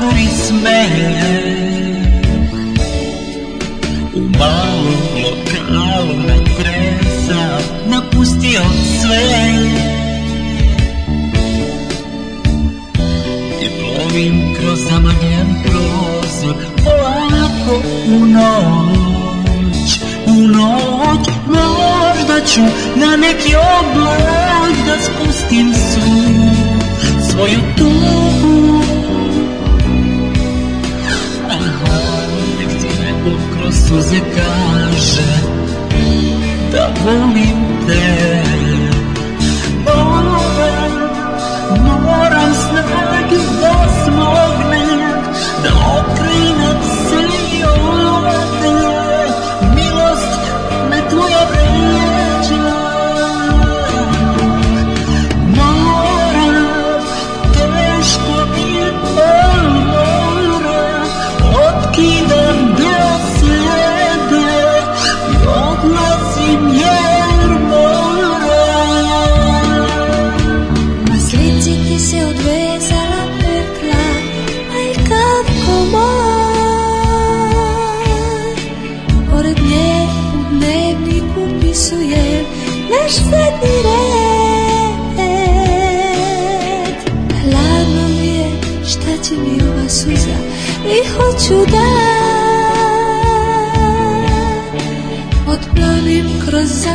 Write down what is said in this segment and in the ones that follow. gori mene U malom lokalu me kresa Napustio sve I plovim kroz zamagljen prozor Polako u noć U noć Možda ću na neki oblak Da spustim svu Svoju tugu kroz suze kaže da volim te. Oh,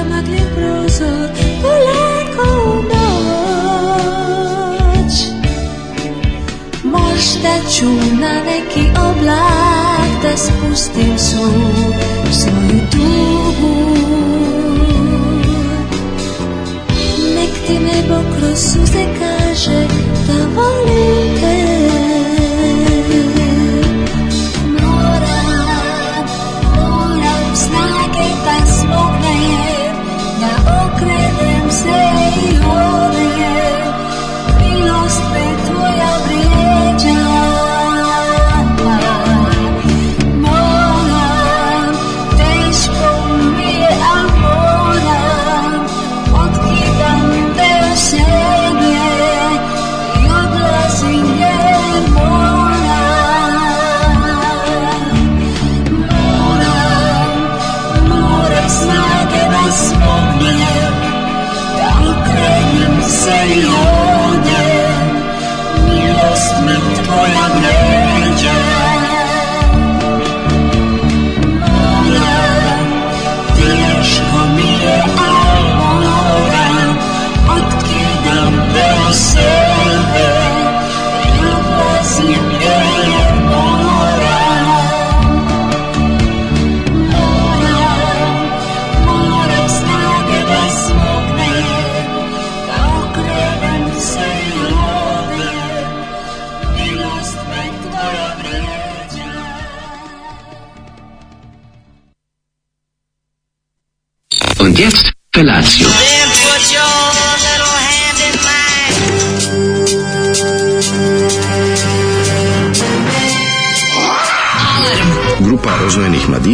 zamagli prozor polako u noć Možda ću na neki oblak da spustim so svoju tugu Nek ti nebo kroz suze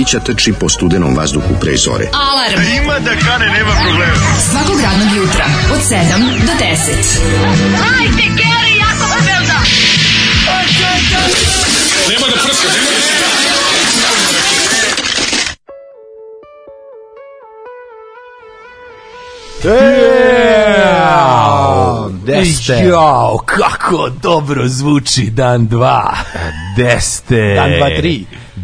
mladića trči po studenom vazduhu pre zore. Alarm! A ima da kane, nema problema. Svakog radnog jutra, od 7 do 10. Hajde, Geri, ja sam velda! Nema da prska, nema da prska! Yeah! Deste. Jao, kako dobro zvuči dan 2. Deste. Dan 2 3.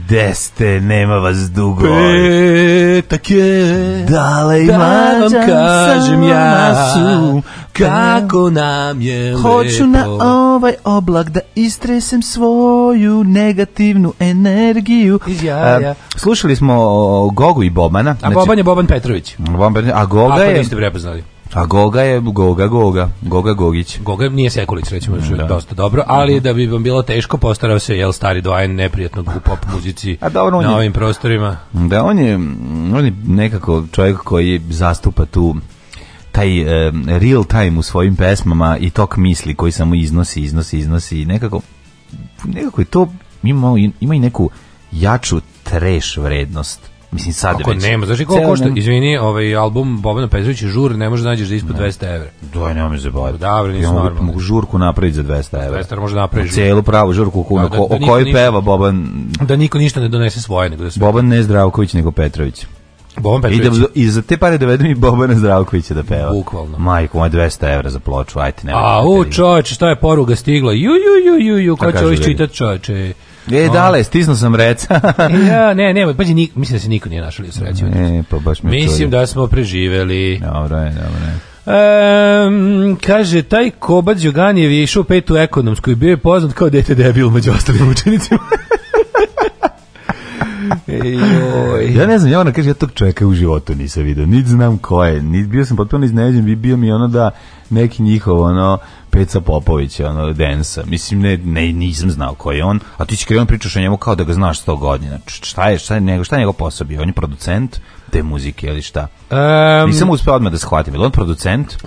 Deste, nema vas dugo. Petak je, dale da kažem ja, kako nam je Hoću na ovaj oblak da istresem svoju negativnu energiju. Iz slušali smo Gogu i Bobana. A znači, Boban je Boban Petrović. Boban, a Goga Ako pa je... niste a Goga je Goga Goga, Goga Gogić. Goga nije Sekulić, recimo, mm, da. dosta dobro, ali mhm. da bi vam bilo teško, postarao se jel stari doajen neprijatnog u pop muzici A na prostorima. Da, on je, on je nekako čovjek koji zastupa tu taj eh, real time u svojim pesmama i tok misli koji samo iznosi, iznosi, iznosi i nekako, nekako je to ima, ima i neku jaču treš vrednost Mislim sad Kako već. nema, znači koliko košta, izvini, ovaj album Bobana Petrovića Žur ne možeš da nađeš da ispod 200 €. Doj, nema mi zaboraviti. Da, bre, nisu normalno. Mogu žurku napraviti za 200 €. 200 može napraviti celu pravu žurku kuna, da, ko, da, o kojoj peva Boban. Da niko ništa ne donese svoje, nego da sve. Boban ne Zdravković nego Petrović. Boban Petrović. I, i za te pare dovedem i Bobana Zdravkovića da peva. Bukvalno. Majko, moj 200 evra za ploču, ajte, A, u, čoveče, šta je poruga stigla? Ju, ju, ju, ju, ju, ko će ovo čitati, čoveče? E, dale, stisnu sam reca. ja, ne, ne, pađi, mislim da se niko nije našao s sreći. Ne, pa baš mi Mislim da smo preživeli. Dobro je, dobro je. Um, kaže, taj Kobac Đoganjev je išao u petu ekonomsku i bio je poznat kao dete debil među ostalim učenicima. Ja ne znam, ja ona kaže, ja tog čovjeka u životu nisam vidio, niti znam ko je, niti bio sam potpuno iznenađen, bio mi ono da neki njihov, ono, Peca Popovića, ono, Densa. Mislim, ne, ne, nisam znao ko je on, a ti kada on pričaš o njemu kao da ga znaš sto godina. Šta je, šta je, šta je njegov posao bio? On je producent, te muzike ili šta? Um, Nisam uspeo odmah da shvatim, je on producent? E,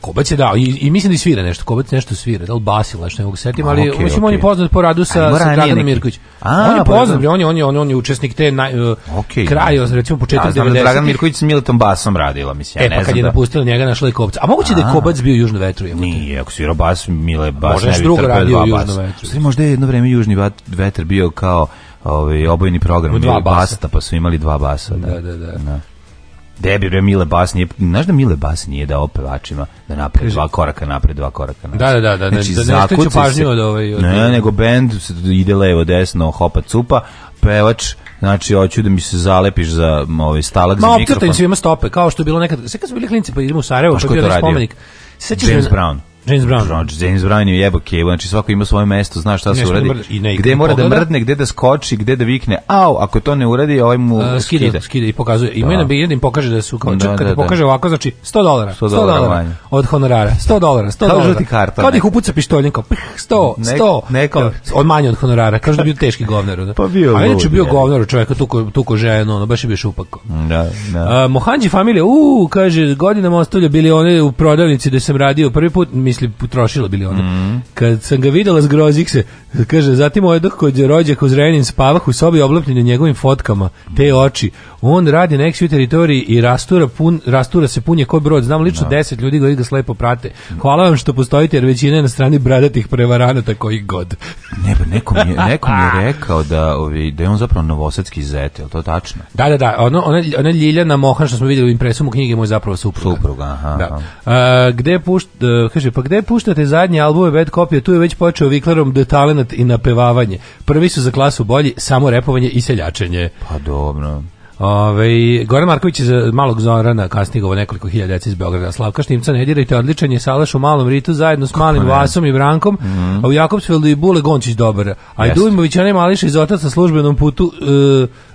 Kobac je da, i, i mislim da i svira nešto, Kobac nešto svira, da li basila nešto, ne mogu setim, ali okay, mislim okay. on je poznat po radu sa, sa Draganom Mirković. A, on je pa poznat, on je, on on on je učesnik te na, e, okay, kraju, ja. recimo početak ja, 90. Da Dragan Mirković s Militom Basom radila, mislim, ja e, pa ne pa znam kad je napustila njega, našla je Kobac A moguće da je Kobac bio Južno vetru? Nije, ako svira bas, Mile Bas, Možeš ne bi trpio dva bas. Možda je jedno vreme Južni vetar bio kao ovaj obojni program dva basa. basta, pa su imali dva basa, da. Da, da, da. Debi bre Mile Bas nije, znaš da Mile Bas nije dao pevačima da napred dva koraka napred, dva koraka napred. Da, da, da, znači, da, da ne pažnju od ovaj... Od... Ne, nego bend ide levo, desno, hopa, cupa, pevač, Znači, hoću da mi se zalepiš za ovaj stalak za mikrofon. Ma, ima stope, kao što je bilo nekad. Sve kad su bili klinici, pa idemo u Sarajevo, pa, je bio spomenik. Sećaš James Brown. James Brown. James Brown je jebo kevo, znači svako ima svoje mesto, zna šta se uradi. Gde mora da mrdne, gde da skoči, gde da vikne, au, ako to ne uradi, ovaj mu uh, skida. Skida, skida i pokazuje. Ima da. jedan im pokaže da su kao, da, da, da. pokaže ovako, znači 100 dolara, 100 dolara od honorara, 100 dolara, 100 dolara. Kao karta. Kad ih upuca pištoljem, kao 100, 100, neka, od manje od honorara, kaže da bio teški govnar. Da. Ono. Pa bio. A inače bio govnar čovjeka, tuko, tuko ženu, ono, baš je bio šupak. Da, da. Uh, familija, u, kaže, godinama ostavlja bili one u prodavnici da sam radio prvi put, misli potrošila bili onda. Mhm. Kad sam ga videla zgrozih se, kaže, zatim ovaj dok kod rođak u Zrenin spavah u sobi oblepljen njegovim fotkama, te oči. On radi na eksiju teritoriji i rastura, pun, rastura se punje ko brod. Znam lično 10 deset ljudi koji ga slepo prate. Hvala vam što postojite jer većina je na strani bradatih prevaranata koji god. ne, pa mi, je, je rekao da, ovi, da je on zapravo novosadski zet, je to tačno? Da, da, da. Ono, ona, ona Ljiljana Mohan što smo vidjeli u impresumu knjige moj je zapravo supruga. Supruga, aha. Da. E, pa gde puštate zadnje albume Bad kopije, tu je već počeo viklerom de talent i napevavanje. Prvi su za klasu bolji, samo repovanje i seljačenje. Pa dobro. Ove, Goran Marković je eh, malog Zorana kasnije nekoliko hiljada djeca iz Beograda. Slavka Štimca, ne dirajte, odličan je Salaš u malom ritu zajedno s malim ne? Vasom i Brankom, mhm. a u Jakobsfeldu i Bule Gončić dobar. A i Dujmović, onaj mališ iz otaca službenom putu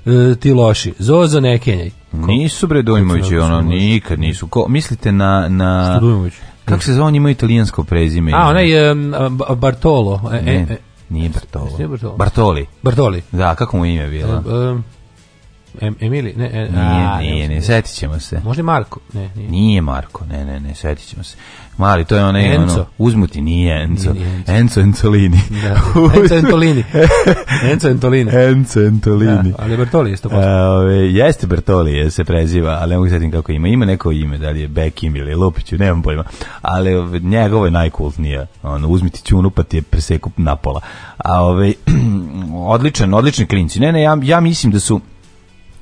eh, eh, ti loši. Zozo Nekenjaj. Nisu bre Dujmovići, ono, nikad nisu. Ko, mislite na... na... Kako se zove, on ima italijansko prezime. A, onaj je Bartolo. E, e, e, nije Bartolo. Bartoli. Bartoli. Da, kako mu ime bilo? Emili, ne, e, a, ne, ćemo se. Možda Marko? Ne, nije. nije Marko, ne, ne, ne, setit ćemo se. Mali, to je onaj, ono, Enzo. ono, uzmuti, nije Enzo Nije, nije Enco. Enzo Entolini. Da, Entolini. Enzo Entolini. Enzo Entolini. Da, ali Bertoli je to Jeste Bertoli, je se preziva, ali ne mogu setim kako ima. Ima neko ime, da li je Bekim ili Lupiću, nemam pojma. Ali ove, njegovo je najkultnije. Ono, uzmiti Ćunu, pa je preseku napola. A ove, odličan, odlični klinci. Ne, ne, ja, ja mislim da su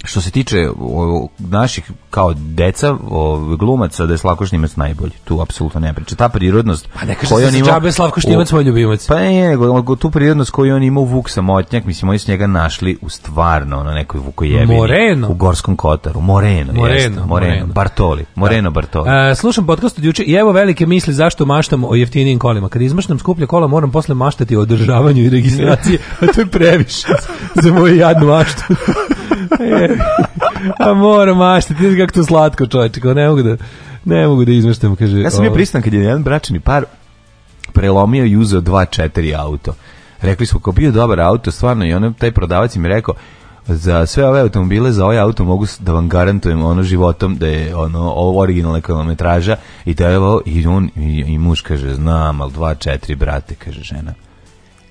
što se tiče o, naših kao deca o, glumaca da je Slavko Štimac najbolji. Tu apsolutno ne priča. Ta prirodnost pa ne koju se ima... Čabe Slavko Štimac, moj ljubimac. Pa ne, nego tu prirodnost koju on ima u Vuk Samotnjak, mislim, oni su njega našli u stvarno, na ono, nekoj Vukojebini. Moreno. U Gorskom Kotaru. Moreno, Moreno, Moreno, Moreno. Bartoli. Moreno da. Bartoli. A, e, slušam podcast od juče i evo velike misli zašto maštam o jeftinijim kolima. Kad izmaštam skuplje kola, moram posle maštati o održavanju i registraciji. A to je previše za moju jadnu maštu. E, a moram mašta, ti kako to slatko čovječe, ne mogu da, ne mogu da izmeštam, kaže. Ja sam bio pristan kad je jedan bračni par prelomio i uzeo dva četiri auto. Rekli smo, ko bio dobar auto, stvarno, i on, taj prodavac mi rekao, za sve ove automobile, za ovaj auto mogu da vam garantujem ono životom da je ono ovo originalna kilometraža i da je i on, i, i muž kaže, znam, ali dva, četiri, brate, kaže žena.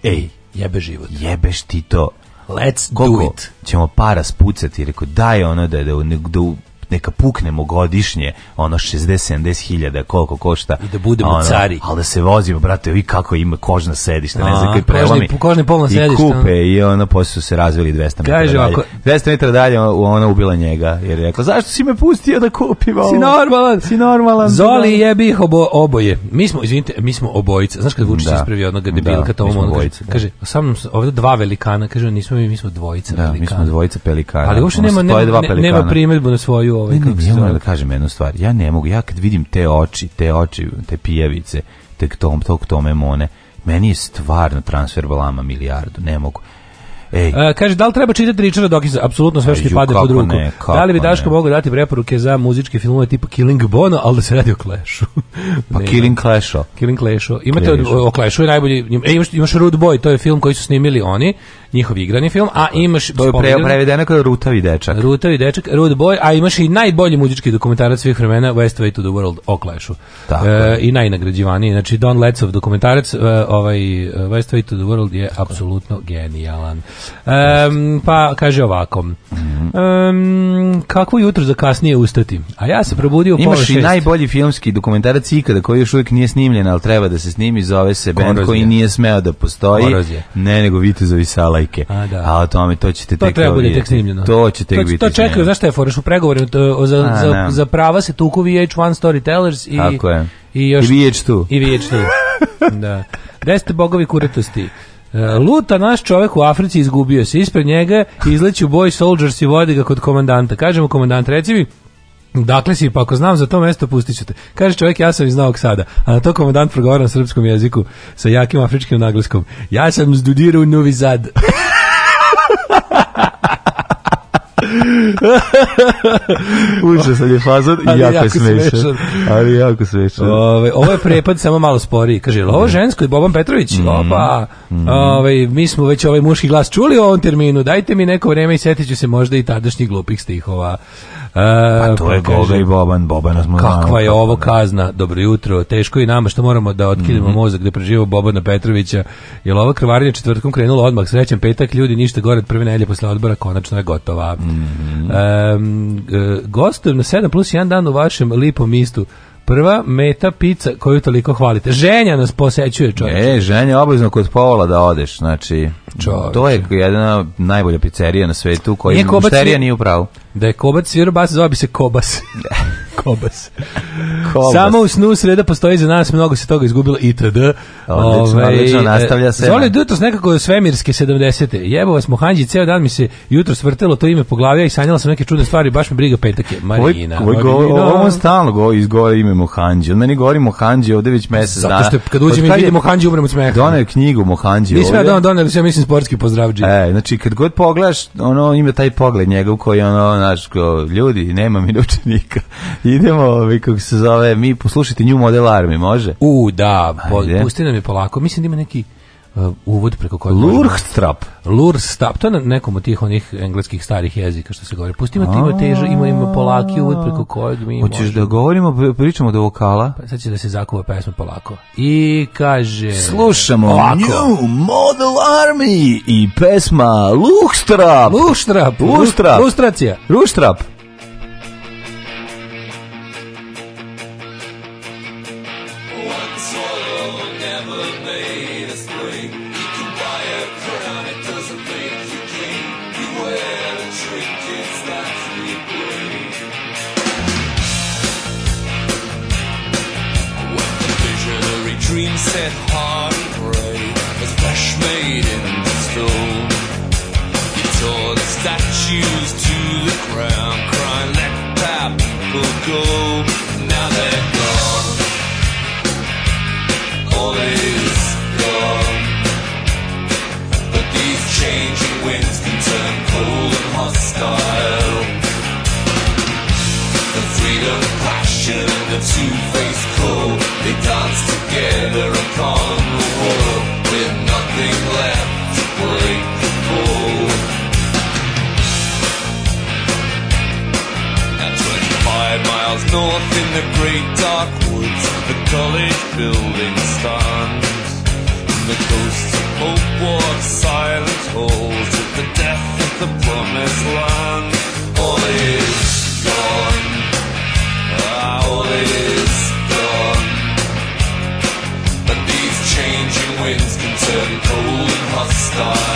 Ej, jebe život. Jebeš ti to let's Koliko do it. ćemo para spucati, rekao, daj ono da, da, da, da neka puknemo godišnje ono 60-70 hiljada koliko košta. I da budemo ono, cari. Ali da se vozimo, brate, vi kako ima kožna sedišta, ne znam kaj prelomi. sedišta. I ono. kupe i ono, posle su se razvili 200 metara dalje. Ako... Ono, 200 metara dalje ona ubila njega jer je rekla, zašto si me pustio da kupim Si normalan. Si normalan. Zoli jebi obo, oboje. Mi smo, izvinite, mi smo obojica. Znaš kad Vučić da. ispravi odnog debila, ono da, ono obojica, kaže, da. sa mnom ovde dva velikana, kaže, nismo mi, mi smo dvojica da, velikana. mi smo dvojica pelikana. Ali uopšte nema, nema, nema primjedbu na svoju ovaj ne, ne, ne, da kažem jednu stvar. Ja ne mogu, ja kad vidim te oči, te oči, te pijavice, te tom, tog tome mone, meni je stvarno transfer balama milijardu, ne mogu. Ej. E, kaže, da li treba čitati Richarda Dawkins? Apsolutno sve što ti pade pod ruku. da li bi Daško mogao dati preporuke za muzičke filmove tipa Killing Bono, ali da se radi o Clashu? pa Killing Clashu Killing Imate o, Clashu najbolji... E, imaš, imaš Rude Boy, to je film koji su snimili oni, njihov igrani film, a imaš... To je pre, prevedeno kao Rutavi dečak. Rutavi dečak, Rude Boy, a imaš i najbolji muzički dokumentarac svih vremena, Westway to the World, o Clashu. E, I najnagrađivaniji. Znači, Don Letsov dokumentarac, e, ovaj Westway to the World je apsolutno genijalan. Um, pa kaže ovako. Um, kako jutro za kasnije ustati? A ja se probudio u Imaš i najbolji filmski dokumentarac ikada koji još uvijek nije snimljen, ali treba da se snimi, zove se Band koji nije smeo da postoji. Korozije. Ne, nego Vitezovi salajke. A, da. a o tome to ćete to tek treba bude tek snimljeno. To će tek to, biti. To čekaju, znaš šta je foreš u pregovoru za, a, za, za, prava se tuku VH1 Storytellers i Tako je. i još i VH2. I VH2. da. ste bogovi kuretosti? E, luta naš čovjek u Africi izgubio se. Ispred njega izleću boy soldiers i vodi ga kod komandanta. Kažemo komandant, reci mi, Dakle si, pa ako znam za to mesto, pustit ću te. Kaže čovjek, ja sam iz Novog Sada, a na to komandant progovara na srpskom jeziku sa jakim afričkim naglaskom. Ja sam zdudirao Novi Sad. Užasan je fazon i jako, jako smešan. Ali jako smešan. Ove, ovo je prepad samo malo sporiji. Kaže, ovo mm. žensko i Boban Petrović? Mm. Opa. Mm-hmm. Ove, mi smo već ovaj muški glas čuli u ovom terminu. Dajte mi neko vreme i setit ću se možda i tadašnjih glupih stihova. Pa, pa to pa je i Boban, Boban Kakva ono je ovo kazna? Dobro jutro. Teško i nama što moramo da otkidemo mhm. mozak da preživimo Bobana Petrovića. Jel ovo krvarinja četvrtkom krenulo odmah srećan petak ljudi ništa gore od prve nelje posle odbora konačno je gotova. Mm na 7 plus 1 dan u vašem lipom mistu. Prva meta pizza koju toliko hvalite. Ženja nas posećuje, čovječe. E, ženja obavezno kod Paola da odeš, znači to je jedna najbolja pizzerija na svetu koja mušterija nije u pravu. Da je kobac svirao bas, zove bi se kobas. Kobas. Kobas. Samo u snu sreda postoji za nas, mnogo se toga izgubilo i td. Ove, odlično, ovaj, e, nastavlja se. Zoli Dutos nekako svemirske 70. Jebo vas Mohanđi, ceo dan mi se jutro svrtelo to ime po ja i sanjala sam neke čudne stvari, baš me briga petak je. Marina. Ovo, ovo, on stalno go, izgovori ime Mohanđi. On meni govori Mohanđi ovde već mesec Zato što kad uđem i vidim Mohanđi umrem od smeha. Donaju knjigu Mohanđi ovde. Nisam ja donaju, ja mislim sportski pozdravđi. E, znači kad god pogledaš, ono ima taj pogled njega u koji ono, znaš, ljudi, nema mi I idemo, ovaj, kako se zove, mi poslušati New Model Army, može? U, da, pusti nam je polako. Mislim da ima neki uh, uvod preko kojeg Lurstrap. Lurstrap, to je na nekom od tih onih engleskih starih jezika što se govori. Pusti ima ima težo, ima ima polaki uvod preko kojeg mi Hoćeš da govorimo, pričamo do vokala? Pa sad će da se zakuva pesma polako. I kaže... Slušamo ovako. New Model Army i pesma Lurstrap. Luštra, Luhstrap. Lustracija. Lurstrap. north in the great dark woods, the college building stands. And the ghosts of hope walk silent halls at the death of the promised land. All is gone. Ah, all is gone. But these changing winds can turn cold and hostile.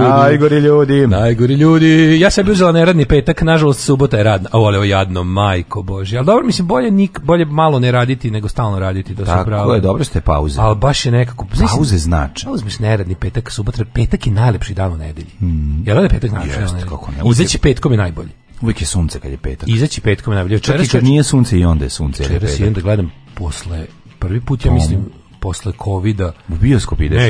Najgori ljudi. Najgori ljudi. Ja sam uzela neradni petak, nažalost subota je radna. O, ali jadno, majko bože. ali dobro, mislim bolje nik, bolje malo ne raditi nego stalno raditi, to se pravo. Tako je, dobro ste pauze. ali baš je nekako pauze znači. Pa neradni petak, subota, petak je najlepši dan u nedelji. Mm. Jel petak najlepši? Jeste, kako ne. uzeći petkom je najbolji. Uvijek je sunce kad je petak. Izaći petkom je najbolje. Čak i kad nije sunce i onda je sunce. Čeras i onda gledam posle prvi put, ja mislim, posle kovida U bioskop ideš? Ne,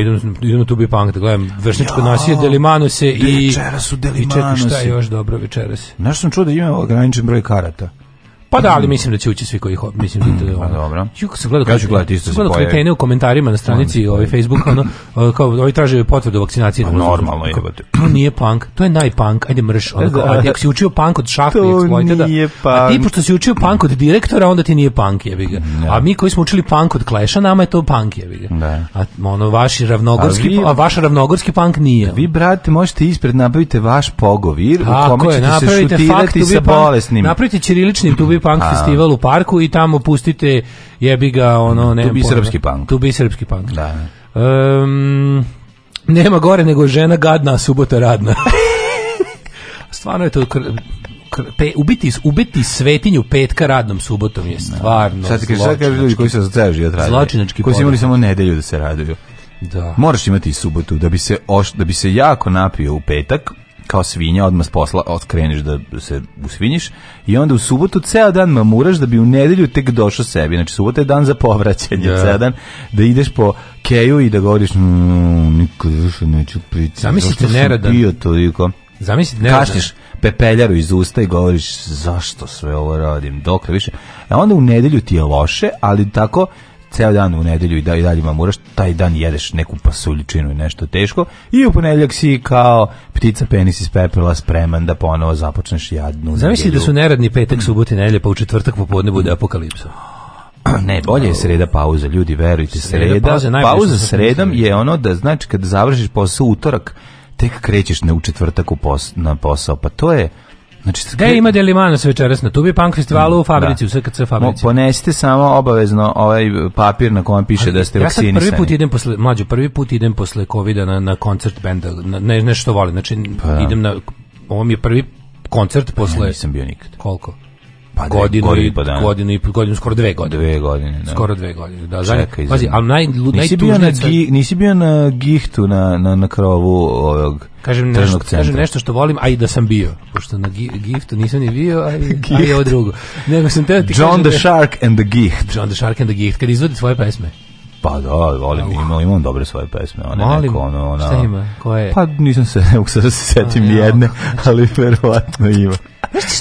idem, tu bi punk da gledam Vršničko ja, nasilje, i... su se. I čekaj šta je još dobro večeras. Znaš sam čuo da ima ograničen broj karata. Pa da, ali mislim da će ući svi koji ho, mislim da to je pa ono. Dobro. Juk se gleda. Ja ću gledati isto u komentarima na stranici ove ovaj Facebooka, ono e, kao ovi traže potvrdu vakcinacije. Pa normalno ono, je. To nije punk, to je najpunk. Ajde mrš, ono ajde, ako si učio punk od To i eksploiteda. A ti pošto si učio punk od direktora, onda ti nije punk jebi A mi koji smo učili punk od Kleša, nama je to punk jebi ga. A ono vaši ravnogorski, a, vi, vaš ravnogorski punk nije. Vi brate možete ispred nabavite vaš pogovir, u kome ćete se šutirati sa bolesnim. Napravite ćirilični prvi punk A, festival u parku i tamo pustite jebi ga ono ne bi srpski punk tu bi srpski punk da um, nema gore nego žena gadna subota radna stvarno je to pe, ubiti, ubiti svetinju petka radnom subotom je stvarno sad kaže koji se za ceo život zločinački koji su imali samo nedelju da se raduju da. Moraš imati subotu da bi se da bi se jako napio u petak, kao svinja, odmah s posla otkreniš da se usvinjiš i onda u subotu ceo dan mamuraš da bi u nedelju tek došao sebi. Znači, subota je dan za povraćanje, yeah. ceo dan da ideš po keju i da govoriš mm, nikad više neću pričati. Zamislite neradan. Bio toliko. Zamislite neradan. pepeljaru iz usta i govoriš zašto sve ovo radim, dokle više. A e onda u nedelju ti je loše, ali tako ceo dan u nedelju i da i dalje mamuraš, taj dan jedeš neku pasuljičinu i nešto teško i u ponedeljak si kao ptica penis iz pepela spreman da ponovo započneš jadnu. Zamisli da su neradni petak, i nedelje, pa u četvrtak popodne bude apokalipsa. Ne, bolje je sreda pauza, ljudi, verujte, sreda, sreda pauza, pauza sredom je ono da, znači, kad završiš posao utorak, tek krećeš na u četvrtak u na posao, pa to je Znači, gde ima delimana sve večeras na Tubi Punk festivalu u fabrici, da. u SKC fabrici. Ponesite samo obavezno ovaj papir na kojem piše da ste vakcinisani. Ja sad prvi put idem posle, mlađo, prvi put idem posle Covida na, na koncert benda, na, ne, nešto volim, znači pa, idem na, ovo mi je prvi koncert pa posle... Ne, nisam bio nikad. Koliko? pa godinu, i, pa godinu i godinu skoro dve godine. Dve godine, da. Skoro dve godine, da. Zadnje, Čekaj, pazi, ali naj, nisi bio, na gi, nisi bio na Gihtu na, na, na krovu ovog kažem nešto, kažem nešto što volim, a i da sam bio. Pošto na gi, Giftu nisam ni bio, a i, a i ovo drugo. Nego sam teo ti John the Shark and the Gift. John the Shark and the Gift, kad izvodi svoje pesme. Pa da, volim, uh. imam, dobre svoje pesme. One Molim, neko, ono, ona, šta ono- ima? Koje? Pa nisam se, nego da se setim a, jedne, ali verovatno ima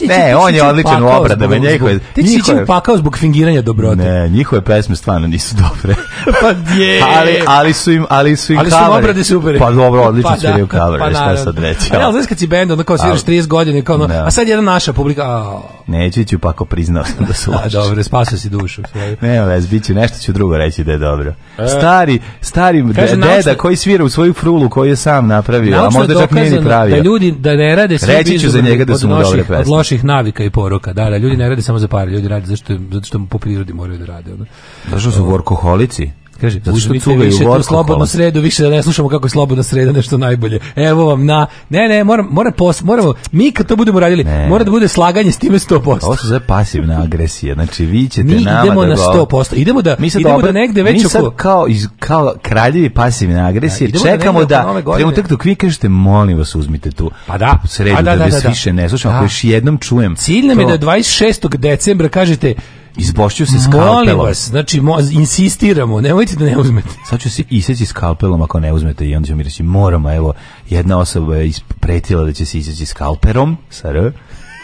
ne, on je odličan u obradama. Njihove, ti si njihove... pakao zbog fingiranja dobrote. Ne, njihove pesme stvarno nisu dobre. pa je. Ali, ali su im ali su im ali su im obrade super Pa dobro, odlično pa su sviraju cover, pa, šta sad reći. Ali, ali znaš kad si onda kao sviraš 30 godina, kao, no, a sad jedna naša publika, Neću ću, pa ako priznao sam da su loši. dobro, spasio si dušu. ne, vez, bit ću, nešto ću drugo reći da je dobro. E. stari, stari deda koji svira u svoju frulu koju je sam napravio, a možda čak nije ni pravio. Da ljudi da ne rade sve Reći ću za njega da su mu dobre Od loših navika i poruka, da, da, ljudi ne rade samo za par, ljudi rade zašto, zato što po prirodi moraju da rade. Ono. Zato Zašto su vorkoholici? Kaže, puštite više tu slobodnu sredu, više da ne slušamo kako je slobodna sreda nešto najbolje. Evo vam na... Ne, ne, moram, mora pos, moramo... Mi kad to budemo radili, ne. mora da bude slaganje s time 100%. Ovo se zove pasivna agresija. Znači, vi ćete mi idemo na 100%. Idemo da, mi idemo da negde već... Mi sad oko... kao, iz, kao kraljevi pasivne agresije čekamo da... Trenutak dok vi kažete, molim vas, uzmite tu pa da, sredu, pa da, da, da, da, više ne slušamo. Ako još jednom čujem... Cilj nam je da 26. decembra kažete Izbošću se skalpelom. Molim vas, znači, mo, insistiramo, nemojte da ne uzmete. Sad ću se iseći skalpelom ako ne uzmete i onda ćemo mi reći, moramo, evo, jedna osoba je ispretila da će se iseći skalperom, sr,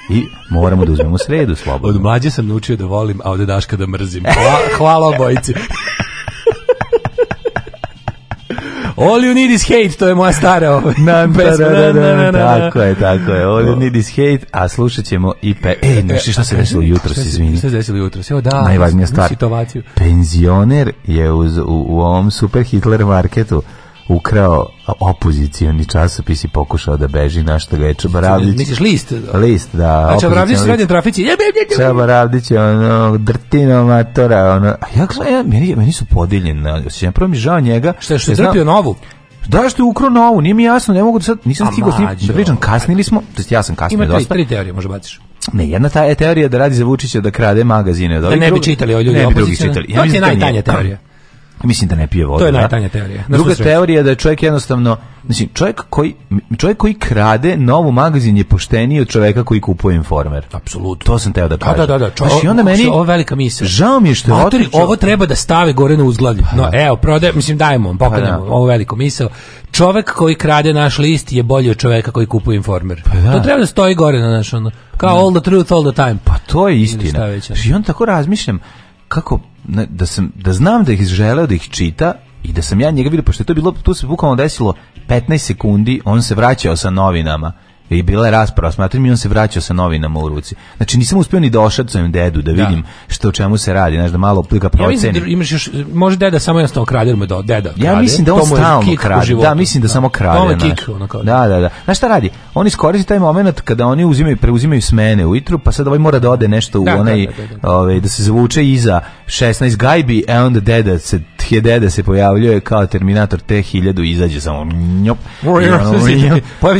i moramo da uzmemo sredu slobodno. Od mlađe sam naučio da volim, a od daška da mrzim. Hvala, hvala All you need is hate, to je moja stara ovaj. pesma. Da, da, Tako je, tako je. All you need is hate, a slušat ćemo i pe... Ej, e, e, nešto šta se desilo jutro, se izvini. Šta se desilo jutro? Evo da, najvažnija stvar. Penzioner je uz, u, u ovom super Hitler marketu ukrao opozicioni časopis i pokušao da beži na što ga je Čabaravdić. Misliš list? Da. List, da. A Čabaravdić se radi trafici. Čabaravdić je ono drtino matora. Ono. A ja, ja, meni, meni su podeljeni. Ja prvo mi žao njega. Šta je što je trpio novu? Da što je ukro novu, nije mi jasno, ne mogu da sad, nisam stigao s njim, da pričam, kasnili smo, to ja sam kasnio dosta. Ima tri, tri teorije, može baciš. Ne, jedna ta je teorija da radi za Vučića da krade magazine. Da, ne bi čitali o ljudi ne Ja to je najtanja teorija mislim da ne pije vodu. To je najtanja teorija. Druga teorija je da je čovjek jednostavno, mislim čovjek koji čovjek koji krade novu magazin je pošteniji od čovjeka koji kupuje Informer. Apsolutno. To sam teo da kažem. Da, da, da, čo, znači, onda meni ovo velika misao. Žao mi je što ovo treba da stave gore na uzglavlju. Pa no, evo, prode, mislim dajemo, pa poklanjamo ovo veliko misao. Čovjek koji krade naš list je bolji od čovjeka koji kupuje Informer. Pa, to treba da stoji gore na naš ono, kao all the truth all the time. Pa to je istina. Ono. I on tako razmišljam kako da, sam, da znam da ih želeo da ih čita i da sam ja njega vidio, pošto je to bilo, tu se bukvalno desilo 15 sekundi, on se vraćao sa novinama i bila je rasprava, smatram i on se vraćao sa novinama u ruci. Znači nisam uspio ni da ošacujem dedu da vidim što o čemu se radi, znaš da malo plika proceni. imaš još može deda samo jednostavno krader mu do deda. ja mislim da on stalno krade. Da, mislim da, samo krade. Kik, da, da, da. Znaš šta radi? On iskoristi taj momenat kada oni uzimaju preuzimaju smene u ujutru, pa sad ovaj mora da ode nešto u onaj ovaj da se zvuče iza 16 gajbi, e onda deda se je deda se pojavljuje kao Terminator T1000 izađe samo njop. Ono,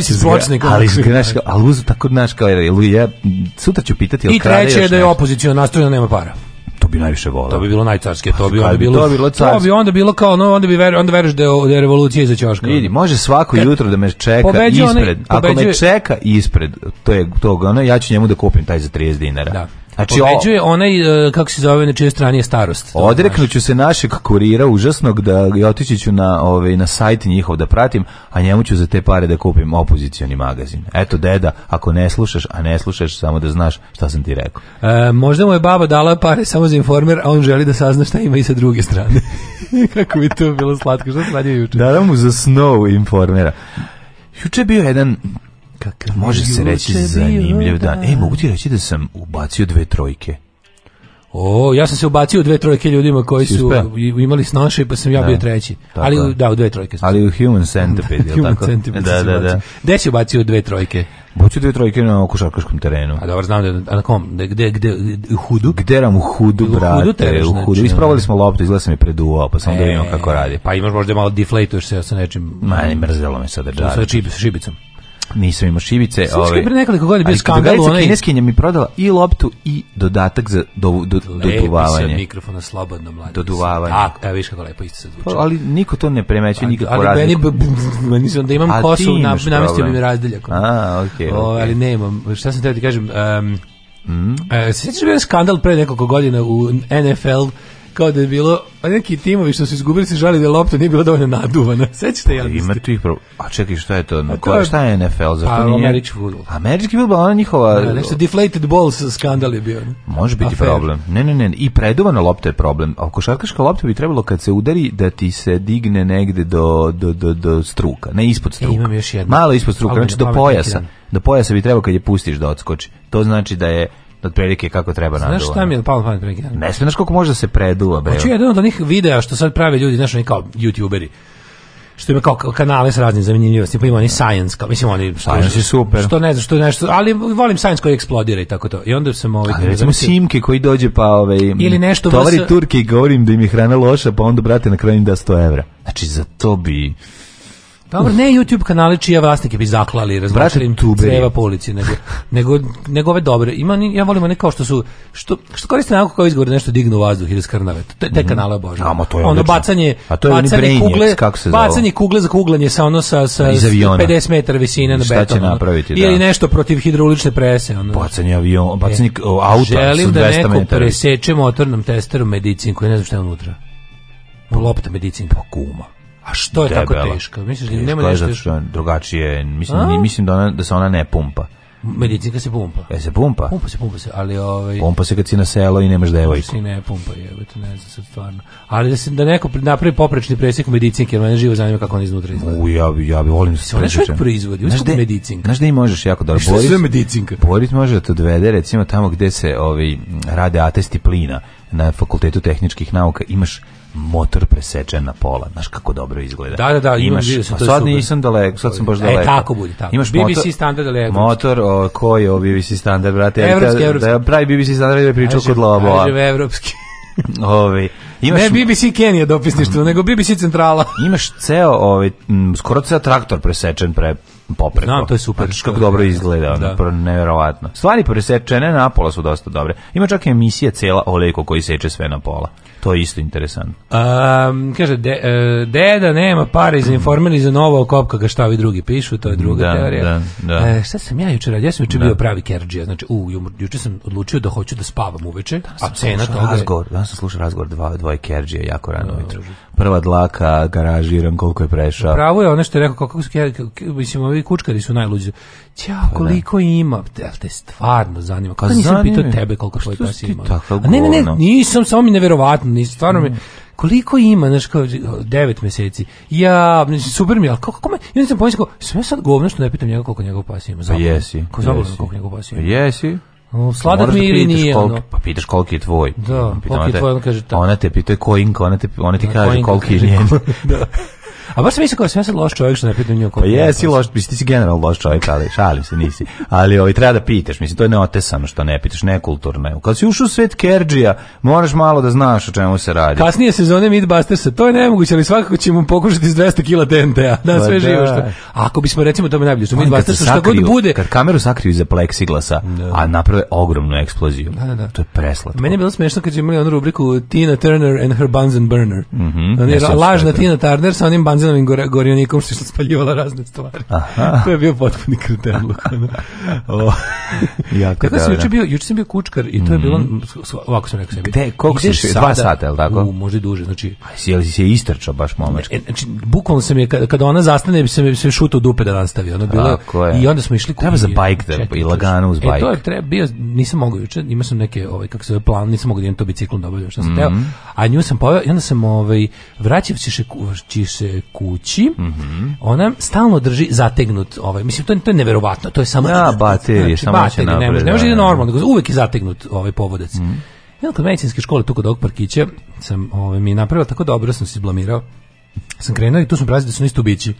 se ali znaš, ali uzu tako, znaš, kao, ja sutra ću pitati, I treće je da je opozicija nastrojena, nema para to bi najviše volio. To bi bilo najcarske, to pa bi onda bilo. To bi onda bilo kao no, onda bi ver, onda veruješ da je, da revolucija iza Vidi, može svako jutro da me čeka ispred. Ako me čeka ispred, to je tog, ono ja ću njemu da kupim taj za 30 dinara. Da. Znači, Pobeđuje onaj, e, kako se zove, na čijoj strani je starost. Odreknuću se našeg kurira užasnog da i otići ću na, ove, ovaj, na sajt njihov da pratim, a njemu ću za te pare da kupim opozicioni magazin. Eto, deda, ako ne slušaš, a ne slušaš, samo da znaš šta sam ti rekao. E, možda mu je baba dala pare samo za informer, a on želi da sazna šta ima i sa druge strane. kako bi to bilo slatko, što sam juče. jučer? mu za snow informera. Juče je bio jedan Kakav Može se reći zanimljiv da. E, mogu ti reći da sam ubacio dve trojke. O, ja sam se ubacio u dve trojke ljudima koji su imali snaše pa sam ja da, bio treći. Ali da, u dve trojke. Ali u Human Centipede, je tako? da, da, da. Gde si ubacio dve trojke? Boću dve trojke na košarkaškom terenu. A dobro, znam da a na kom, gde, gde, gde, u hudu? Gde nam u hudu, brate, u hudu, te znači, Isprobali ono. smo loptu, izgleda sam je preduo, pa sam e, da vidimo kako radi. Pa imaš možda malo deflatuješ se sa nečim. Ma, ne, mrzelo me sada, Sa nisam imao šibice. Slušaj, ovaj, pre nekoliko godina bio skandal. je kineskinja mi prodala i loptu i dodatak za do, do, do, duvavanje. mikrofona slobodno, mladi. Doduvavanje. Tako, evo viš kako lepo isto se zvuči. Pa, ali niko to ne premećuje, nikako ali Ali meni, meni da imam A kosu, na, namestio bi mi razdeljak. Ono. A, okej. Okay, okay. Ali nemam. Šta sam tebi ti kažem? Um, mm. E, se bio skandal pre nekoliko godina u NFL kao da je bilo pa neki timovi što su izgubili se žali da lopta nije bila dovoljno naduvana. Sećate ja. Pa ima tih A čekaj, šta je to? Pa Na koja šta je NFL za pa to? Američki fudbal. Američki njihova ne, nešto deflated balls skandal je bio. Može biti problem. Ne, ne, ne, i preduvana lopta je problem. A košarkaška lopta bi trebalo kad se udari da ti se digne negde do, do, do, struka, ne ispod e, struka. E, imam još jedno. Malo ispod struka, znači do pojasa. Do pojasa bi trebalo kad je pustiš da odskoči. To znači da je otprilike kako treba naduva. Znaš šta mi je palo pamet pre Ne znaš koliko može da se preduva, bre. Hoću jedan od onih videa što sad prave ljudi, znaš, oni kao youtuberi što ima kao kanale s raznim zanimljivostima, pa ima oni science, kao, mislim oni što je super. Što ne što nešto, ali volim science koji eksplodira i tako to. I onda sam ovaj Ali recimo Simke koji dođe pa ove... Ovaj, ili nešto tovari vas... Turke govorim da im je hrana loša, pa onda brate na kraju im da 100 evra. Znači za to bi pa ne YouTube kanali čija vlasnike bi zaklali, razmašili im creva po ulici, nego, nego, nego ove dobre. Ima, ja volim one kao što su, što, što koriste nekako kao izgovor nešto dignu u vazduh ili skrnave. Te, te mhm. kanale bože Amo, to je ono odlično. bacanje, A to je bacanje brainjec, kugle, kako se zove? bacanje kugle za kuglanje sa ono sa, sa 50 metara visine na beton. Šta će ono. napraviti, da. Ili nešto protiv hidraulične prese. Ono. Bacanje avion, e, bacanje e, auta Želim da neko preseče motornom testeru medicin koji ne znam šta je unutra. Lopta medicin. Pa kuma. A što je debela. tako teška? Misliš da nema nešto što drugačije, mislim, A? mislim da ona da se ona ne pumpa. Medicinka se pumpa. E se pumpa? Pumpa se, pumpa se, ali ovaj... Pumpa se kad si na selo i nemaš devojku. Si ne pumpa, jebote, ne znam sad stvarno. Ali da, se, da neko napravi poprečni presjek medicinke, jer mene živo zanima kako on iznutra izgleda. U, ja, ja bi volim da se Ona proizvodi, u medicinka. Znaš da i možeš jako dobro. Što sve medicinka? Boris može da te odvede, recimo tamo gde se ovi, ovaj, rade atesti plina na fakultetu tehničkih nauka, imaš motor presečen na pola. Znaš kako dobro izgleda. Da, da, da. Imaš, imam, pa sad nisam daleko, sad sam baš e, daleko. E, tako bude, tako. Imaš BBC motor, standard ali Motor, o, koji je o BBC standard, brate? Evropski, evropski. Da pravi BBC standard je pričao kod Lobo. evropski. Ovi, imaš, ne BBC Kenija dopisništvo, mm. nego BBC centrala. Imaš ceo, ovaj, skoro ceo traktor presečen pre popreko. Znam, to je super. Znači, kako dobro izgleda, ono, nevjerovatno. Stvari presečene na pola su dosta dobre. Ima čak i emisija cela Olejko koji seče sve na pola. To je isto interesantno. Um, kaže, de, uh, deda nema pare za informirani za novo okopka ga šta ovi drugi pišu, to je druga da, teorija. Da, da. E, šta sam ja jučer radio? Ja sam jučer bio pravi kerđija. Znači, u, jučer sam odlučio da hoću da spavam uveče, a cena toga razgovor, je... Ja sam slušao razgovor dva, dvoje kerđije jako rano ujutro. Prva dlaka, garažiram koliko je prešao. Pravo je ono što je rekao, kako su kerđije, ovi kučkari su najluđi. Ćao, pa koliko ima? Da, te stvarno zanima? Kao pa nisam pitao tebe koliko pa tvoj pas ima. A ne, ne, ne, nisam, samo mi neverovatno, nisam, stvarno mi mm. koliko ima, znaš, kao, devet meseci. Ja, znači, super mi, ali kako, kako me, i onda sam pomislio, sve sad govno što ne pitam njega koliko njegov pas ima. Pa jesi. Ko zabavno jesi. koliko njegov pas ima. Pa jesi. Sladak mi ili nije ono. Pa pitaš koliki je tvoj. Da, koliki je tvoj, on kaže tako. Ona te pita kojinka, ona, te, ona ti kaže koliki je da. A baš mislim mislio kao sam ja sad loš čovjek što ne pitam nju. Pa jesi loš, mislim, ti si general loš čovjek, ali šalim se, nisi. Ali ovaj, treba da pitaš, mislim, to je neotesano što ne pitaš, nekulturno je. Kad si ušao u svet Kerđija, moraš malo da znaš o čemu se radi. Kasnije sezone Midbustersa, to je nemoguće, ali svakako ćemo pokušati s 200 kila TNT-a, da pa sve živo što. Ako bismo recimo tome najbolje, što Midbustersa što god bude. Kad kameru sakriju iza pleksiglasa, a naprave ogromnu eksploziju. To je preslatko. Meni je bilo smiješno kad je imali onu rubriku Tina Turner and her Buns and Burner. Mm -hmm, lažna Tina Turner sa onim Buns benzinovim gor gorionikom što je spaljivala razne stvari. Aha. To je bio potpuni kreten ono. jako Kako sam juče bio, juče sam bio kučkar i to je bilo, mhm. ovako sam rekao sebi. Gde, koliko si dva sata, je tako? U, možda i duže, znači... Je se si se istrčao baš momački? E, znači, bukvalno sam je, kada ona zastane, bi se šutao dupe da nastavi. Ono bilo, je. I onda smo išli... Treba za bajk da, i lagano uz bajk. E, to je treba, bio, nisam mogao juče, imao sam neke, ovaj, kako se zove, plan, nisam mogao da idem to biciklom što sam mm. teo. Mhm. A nju sam poveo i onda sam, ovaj, vraćajući se, se kući, mm -hmm. ona stalno drži zategnut, ovaj, mislim, to je, to je neverovatno, to je samo... Ja, baterije, znači, samo ne, može, ne može da normalno, uvek je zategnut ovaj povodac. Mm -hmm. Ja, kod medicinske škole, tu kod ovog parkića, sam ovaj, mi napravila tako dobro, sam se blamirao sam krenuo i tu sam prazio da su isto bići.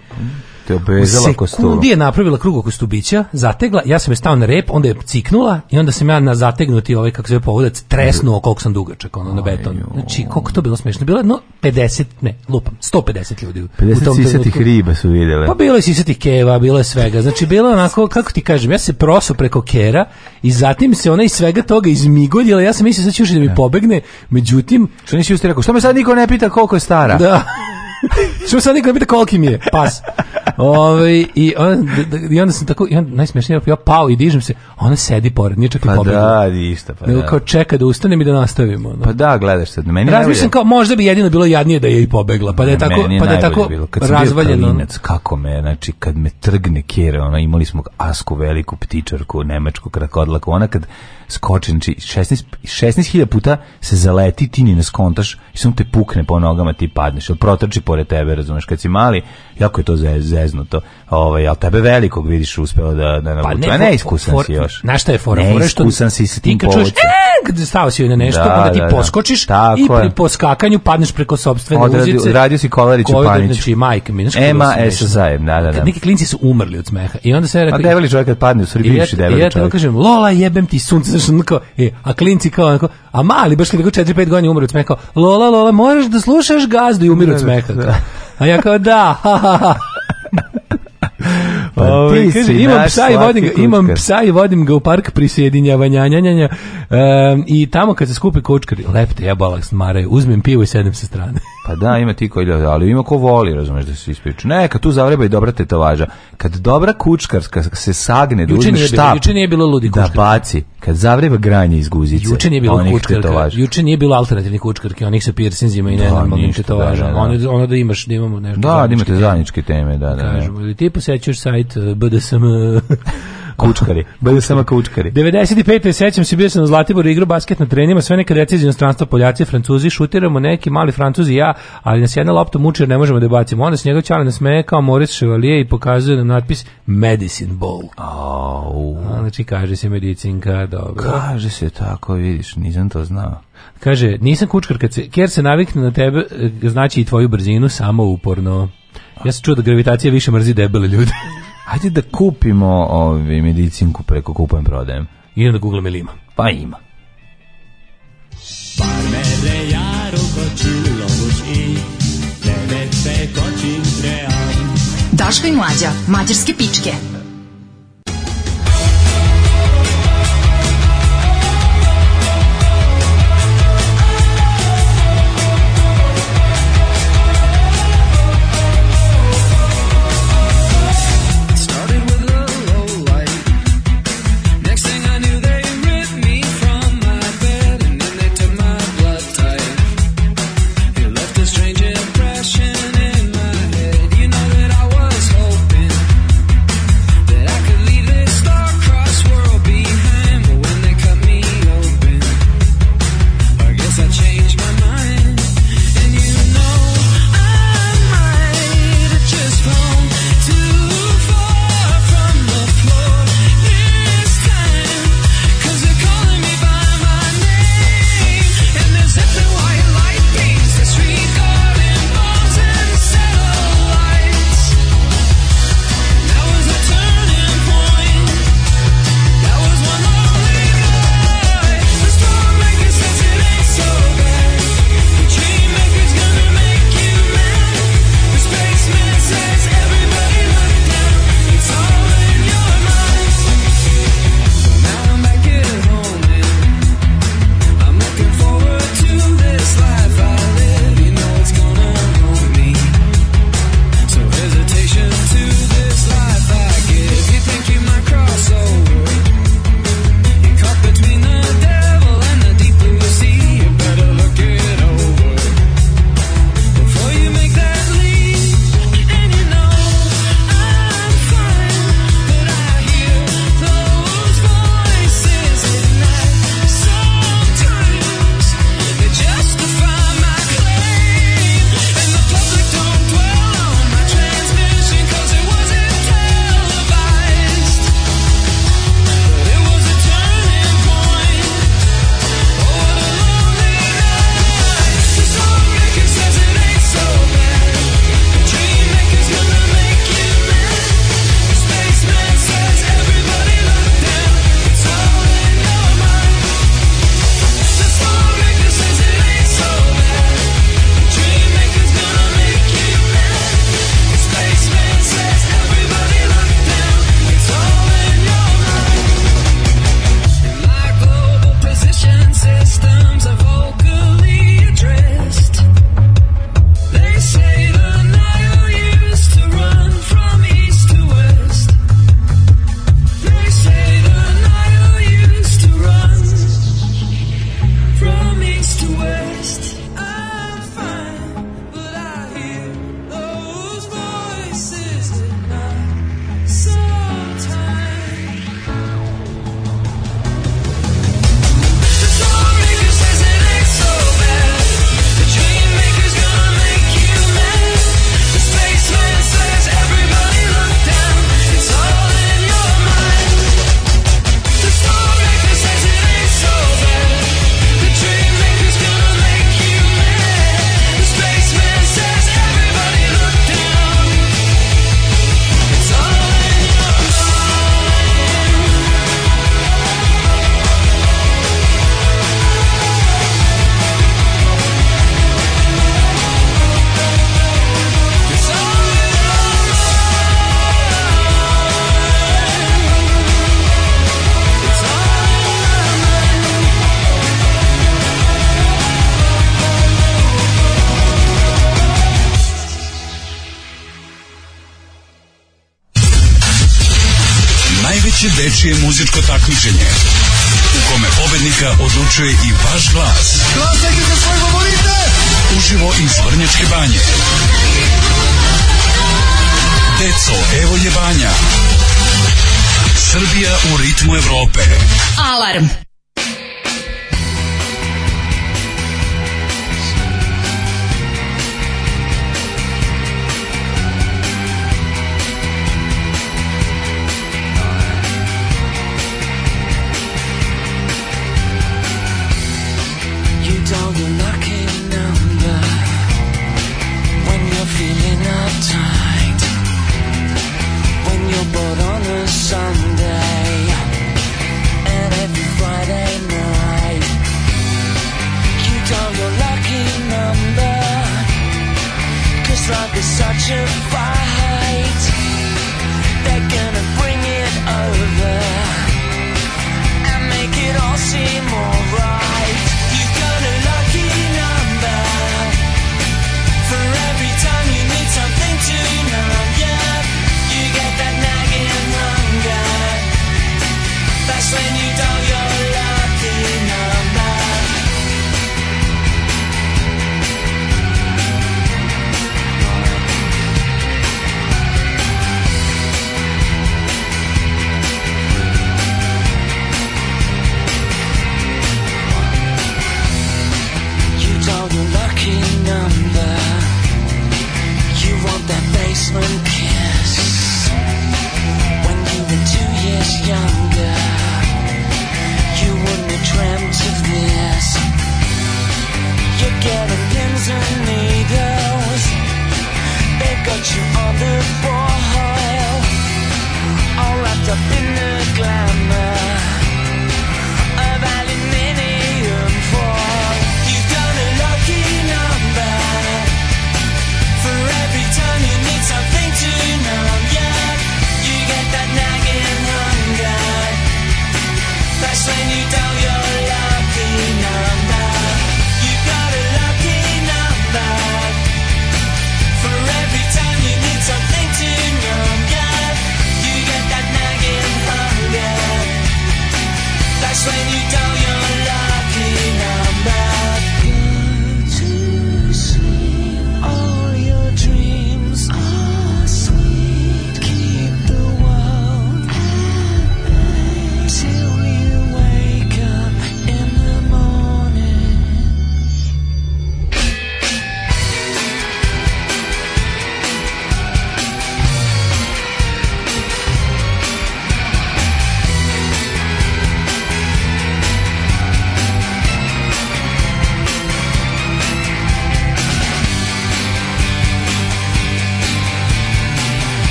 Te obezala ko Sekundi je napravila krug oko stubića, zategla, ja sam je stao na rep, onda je ciknula i onda sam ja na zategnuti ovaj, kako se je povodac, tresnuo koliko sam dugačak, ono, na beton. Znači, koliko to bilo smiješno. Bilo je, no, 50, ne, lupam, 150 ljudi. 50 u sisatih riba su vidjeli Pa bilo je sisatih keva, bilo je svega. Znači, bilo je onako, kako ti kažem, ja se prosao preko kera i zatim se ona iz svega toga izmigodila ja sam mislio sad će još da mi pobegne, međutim... Što nisi usti rekao, što me sad niko ne pita koliko je stara? Da. Što sad nikad ne pita koliki mi je pas. Ove, ovaj, i, on, I onda sam tako, i najsmješnije, ja pao i dižem se, ona sedi pored, nije čak i Pa da, isto, pa da. Kao čeka da ustanem i da nastavimo. Ono. Pa da, gledaš se, meni Razmišljam kao, možda bi jedino bilo jadnije da je i pobegla, pa da je tako, pa da tako bilo. Kad kako me, znači, kad me trgne kjera, ono, imali smo asku veliku ptičarku, nemačku krakodlaku, ona kad skočen, či 16 16.000 puta se zaleti, ti ni ne skontaš i samo te pukne po nogama, ti padneš, ili protrči pored tebe, razumeš, kad si mali, jako je to zeznuto, ovaj, ali tebe velikog vidiš uspeo da, da pa ne, a neiskusan for, si još. Na šta je fora? iskusan si sa tim povodcem. kad e, stao si na nešto, da, onda ti da, poskočiš i pri poskakanju padneš preko sobstvene Odradio, uzice. Radio si Kolarić u paniću. Znači, majke, mi, znaš Ema, S. Zajem, da, da, da. Kad neki klinci su umrli od smeha i onda se je pa rekao... A devali čovjek kad padne u Srbiji, i Ja te kažem, Lola, jebem ti sunce Znaš, on kao, e, a klinci kao, onako, a mali, baš kada 4-5 godina umre od smeka, kao, lola, lola, moraš da slušaš gazdu i umiru od smeka. A ja kao, da, ha, ha, ha. Pa pa imam psa, i vodim, imam psa i vodim ga u park prisjedinjava njanjanja, i tamo kad se skupi kočkar lepte jebalak smaraju, uzmem pivo i sedem sa strane. pa da, ima ti koji ali ima ko voli, razumeš da se ispriča. Ne, kad tu zavreba i dobra tetovaža, kad dobra kučkarska se sagne, da uzme bilo ludi da baci, kad zavreba granje iz guzice, juče nije pa bilo kučkarka, juče nije bilo alternativnih kučkarki, onih sa piercingima i nenormalnim tetovažama. Ono, ono da imaš, da imamo nešto. Da, imate zajedničke teme, da, da. Kažemo, ili sećaš sajt e, BDSM Kučkari. bude samo kučkari. 95. sećam se bio sam na Zlatiboru igrao basket na trenima, sve neka deca iz inostranstva, Poljaci, Francuzi, šutiramo neki mali Francuzi i ja, ali nas jedna lopta muči jer ne možemo da bacimo. Onda se njegov čale nasmeje kao Moris Chevalier i pokazuje nam natpis Medicine Ball. A, Znači kaže se medicinka, dobro. Kaže se tako, vidiš, nisam to znao. Kaže, nisam kučkar, kad se, ker se navikne na tebe, e, znači i tvoju brzinu, samo uporno. Ja sam čuo da gravitacija više mrzi debele ljude. Hajde da kupimo ovi ovaj, medicinku preko kupujem prodajem. I onda Google ili ima. Pa ima. Daško Daška i mlađa, mađarske pičke.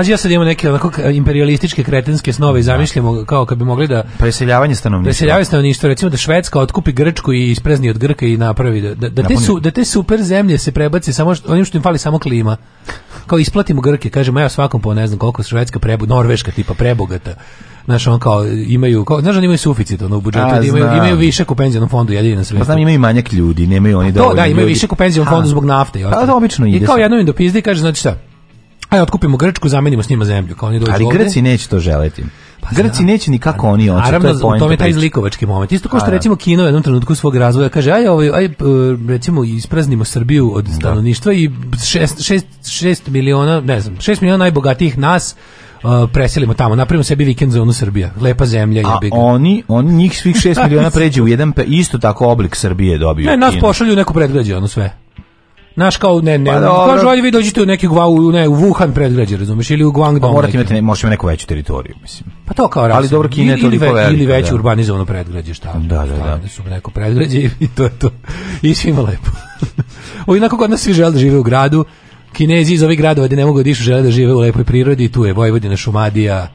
mlađi ja sad imamo neke onako imperialističke kretenske snove i zamišljamo kao kad bi mogli da preseljavanje stanovništva. Preseljavanje stanovništva recimo da Švedska otkupi Grčku i isprezni od Grka i napravi da, da, te, su, da te super zemlje se prebaci samo što, onim što im fali samo klima. Kao isplatimo Grke, kažemo ja svakom po ne znam koliko Švedska prebu, Norveška tipa prebogata. Znaš, on kao, imaju, kao, znaš, oni imaju suficit ono, u budžetu, A, imaju, imaju više u fondu, jedini na svijetu. Pa znam, imaju manjak ljudi, nemaju oni dovoljno. Pa to, da, imaju više u fondu zbog nafte. I da, obično ide. I kao jednom im dopizdi kaže, znači šta, aj otkupimo Grčku, zamenimo s njima zemlju, kao oni dođu Ali ovde. Grci neće to želeti. Pa, Grci neće ni kako oni pa hoće. Naravno, to je taj likovački moment. Isto kao što recimo Kino u jednom trenutku svog razvoja kaže aj, ovaj, aj recimo ispraznimo Srbiju od stanovništva i 6, 6, miliona, ne znam, 6 miliona najbogatijih nas Uh, preselimo tamo, napravimo sebi vikend zonu Srbija. Lepa zemlja, A oni, oni njih svih 6 miliona pređe u jedan isto tako oblik Srbije dobiju. Ne, nas pošalju u neko predgrađe, ono sve. Naš kao ne ne. Pa, kažu ajde vi dođite u neki Guau, ne, u Wuhan predgrađe, razumeš, ili u Guangdong. Pa morate imati možete neku veću teritoriju, mislim. Pa to kao Ali dobro Kina to toliko Ili veće da. urbanizovano predgrađe, šta? Da, da, da. da su neko predgrađe i to je to. I svima lepo. o inako kod nas svi žele da žive u gradu. Kinezi iz ovih gradova gde ne mogu da išu žele da žive u lepoj prirodi, tu je Vojvodina, Šumadija,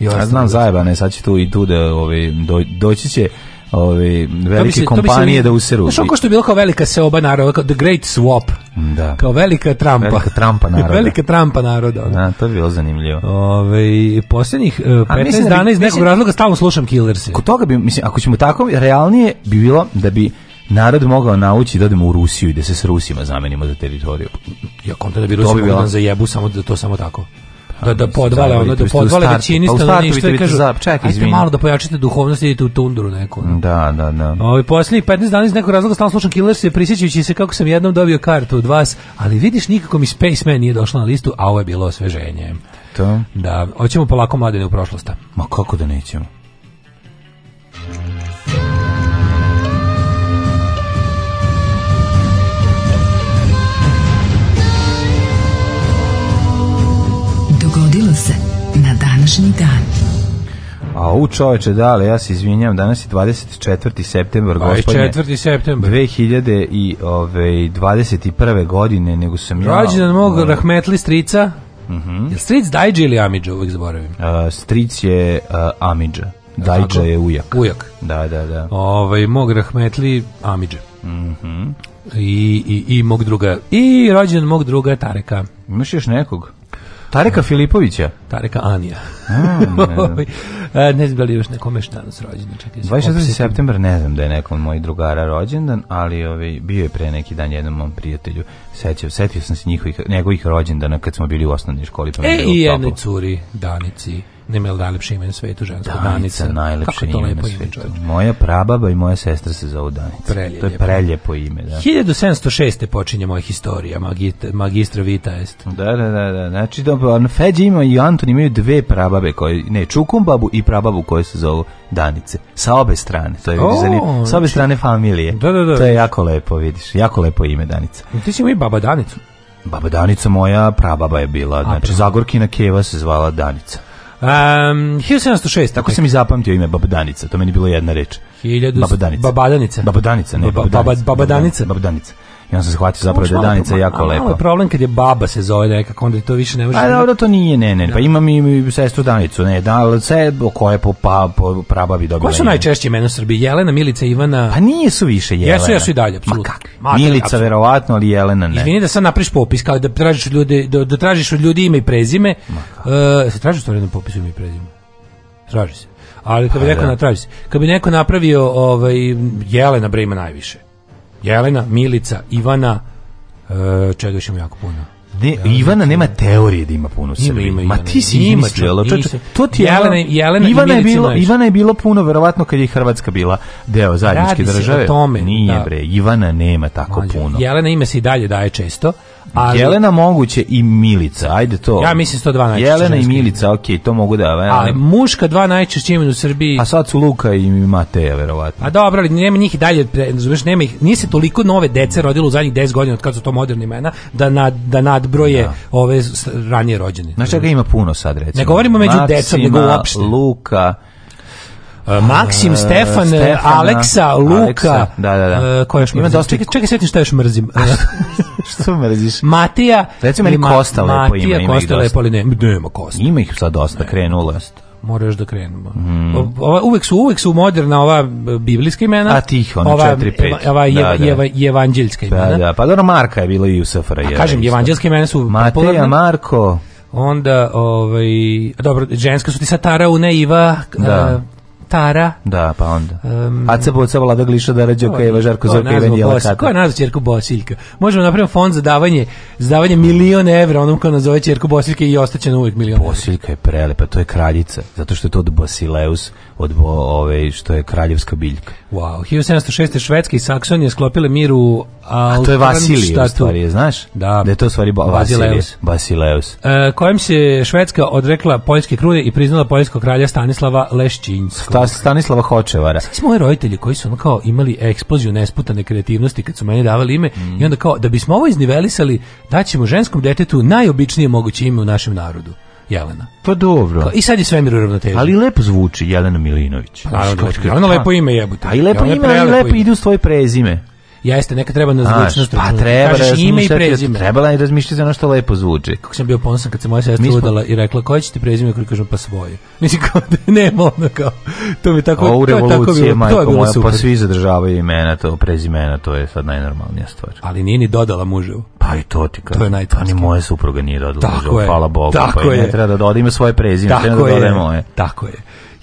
ja znam zajebane, sad će tu i tu da ovi do, doći će ove, velike se, kompanije da useru. Znaš, ono što je bilo kao velika seoba naroda, kao The Great Swap. Da. Kao velika Trumpa. Velika Trumpa naroda. velika Trumpa naroda. Ono. Da, to je bilo zanimljivo. Ove, posljednjih uh, e, 15 dana iz nekog razloga stalno slušam Killers. Kod toga bi, mislim, ako ćemo tako, realnije bi bilo da bi narod mogao naučiti da odemo u Rusiju i da se s Rusima zamenimo za teritoriju. Ja kontra da bi Rusija bi za jebu samo da to samo tako da da podvale ono da podvale pa većini stanovništva i kažu čekaj izvinite malo da pojačate duhovnost idite u tundru neku ono. da da da ovaj poslednjih 15 dana iz nekog razloga stalno slušam Killers se prisećujući se kako sam jednom dobio kartu od vas ali vidiš nikako mi Spaceman nije došla na listu a ovo je bilo osveženje to da hoćemo polako mladine u prošlost ma kako da nećemo današnji dan. A u čoveče, da, ali ja se izvinjam, danas je 24. september, pa gospodine. 4. september. 2021. godine, nego sam ja... rađen mog Rahmetli Strica. Uh Jel Stric Dajđa ili Amidža, uvijek zaboravim. stric je Amidža. Dajđa je ujak. Ujak. Da, da, da. Ove, mog Rahmetli Amidža. Mhm. I, i, I mog druga. I rođen mog druga Tareka. Imaš još nekog? Tareka Filipovića? Tareka Anija. Mm, ovaj, e, ne, znam da li još nekome šta nas rođendan. 26. september, ne znam da je nekom moj drugara rođendan, ali ovaj, bio je pre neki dan jednom mom prijatelju. Sećao, setio sam se njihovih, njegovih rođendana kad smo bili u osnovnoj školi. Pa e, i jednoj curi, Danici nema je najlepše ime na svetu, ženska Danica. Danica, najlepše ime na moja prababa i moja sestra se zovu Danica. To je preljepo ime. Da. 1706. počinje moja historija, magistra, magistra Vita jest. Da, da, da. da. Znači, ono, ima i Anton imaju dve prababe, koje, ne, Čukumbabu i prababu koje se zovu Danice. Sa obe strane. To je, o, sa obe znači- strane familije. Da, da, da. To je jako lepo, vidiš. Jako lepo ime Danica. Ti si i baba Danicu. Baba Danica moja prababa je bila, znači Zagorkina Keva se zvala Danica. 1706. Tako sam i zapamtio ime Babadanica, to meni bilo jedna reč. 1000... Babadanica. Babadanica. ne Babadanica. Babadanica. Babadanica. I on sam shvatio zapravo da je Danica jako lepa. je problem kad je baba se zove nekako, onda to više ne može... A da, to nije, ne, ne, pa imam i sestru Danicu, ne, da, se, koje po, pa, po prababi dobila. su najčešće imena u Srbiji? Jelena, Milica, Ivana? Pa nije su više Jelena. Jesu, jesu i dalje, apsolutno. Ma Milica, verovatno, ali Jelena ne. Izvini da sad napriš popis, kao da tražiš od ljudi, da, tražiš ljudi ime i prezime. Uh, se traži stvari na popisu ime i prezime? Traži se. Ali kad bi pa neko napravio, kad bi neko napravio ovaj Jelena bre najviše. Jelena, Milica, Ivana, e, čega još jako puno. Ne, Ivana znači, nema teorije da ima puno Srbije. Ima, ima, Ma ti si ima, to ti je ono- Jelena, Jelena Ivana je bilo Ivana je bilo puno verovatno kad je Hrvatska bila deo zajedničke Radi države. o tome, Nije da. bre, Ivana nema tako puno. Jelena ime se i dalje daje često. Ali, Jelena moguće i Milica, ajde to. Ja mislim 102 Jelena i Milica, ok, to mogu da... Ali muška dva najčešće imena u Srbiji. A sad su Luka i Mateja, verovatno. A dobro, ali nema njih i dalje, razumeš, nema ih, nije se toliko nove dece rodilo u zadnjih 10 godina od kad su to moderni imena, da, na, da nadbroje ove ranije rođene. Znaš čega ima puno sad, recimo? Ne govorimo među Maksima, decom, nego uopšte. Luka, Maksim, Stefan, e, Stefan Aleksa, Luka, Aleksa, da, da, da. E, ko još Ima mrzim? Dosta... Čekaj, čekaj, sjetim šta još mrzim. što mrziš? Matija. Recimo ili Kosta lepo ima. Matija, Kosta lepo, ali nema, nema Kosta. Ima ih sad dosta, krenulo je još da krenemo. Mm. Ova uvek su uvek su moderna ova e, biblijska imena. A tih ona 4 5. Ova je da, da. evanđelska imena. Da, da, pa dobro Marka je bilo i Jusafra je. Kažem evanđelska imena su Mateja, Marko. Onda ovaj dobro ženska su ti Satara, Une, Iva, da. Tara. Da, pa onda. Um, Aca Boca, Vlada Gliša, Dara Đoka, Eva Žarko, za Ivan Jela Kata. Ko je nazva Čerku Bosiljka? Možemo napraviti fond za davanje, za davanje milion evra onom nazove Čerku Bosiljka i ostaće na uvijek milion Bosiljka je prelepa, to je kraljica, zato što je to od Basileus, od ove što je kraljevska biljka. Wow, 1706. švedski i sklopile mir u A to je Vasilije, u stvari, znaš? Da. je to stvari ba Vasileus. E, se Švedska odrekla poljske krune i priznala poljskog kralja Stanislava Leščinskog. Sta, Stanislava Hočevara. Svi moji roditelji koji su ono kao imali eksploziju nesputane kreativnosti kad su meni davali ime mm. i onda kao da bismo ovo iznivelisali daćemo ženskom detetu najobičnije moguće ime u našem narodu. Jelena. Pa dobro. Pa, I sad je svemir u Ali lepo zvuči Jelena Milinović. Pa, ono lepo ime jebute. A i lepo ono ime, ali lepo ide u svoje prezime. Jeste, neka treba na zvučnost. Pa treba Kažeš ime i prezime. Trebala je razmišljati za ono što lepo zvuči. Kako sam bio ponosan kad se moja sestra smo... udala i rekla koje ćete prezime, koji kažem pa svoje. Mislim kao da ne ono kao. To mi tako tako bilo, majko moja, pa svi zadržavaju imena, to prezimena, to je sad najnormalnija stvar. Ali nije ni dodala muževu. Pa i to ti kažem. To je najtačnije. Pa ni moja supruga nije dodala tako muževu, je, hvala Bogu. Pa tako pa je. Ne treba da dodim svoje prezime, tako treba da moje. Tako je.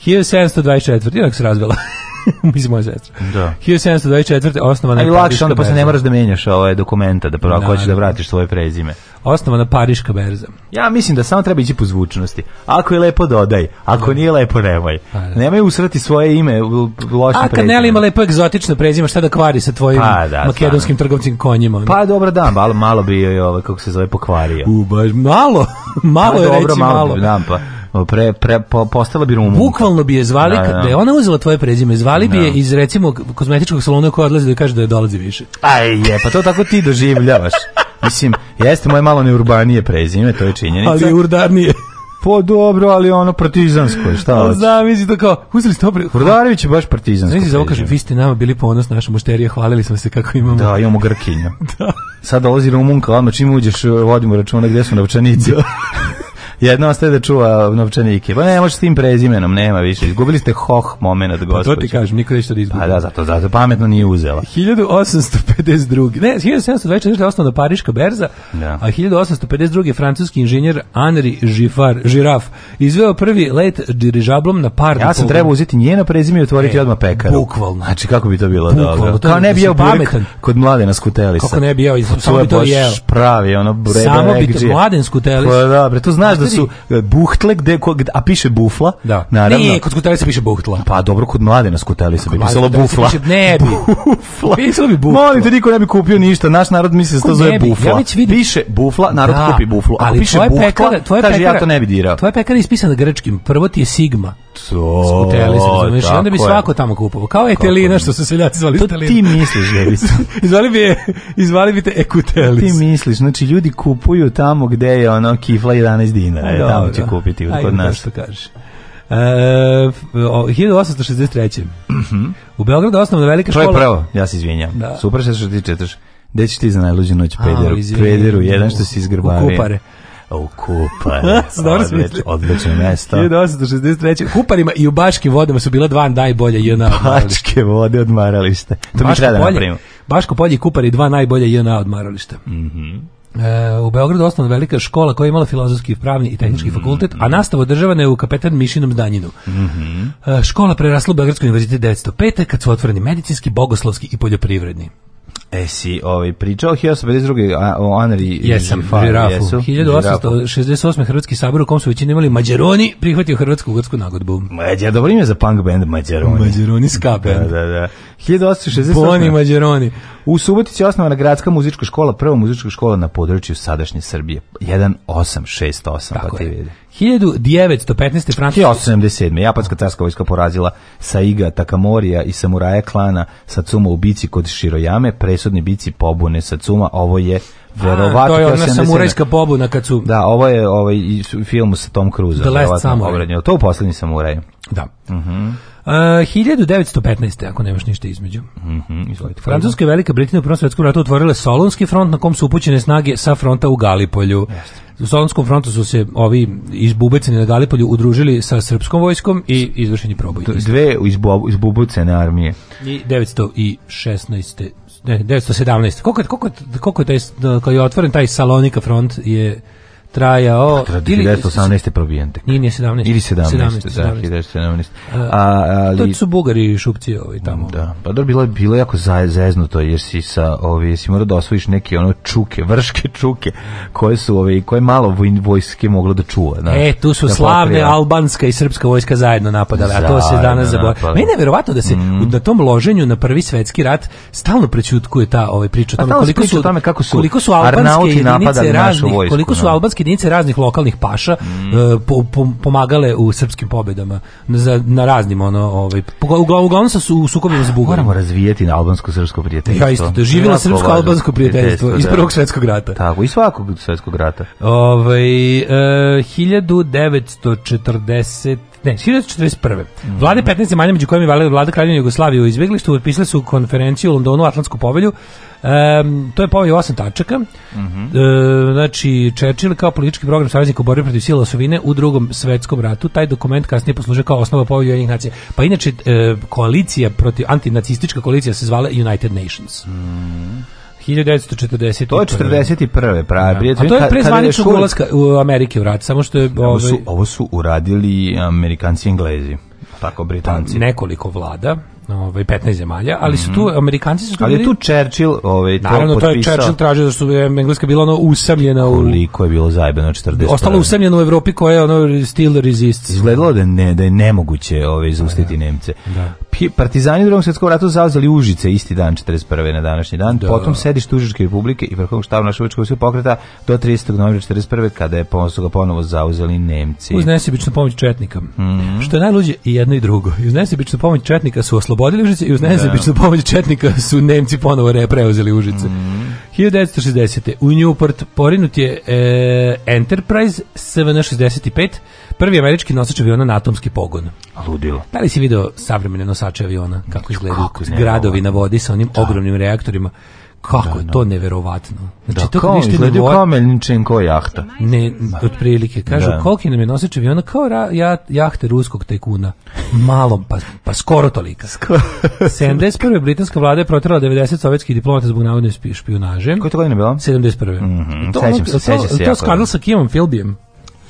1724. ipak se razvela. mislim moja sestra. Da. 1724. osnovana Ali lakše, onda posle ne moraš da menjaš ovaj dokumenta, da prvo ako hoćeš da vratiš svoje prezime. Osnovana Pariška berza. Ja mislim da samo treba ići po zvučnosti. Ako je lepo dodaj, ako nije lepo nemoj. Pa da. Nemoj usrati svoje ime u prezime. A kad ne ima lepo egzotično prezime, šta da kvari sa tvojim pa, da, makedonskim trgovcim konjima? Ono? Pa dobro da, malo, malo bi joj, ovaj, kako se zove, pokvario. U, baš malo, malo pa, je dobro, reći malo. malo. pa pre, pre, postala bi rumunka. Bukvalno bi je zvali, da, da. je ona uzela tvoje prezime, zvali bi je iz recimo kozmetičkog salona koja odlazi da kaže da je dolazi više. Aj je, pa to tako ti doživljavaš. Mislim, jeste moje malo neurbanije prezime, to je činjenica. Ali urdarnije. Po pa dobro, ali ono partizansko, šta hoće? Znam, misli to kao, uzeli ste opre... Hrdarević je baš partizansko. Znači, ovo kažem, vi ste nama bili ponos naša mušterije hvalili smo se kako imamo. Da, imamo Grkinja. da. Sad dolazi Rumunka, odmah čim uđeš, vodimo računa gdje su navčanici. Da jednostavno ste da čuva novčanike. Pa ne, može s tim prezimenom, nema više. Izgubili ste hoh momenat, gospodin. Pa to ti kažem, niko ništa da izgubi. Pa da, zato, zato pametno nije uzela. 1852. Ne, 1724. je osnovna Pariška berza, da. a 1852. francuski inženjer Henri žifar žiraf izveo prvi let dirižablom na par Ja sam trebao uzeti njeno prezime i otvoriti e, odmah pekaru. Bukvalno. Znači, kako bi to bilo dobro? To ne bi jeo pametan kod na skutelisa. Kako ne bi jeo, samo bi to pravi, ono, bre, Samo bi pa, to mladen Pa, Da, bre, znaš da su e, buhtle, gde, a piše bufla, da. naravno. ne kod skuteli se piše buhtla. Pa dobro, kod mlade na skuteli se bi pisalo bufla. Piše, ne bi. bufla. Pisalo bi bufla. Molim te, niko ne bi kupio ništa, naš narod misli da to zove bufla. Ja Piše bufla, narod da, kupi buflu. Ako ali piše tvoje pekara, tvoje kaže ja to ne bi dirao. tvoje pekara ispisano grčkim, prvo ti je sigma. To, skuteli se, razumeš onda bi svako tamo kupovao. Kao etelina što se seljaci zvali etelina. ti misliš, je izvali bi, izvali bi te ekuteli Ti misliš, znači ljudi kupuju tamo gde je ono kifla 11 dinara dinara, je, tamo će kupiti kod nas. Što kažeš. Uh, 1863. Mm -hmm. U Beogradu osnovna velika škola... To je pravo, ja se izvinjam. Da. Super što ti četaš. Gde ćeš ti za najluđu noć pederu? Pederu, jedan što si izgrbavio. U kupare. U Kupare. Dobro smisli. Odlično mesto. 1863. Kuparima i u Baškim vodama su bila dva najbolje JNA. Pa, Bačke vode odmaralište. To Baško mi treba da napravimo. Baško polje i Kupari dva najbolje JNA odmarališta. Mhm. Mm E, u Beogradu osnovna velika škola koja je imala filozofski, pravni i tehnički mhm. fakultet, a nastava održavana je u kapetan Mišinom zdanjinu. Mm -hmm. E, škola prerasla u Beogradsku univerzitetu 1905. kad su otvoreni medicinski, bogoslovski i poljoprivredni. E si, ovaj, pričao 1852. o Anri Jesam, Žifar, žirafu. 1868. Hrvatski sabor u kom su većini imali Mađaroni, prihvatio hrvatsku ugorsku nagodbu. Mađar, dobro ime za punk band Mađaroni. Mađaroni ska band. Da, da, da. 1868. Boni Mađaroni. U Subotici je osnovana gradska muzička škola, prva muzička škola na području sadašnje Srbije. 1868, pa Tako pa ti vidi. 1915. Francuska... 1877. Japanska carska vojska porazila Saiga Takamorija i samuraja klana Satsuma u bici kod Shirojame, presudni bici pobune Satsuma, ovo je verovatno... to je ona samurajska pobuna kad su... Da, ovo je ovaj film sa Tom Cruise-om. The To u poslednji samuraj. Da. Mhm. Uh -huh. Uh, 1915. ako nemaš ništa između. Mm -hmm, Francuska i Velika Britanija u Prvom svjetskom ratu otvorile Solonski front na kom su upućene snage sa fronta u Galipolju. Yes. U Solonskom frontu su se ovi izbubeceni na Galipolju udružili sa srpskom vojskom i izvršeni proboj. Dve izbubecene armije. I 916. Ne, Koliko je, koliko je je otvoren taj Salonika front je trajao... Pa, 1918. je probijen tek. Nije, nije 17. Ili 17. 17, da, 1917. E, a, ali... To su bugari i šupci ovi tamo. Da, pa dobro, bilo je bilo jako zeznuto, jer si sa ovi, si morao da osvojiš neke ono čuke, vrške čuke, koje su ove, koje malo vojske moglo da čuva. Znaš, e, tu su slavne albanska i srpska vojska zajedno napadale, a to se danas zaboravlja. Meni je verovato da se mm. na tom loženju na prvi svetski rat stalno prećutkuje ta ovaj priča pa koliko su, kako su koliko su albanske jedinice raznih, koliko su albanske jedinice raznih lokalnih paša eh, pomagale u srpskim pobedama za, na raznim ono ovaj uglavnom su u sukobima s Bugarima. Moramo razvijeti na albansko-srpsko prijateljstvo. Ja isto, živela srpsko-albansko prijateljstvo iz prvog svjetskog rata. Tako, i svakog svjetskog rata. Ovaj uh, eh, 1940 ne, 1941. Vlade 15 zemalja među kojima je vlada Kraljevine Jugoslavije u izbjeglištu odpisali su konferenciju u Londonu Atlantsku povelju Um, to je povijel osam tačaka. Mm -hmm. e, znači, Čečil kao politički program saveznika u borbi protiv sila osovine u drugom svetskom ratu, taj dokument kasnije poslužio kao osnova povijel jednih nacija. Pa inače, e, koalicija protiv, antinacistička koalicija se zvala United Nations. Mm -hmm. 1941. To je 41. pravi. Ja. A to je pre zvaničnog u Amerike u rat, samo što je... Ovo ovaj- su, ovo su uradili Amerikanci i Englezi, tako Britanci. Pa, nekoliko vlada ovaj 15 zemalja, ali su tu mhm. Amerikanci su tu Ali je tu Churchill, ovaj to Naravno, to je Churchill tražio da su e, Engleska bila ono usamljena u Koliko je bilo zajebano 40. ostala usamljena u Evropi koja je ono still resists. Izgledalo da ne da je nemoguće ovaj zaustaviti Nemce. Da. Partizani u Drugom svjetskom ratu zauzeli Užice isti dan 41. na današnji dan. Potom sediš Užičke republike i vrhovnog štaba našeg su pokreta do 30. novembra 41. kada je ponovo ga ponovo zauzeli Nemci. Uz nesebičnu pomoć četnika. Mhm. Što je najluđe i jedno i drugo. Uz nesebičnu pomoć četnika su oslobodili Užice i uz nezabičnu pomoć četnika su Nemci ponovo preuzeli Užice. Mm -hmm. 1960. U Newport porinut je e, Enterprise 765, 65 prvi američki nosač aviona na atomski pogon. Ludilo. Da li si video savremene nosače aviona, kako izgledaju gradovi na vodi sa onim ogromnim reaktorima? Kako da, je to neverovatno. Znači, da, to kao, izgledaju kao Melničenko jahta. Ne, otprilike. Kažu, da. koliki nam je noseč aviona? Kao ra, ja, jahte ruskog tajkuna. Malo, pa, pa skoro tolika. Skoro. 71. britanska vlada je protrala 90 sovjetskih diplomata zbog navodne špionaže. Koje to godine bilo? 71. Mm -hmm. to, sećam se, sećam se. To, to skandal sa Kimom Filbijem.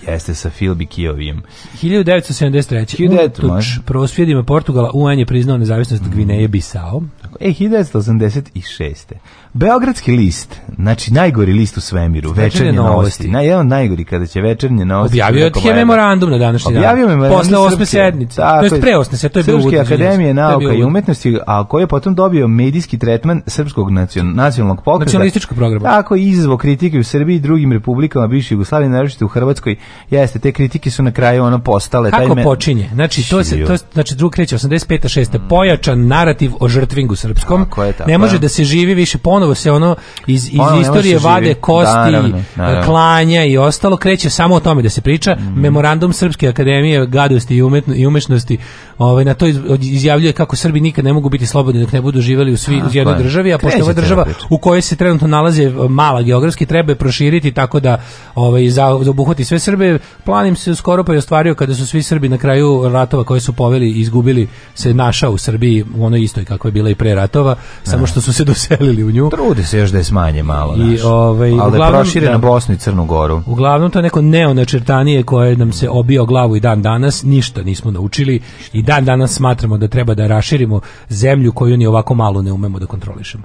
Jeste sa Filbi Kijovim. 1973. 1900, Unatoč prosvjedima Portugala UN je priznao nezavisnost mm. Gvineje Bisao. E, 1986. Beogradski list, znači najgori list u svemiru, večernje, večernje novosti. Na, jedan najgori kada će večernje novosti. Objavio je memorandum na današnji dan. Objavio Posle osme sednice. To je pre osme to je bilo Srpske akademije nauka i umetnosti, a koji je potom dobio medijski tretman Srpskog nacionalnog pokreta. Nacionalističkog programa. Tako je izazvo kritike u Srbiji i drugim republikama bivše Jugoslavije, naročito u Hrvatskoj. Jeste, te kritike su na kraju ono postale. Kako počinje? Znači, to se, to, znači drug kreće 85. 6. Pojačan narativ o žrtvingu srpskom. ne može da se živi više ponovo se ono iz, iz istorije vade kosti, e, klanja i ostalo, kreće samo o tome da se priča. Mhm. Memorandum Srpske akademije gadosti i, umetno, umešnosti ovaj, na to izjavljuje kako Srbi nikad ne mogu biti slobodni dok ne budu živjeli u, svi, u jednoj državi, a pošto ova država u kojoj se trenutno nalaze e, mala geografski, treba je proširiti tako da ovaj, obuhvati sve Srbe. Planim se skoro pa je ostvario kada su svi Srbi na kraju ratova koje su poveli i izgubili se naša u Srbiji u onoj istoj kako je bila i pre ratova, samo što su se doselili u nju Trudi se još da je smanje malo, I, ovaj, ali uglavnom, na Bosnu i Crnu Goru. Uglavnom to je neko neonačrtanije koje nam se obio glavu i dan danas, ništa nismo naučili i dan danas smatramo da treba da raširimo zemlju koju ni ovako malo ne umemo da kontrolišemo.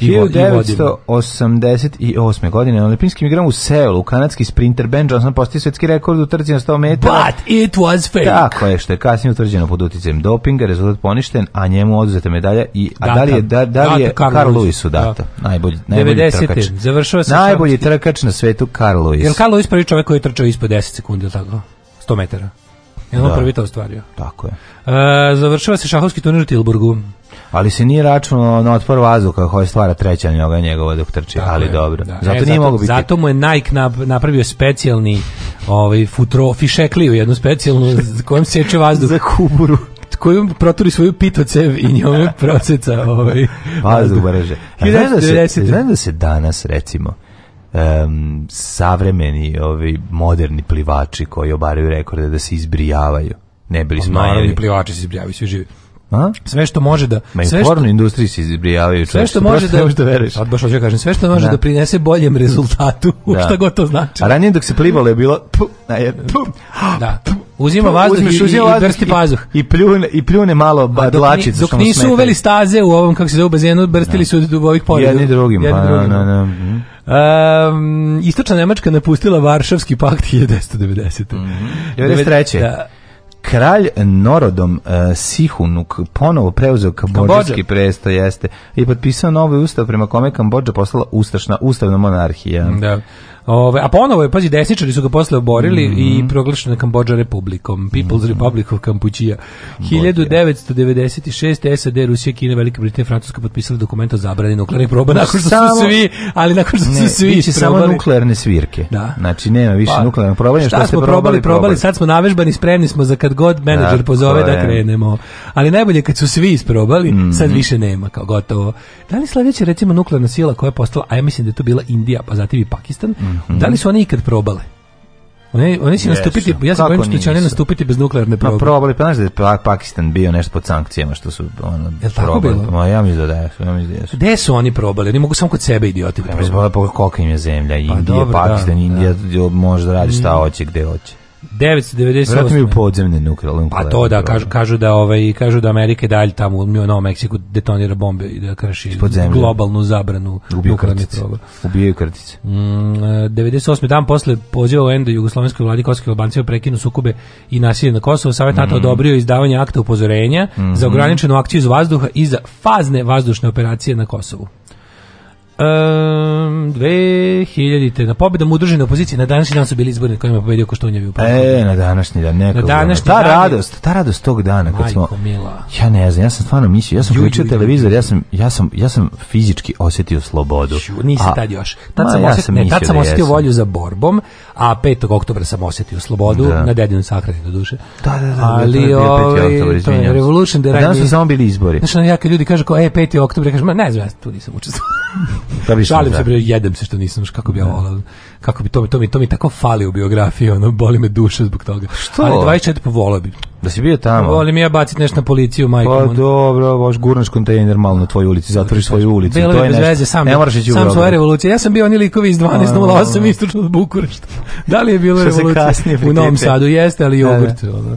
1988. godine na olimpijskim igram u Seulu kanadski sprinter Ben Johnson postio svetski rekord u trci na 100 metara. But it was fake. Tako je, što je kasnije utvrđeno pod uticajem dopinga, rezultat poništen, a njemu oduzeta medalja i a da li je da, da li je Carl, Lewis data. Da. Najbolji najbolji 90. trkač. Završava se najbolji trkač na svetu Carl Lewis. Jel Carl Lewis prvi čovjek koji je trčao ispod 10 sekundi, tako? 100 metara jel on da. prvi to ostvario. Tako je. E, završava se šahovski turnir u Tilburgu. Ali se nije računao na otpor vazduka koja stvara treća njoga njegova dok trči, ali je, dobro. Da. Zato, e, nije zato, biti... zato mu je Nike napravio specijalni ovaj, futro, fišekliju, jednu specijalnu kojom seče vazduh. Za kuburu kojom proturi svoju pitocev i njome proceca ovaj. Vazduh breže. Znam da se danas recimo um, savremeni ovi moderni plivači koji obaraju rekorde da se izbrijavaju ne bili smo plivači se izbrijavaju svi živi a? Sve što može da Ma sve što, industriji se izbrijavaju sve što može da što veruješ. Sad pa baš hoću kažem sve što može da, da prinese boljem rezultatu, da. šta god to znači. A ranije dok se plivalo je bilo pu, je, pu, da. Pu, Uzima vazduh i, uzima i brsti pazuh. I, pljune, I pljune malo badlačicu. Dok, dok nisu smetali. uveli staze u ovom, kako se zove, bazenu, brstili su od ovih polja. Jedni drugim. Jedni pa drugim. Na, na, na. Um, mhm. Istočna Nemačka napustila Varšavski pakt 1990. Mm -hmm. 93. Da, kralj Norodom uh, Sihunuk ponovo preuzeo kambodžski presto jeste i potpisao novi ustav prema kome Kambodža postala ustašna ustavna monarhija. Da. Ove, a ponovo je, pazi, desničari su ga posle oborili mm -hmm. i proglašena Kambodža republikom, People's mm -hmm. Republic of Kampućija. 1996. SAD, Rusija, Kina, Velika Britanija Francuska potpisali dokument o zabrani nuklearnih proba nakon što samo, su svi, ali nakon što su svi isprobali... samo nuklearne svirke. Da. Znači, nema više pa, nuklearnog probanja. Šta, šta smo probali, probali, probali, sad smo navežbani, spremni smo za kad god menadžer da, pozove da krenemo. Ali najbolje kad su svi isprobali, mm sad više nema, kao gotovo. Da li sledeća, recimo, nuklearna sila koja je postala, a ja mislim da je to bila Indija, pa zatim i Pakistan, mhm. Mhm. Da li su oni ikad probale? Oni, oni će nastupiti, ja se bojim što će oni nastupiti bez nuklearne probe. Pa probali, pa znaš da je pa, Pakistan bio nešto pod sankcijama što su ono, je probali. bilo? ja mi ja mi Gde su oni probali? Oni mogu samo kod sebe idioti da probali. Ja im je zemlja, pa Indija, dobro, Pakistan, da, Indija, da. može da radi šta mm. hoće, gde hoće. 998. Vratno mi u podzemne nuklearne Pa to da kažu, kažu da ovaj kažu da Amerika dalje tamo u Novom Meksiku detonira bombe i da krši globalnu zabranu nuklearnih programa. Ubijaju krtice. Mm, 98. E, dan posle poziva UN da jugoslovenskoj vladi Kosovskoj Albancije prekinu sukobe i nasilje na Kosovu, Savet NATO mhm. odobrio izdavanje akta upozorenja za mhm. ograničenu akciju iz vazduha i za fazne vazdušne operacije na Kosovu. Um, 2000-te, na pobjeda Mudružine opozicije, na današnji dan su bili izbori na kojima je pobedio Koštunjevi u E, na današnji dan, neka. Na današnji ta dan radost, ta radost tog dana kad smo Mila. Ja ne znam, ja sam stvarno mislio, ja sam uključio televizor, ja sam ja sam ja sam fizički osjetio slobodu. Ju, nisam tad još. Tad ma, sam, ja ne, tad sam osjetio da volju za borbom, a 5. oktobra sam osjetio slobodu da. na dedinu sahrani do duše. Da, da, da. Ali ovaj to je ovaj, revolution da Danas su zombi bili izbori. Znači, ono, ja kad ljudi kažu kao ej 5. oktobar, kažem, ne znam, ja tu nisam učestvovao. da bi Šalim se, bre, jedem se što nisam, kako bi ja volao. Kako bi to, mi, to, mi, to mi tako fali u biografiji, ono, boli me duša zbog toga. Što? Ali 24 povolao bi. Da si bio tamo? Volim ja baciti nešto na policiju, majkom. Pa dobro, baš gurnaš kontejner malo na tvojoj ulici, zatvoriš svoju ulicu. Bilo to je bez veze, sam, ne sam svoja revolucija. Ja sam bio oni likovi iz 12.08 istočno od Bukurešta. Da li je bilo revolucija? u Novom Sadu jeste, ali jogurt. Da, da. Ono.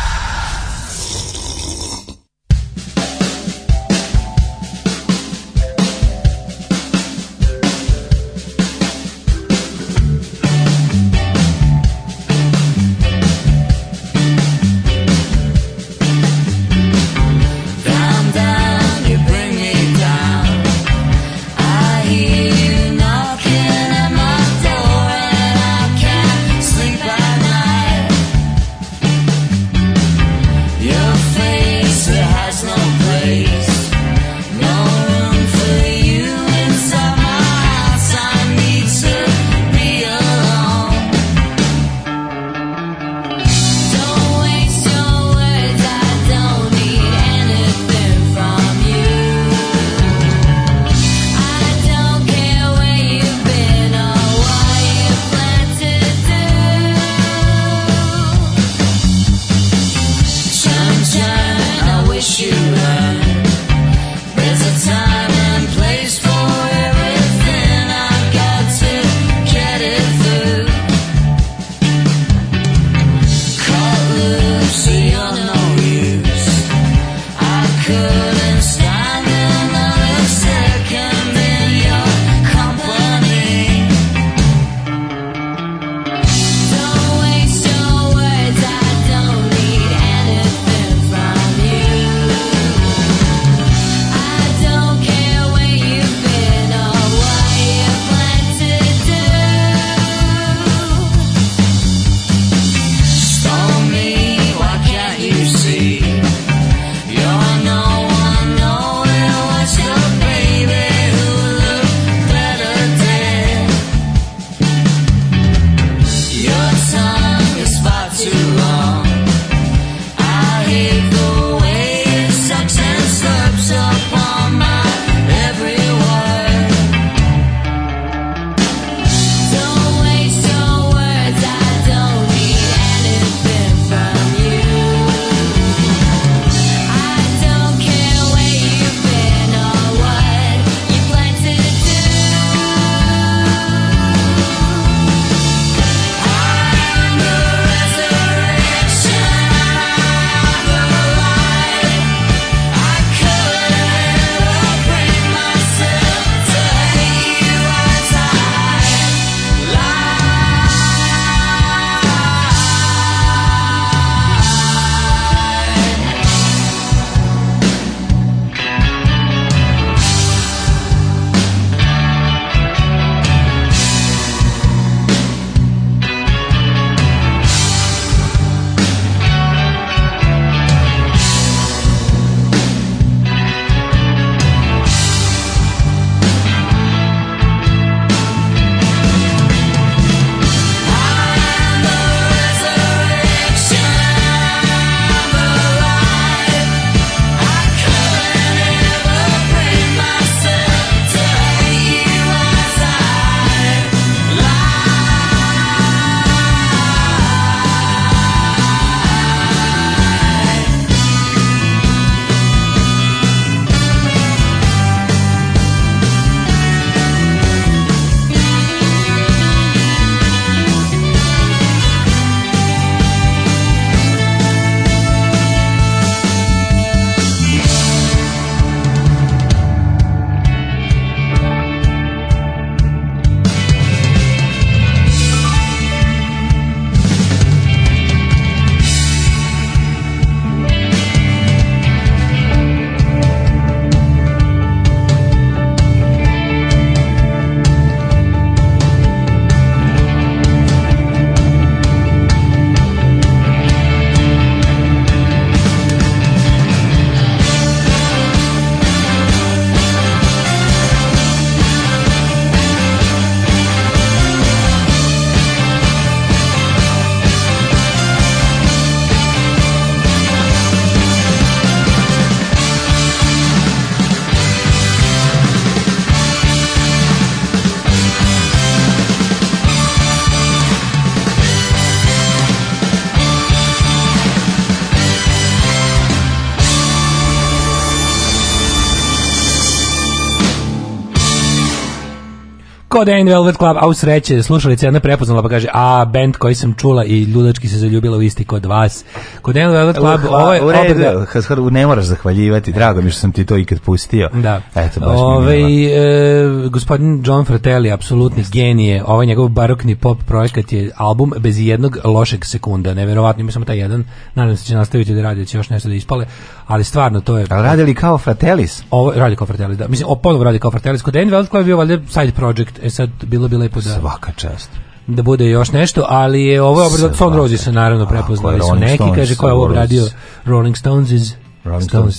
od Velvet Club, a u sreće slušalica ne prepoznala pa kaže, a band koji sam čula i ljudački se zaljubila u isti kod vas kod Neon Velvet Club ovo je Ne moraš zahvaljivati, drago mi što sam ti to ikad pustio. Da. Eto, baš ovaj, e, gospodin John Fratelli, apsolutni genije, ovaj njegov barokni pop projekat je album bez jednog lošeg sekunda, neverovatno, mislim samo taj jedan, nadam se će nastaviti da radi, da će još nešto da ispale, ali stvarno to je... Ali radili kao Fratellis? Ovo, radi kao Fratellis, da. Mislim, ponovo radi kao Fratellis. Kod od Velvet Club je bio valjda side project, e sad bilo bi lepo da... Svaka čast da bude još nešto, ali je ovo obrad Stone Roses se naravno prepoznali su neki, kaže ko je ovo obradio Rolling Stones iz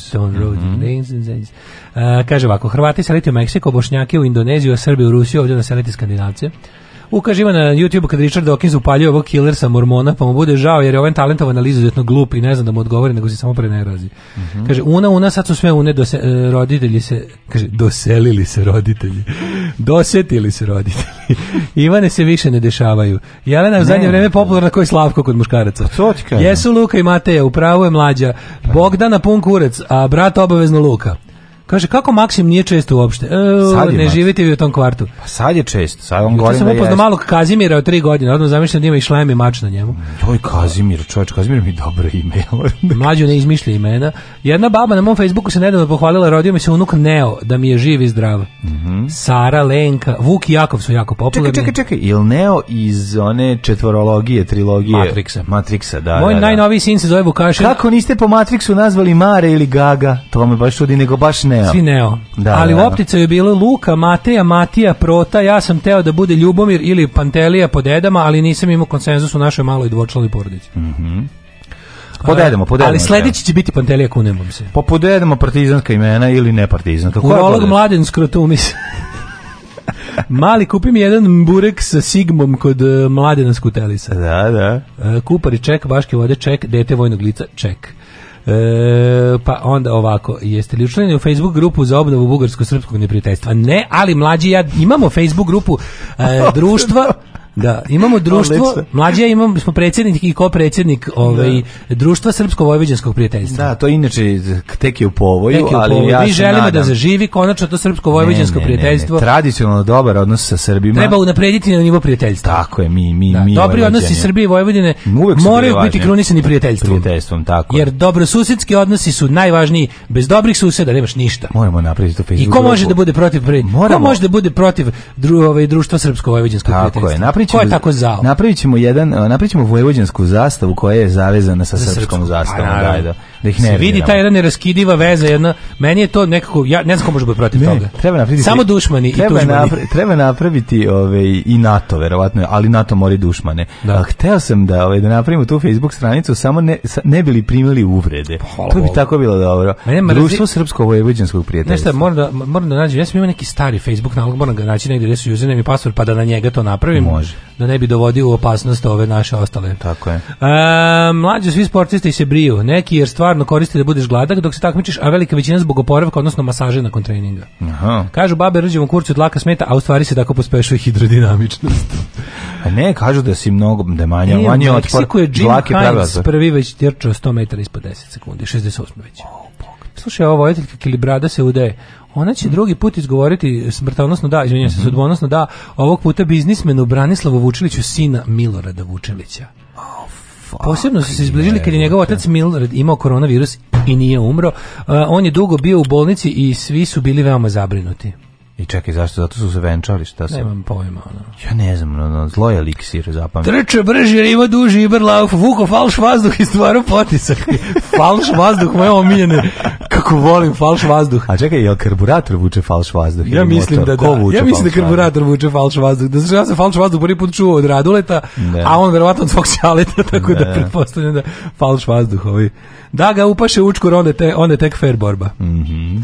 Stone mhm. e, kaže ovako, Hrvati seliti u Meksiko, bošnjaki u Indoneziju, a Srbi u Rusiju, ovdje naseliti Skandinavce. Ukaži na YouTube kad Richard Dawkins upaljuje ovog killer sa mormona, pa mu bude žao jer je ovaj talentovan, ali izuzetno glup i ne znam da mu odgovori, nego se samo prenerazi. Mm -hmm. Kaže, una, una, sad su sve une, dose, e, roditelji se, kaže, doselili se roditelji. Dosetili se roditelji. Ivane se više ne dešavaju. Jelena je u zadnje vreme popularna koji Slavko kod muškaraca. Jesu Luka i Mateja, upravo je mlađa. Pa Bogdana pun kurec, a brat obavezno Luka. Kaže, kako Maksim nije često uopšte? E, ne živite vi u tom kvartu. Pa sad je često, sad on Ja sam upoznao malog Kazimira od tri godine, odmah zamišljam da ima i šlem i mač na njemu. Joj, Kazimir, čovječ, Kazimir mi dobro ime. Mlađo ne izmišlja imena. Jedna baba na mom Facebooku se nedavno pohvalila, rodio mi se unuk Neo, da mi je živ i zdrav. Mm Sara, Lenka, Vuk i Jakov su jako popularni. Čekaj, čekaj, čekaj, il Neo iz one četvorologije, trilogije? Matrixa. Matrixa, da. Moj da, da. najnoviji sin se zove Vukašin. Kako niste po Matrixu nazvali Mare ili Gaga? To vam baš čudi, nego baš Neo. Svi Neo. Da, Ali u opticaju je bilo Luka, Mateja, Matija, Prota, ja sam teo da bude Ljubomir ili Pantelija po dedama, ali nisam imao konsenzus u našoj maloj dvočlanoj porodici. Mhm. Mm Ali sledeći će biti Pantelija Kunemom se. Po pa podedemo partizanska imena ili ne partizanska. Urolog Mladen Skrotumis. Mali, kupi mi jedan burek sa sigmom kod uh, mladena skutelisa. Da, da. Uh, e, kupari ček, baške vode ček, dete vojnog lica ček. E, pa onda ovako, jeste li učlenili u Facebook grupu za obnovu bugarsko-srpskog neprijateljstva? Ne, ali mlađi ja imamo Facebook grupu e, društva da, imamo društvo, mlađe imamo, smo predsjednik i predsjednik ovaj, društva Srpsko-Vojvođanskog prijateljstva. Da, to inače tek je u povoju, ali ja Mi želimo nadam. da zaživi konačno to Srpsko-Vojvođansko prijateljstvo. tradicionalno dobar odnos sa Srbima. Treba unaprediti na nivo prijateljstva. Tako je, mi, mi, mi Dobri odnosi Srbije i Vojvodine moraju biti krunisani prijateljstvom. Prijateljstvom, tako. Jer dobrosusjedski odnosi su najvažniji. Bez dobrih suseda nemaš ništa. Moramo napraviti to I ko može da bude protiv, ko može da bude protiv dru, ovaj, društva Srpsko-Vojvođanskog prijateljstva? Tako je, napravićemo Ko je tako zao? Napravićemo jedan, e, napravićemo vojvođansku zastavu koja je zavezana sa srpskom, pa zastavom, da, ih ne vidi ta jedna neraskidiva veza, jedna meni je to nekako ja ne znam ko može biti protiv toga. Treba napraviti samo dušmani treba i tužmani. treba napraviti ove ovaj, i NATO verovatno, ali NATO mora dušmane. Da. A, hteo sam da ove ovaj, da napravimo tu Facebook stranicu samo ne ne bili primili uvrede. Hvala, pa, to bi tako bilo dobro. Društvo srpsko vojvođanskog prijateljstva. Nešto moram da moram da nađem, ja sam imao neki stari Facebook nalog, moram ga naći negde gde su username i password pa da na njega to napravim. Može da ne bi dovodio u opasnost ove naše ostale. Tako je. E, mlađe svi sportisti se briju, neki jer stvarno koriste da budeš gladak dok se takmičiš, a velika većina zbog oporavka, odnosno masaže nakon treninga. Aha. Kažu babe rđevom kurcu dlaka smeta, a u stvari se tako pospešuje hidrodinamičnost. a ne, kažu da si mnogo da manja, e, manje otpor. je Jim prvi već trčao 100 metara ispod 10 sekundi, 68 već. Oh, Slušaj, ovo, etilka Kilibrada se udeje ona će drugi put izgovoriti smrtonosno da, izvinjavam se, mhm. sudbonosno da, ovog puta biznismenu Branislavu Vučiliću, sina Milorada Vučilića. Oh, Posebno su se izbližili kad je njegov otac Milorad imao koronavirus i nije umro. Uh, on je dugo bio u bolnici i svi su bili veoma zabrinuti. I čekaj, zašto? Zato su se venčali, šta se... Nemam pojma, ono. Ja ne znam, ono, ono zlo je eliksir, Trče brži, ima duži, i brla. vuko falš vazduh i stvaru potisak. falš vazduh, moj omiljene, kako volim falš vazduh. A čekaj, jel karburator vuče falš vazduh? Ja mislim motor? da da. Ja mislim da karburator vuče falš vazduh. Da znači, ja sam falš vazduh prvi put čuo od Raduleta, a on verovatno od Foxaleta, tako da pretpostavljam da falš vazduh da ga upaše učkur, onda, onda je tek fair borba. Mhm.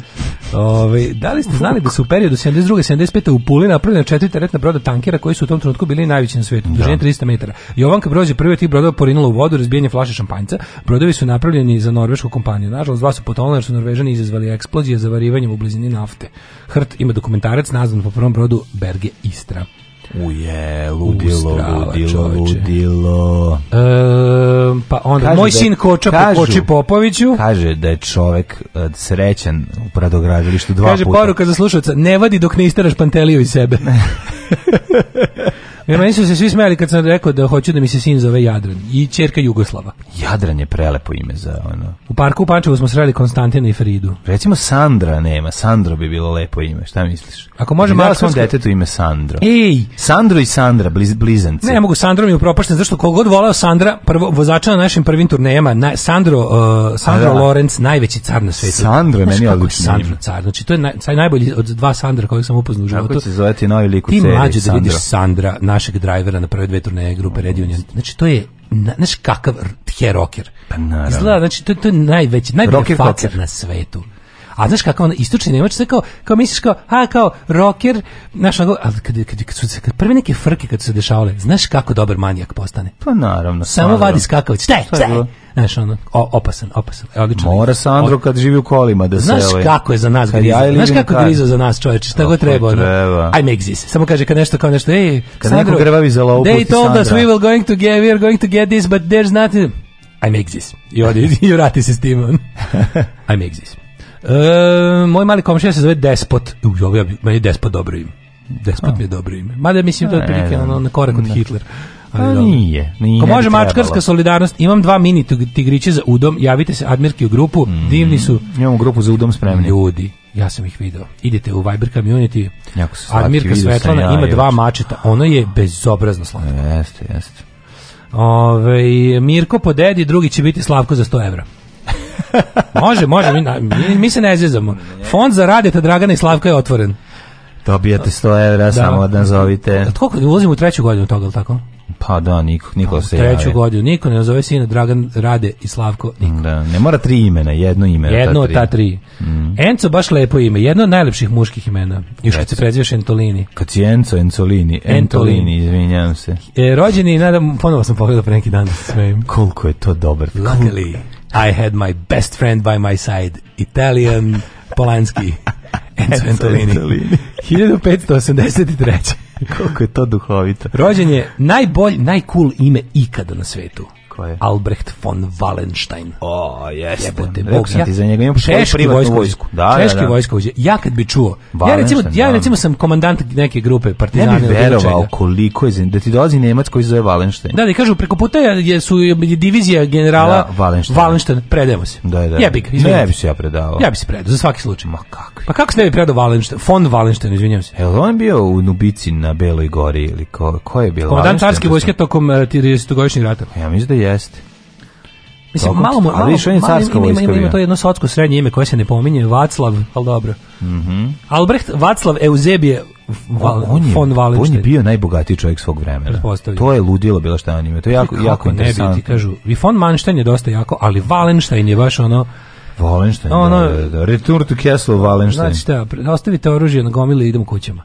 Ovaj, da li ste znali da su u periodu 72. 75. u Puli napravljena četiri teretna broda tankera koji su u tom trenutku bili najveći na svijetu, dužine 300 metara. Jovanka Brođe prvi od tih brodova porinula u vodu razbijanje flaše šampanjca. Brodovi su napravljeni za norvešku kompaniju. Nažalost, dva su potonula jer su norvežani izazvali eksplozije zavarivanjem u blizini nafte. Hrt ima dokumentarac nazvan po prvom brodu Berge Istra. Uje, ludilo, Ustrava, ludilo, ludilo. E, pa onda, moj sin Koča kažu, po Koči Popoviću. Kaže da je čovek e, srećan u pradogradilištu dva kaže, puta. Kaže poruka za slušalca, ne vadi dok ne istaraš panteliju iz sebe. Jer meni su se svi smijali kad sam rekao da hoću da mi se sin zove Jadran i čerka Jugoslava. Jadran je prelepo ime za ono. U parku u Pančevu smo sreli Konstantina i Fridu. Recimo Sandra nema, Sandro bi bilo lepo ime, šta misliš? Ako može malo svom detetu ime Sandro. Ej, Sandro i Sandra bliz, blizanci. Ne, mogu Sandro mi upropašten zašto kogod volao Sandra, prvo vozača na našim prvim turnejama, Sandro uh, Sandro Lorenz najveći car na svijetu Sandro je meni odlično. Sandro car, znači to je naj, najbolji od dva Sandra kojeg sam upoznao u životu. se ti novi Ti da vidiš Sandra, našeg drivera na prve dve turneje grupe Red Union. Znači, to je na, kakav heroker pa rocker. znači, to, to je najveći, najbolji facer na svetu. A znaš kako on istočni Nemač sve kao kao misliš kao a kao rocker, znaš, ono, ali kad, kad, kad, su, kad prve neke frke kad su se dešavale, znaš kako dobar manijak postane? Pa naravno. Samo vadi skakavac. Šta je? Šta Znaš, ono, o, opasan, opasan. E, Odlično. Mora Sandro kad živi u kolima da Znaš se, Znaš ovaj, kako je za nas grizo. znaš kako je za nas, čoveče, šta god treba. Ono. treba. I make this. Samo kaže kad nešto kao nešto, ej, kad Sandro, neko grvavi za lovu, they told us we will going to get, we are going to get this, but there's nothing. I make this. I odi, i vrati se s tim. I make this. E, moj mali komšija se zove Despot. U, ja bi, je Despot dobro ime. Despot oh. mi je dobro ime. Mada mislim da je otprilike ono, na korak od Hitler. Pa Ali A, ono. nije, nije. Ko može mačkarska solidarnost, imam dva mini tigriće za udom, javite se Admirki u grupu, mm. divni su. Imamo grupu za udom spremni. Ljudi, ja sam ih video. Idite u Viber community. Admirka Svetlana ima dva mačeta. Ono je bezobrazno slatko. Jeste, jeste. Ove, Mirko po dedi, drugi će biti Slavko za 100 evra može, može, mi, se ne zezamo. Fond za radeta Dragana i Slavka je otvoren. Dobijate 100 evra, da. samo da nazovite. koliko ulazimo u treću godinu toga, ili tako? Pa da, niko, niko se javi. Treću godinu, niko ne nazove sina Dragan, Rade i Slavko, niko. Da, ne mora tri imena, jedno ime. Jedno ta tri. Ta tri. Mm. Enco baš lepo ime, jedno od najlepših muških imena. Još kad se preziveš Entolini. Kad si Enco, Encolini. Entolini, Entolini izvinjam se. E, rođeni, nadam, ponovo sam pogledao pre neki dan da se smijem. Koliko je to dobar. Luckily. I had my best friend by my side, Italian Polanski. Enzo Antolini. 1583. Koliko je to duhovito. Rođen je najbolj, najcool ime ikada na svetu. Tako je. Albrecht von Wallenstein. O, jeste. Jebote, Bog, ja, ti za njega. Imam češki vojsko, vojsku. Da, češki da, da. vojsko. Ja kad bi čuo, ja recimo, ja recimo sam komandant neke grupe partizana. Ne bi verovao koliko je, da ti dolazi Nemac koji se zove Wallenstein. Da, da kažu, preko puta je, su divizija generala da, Wallenstein. Wallenstein, predajemo se. Da, da. Jebik, ne bi se ja predao Ja bi se predao, za svaki slučaj. Ma kako? Pa kako se ne bi predao Wallenstein? Von Wallenstein, izvinjavam se. Jel on bio u Nubici na Beloj gori ili ko, ko je bio? Komandant carske vojske tokom 30-godišnjeg eh, rata. Ja mislim da je jeste. Mislim, Kako, malo, malo, više on je carska vojska ima, ima, ima, to jedno sotsko srednje ime koje se ne pominje, Vaclav, ali dobro. Mm -hmm. Albrecht Vaclav Eusebije Val, on, je, von Wallenstein. On je bio najbogatiji čovjek svog vremena. To je ludilo bilo šta on ima. To je jako, jako interesantno. Ne bi ti kažu, i von Manstein je dosta jako, ali Wallenstein je baš ono... Wallenstein, ono, da, da, da. Return to Castle Wallenstein. Znači šta, ostavite oružje na gomili i idemo kućama.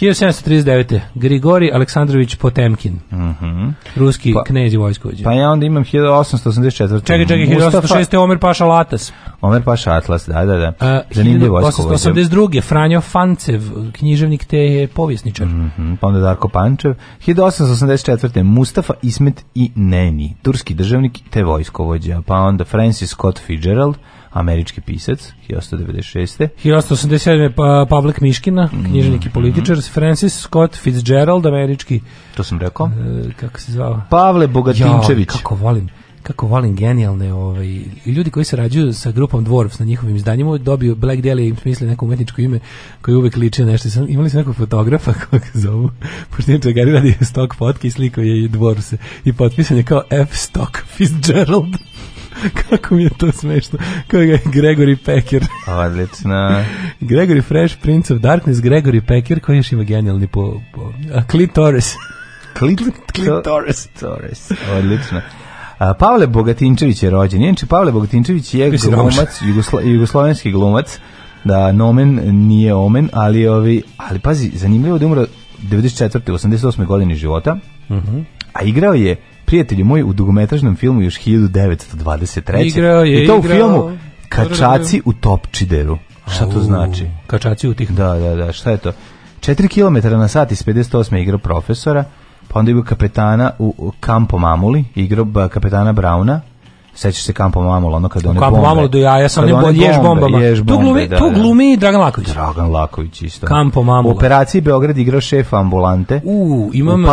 1739. Grigori Aleksandrović Potemkin. Mm Ruski pa, knez i vojskovođa. Pa ja onda imam 1884. Čekaj, čekaj, 1806. Omer Paša Latas. Omer Paša Atlas, da, da, da. Zanimljiv vojskovođa. 1882. Franjo Fancev, književnik te je povjesničar. Mm Pa onda Darko Pančev. 1884. Mustafa Ismet i Neni, turski državnik te vojskovođa. Pa onda Francis Scott Fitzgerald, američki pisac 1896. 1887. Pa, Pavlek Miškina, mhm. knjižnik i političar, mhm. Francis Scott Fitzgerald, američki. To sam rekao. E, kako se zvao? Pavle Bogatinčević. Ja, kako volim kako valim genijalne ovaj ljudi koji rađuju sa grupom Dwarfs na njihovim izdanjima dobiju Black Daily im smisli neko umetničko ime koje uvek liče nešto imali smo nekog fotografa kako ga zovu pošto je čegari radi stock fotke i slikao je i Dwarfs i potpisan je kao F Stock Fitzgerald Kako mi je to smešno. Kako je Gregory Pecker. Odlično. Gregory Fresh, Prince of Darkness, Gregory Pecker, koji još ima genijalni po... po a Torres. Clint, Torres. odlično. A, Pavle Bogatinčević je rođen. Inče, Pavle Bogatinčević je glumac, jugoslo, jugoslovenski glumac. Da, nomen nije omen, ali ovi, ali pazi, zanimljivo da umro 94. 88. godine života, uh mhm. -huh. a igrao je Prijatelji moj u dugometražnom filmu još 1923. Igrao je, I to u filmu Kačaci u Topčideru. Šta to znači? Kačaci u tih... Da, da, da, šta je to? 4 km na sat iz 58. igrao profesora, pa onda je bio kapetana u Kampo Mamuli, igrao kapetana Brauna, sećaš se kampa Mamolo, ono kada one kampa bombe. do ja ja sam bolješ bombama. Ješ tu glumi, da, tu glumi Dragan Laković. Dragan Laković isto. kampa U operaciji Beograd igrao šef ambulante. U, imam u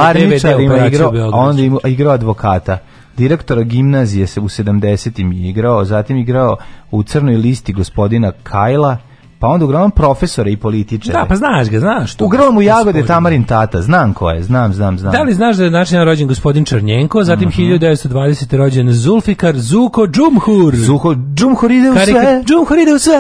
ima igrao, a onda ima, igrao advokata direktora gimnazije se u 70-im igrao, zatim igrao u crnoj listi gospodina Kajla, pa onda uglavnom profesore i političare. Da, pa znaš ga, znaš. Tu u Jagode gospodin. Tamarin Tata, znam ko je, znam, znam, znam. Da li znaš da je način rođen gospodin Črnjenko, zatim mm 1920. rođen Zulfikar Zuko Džumhur. Zuko Džumhur ide u sve. Džumhur ide u sve.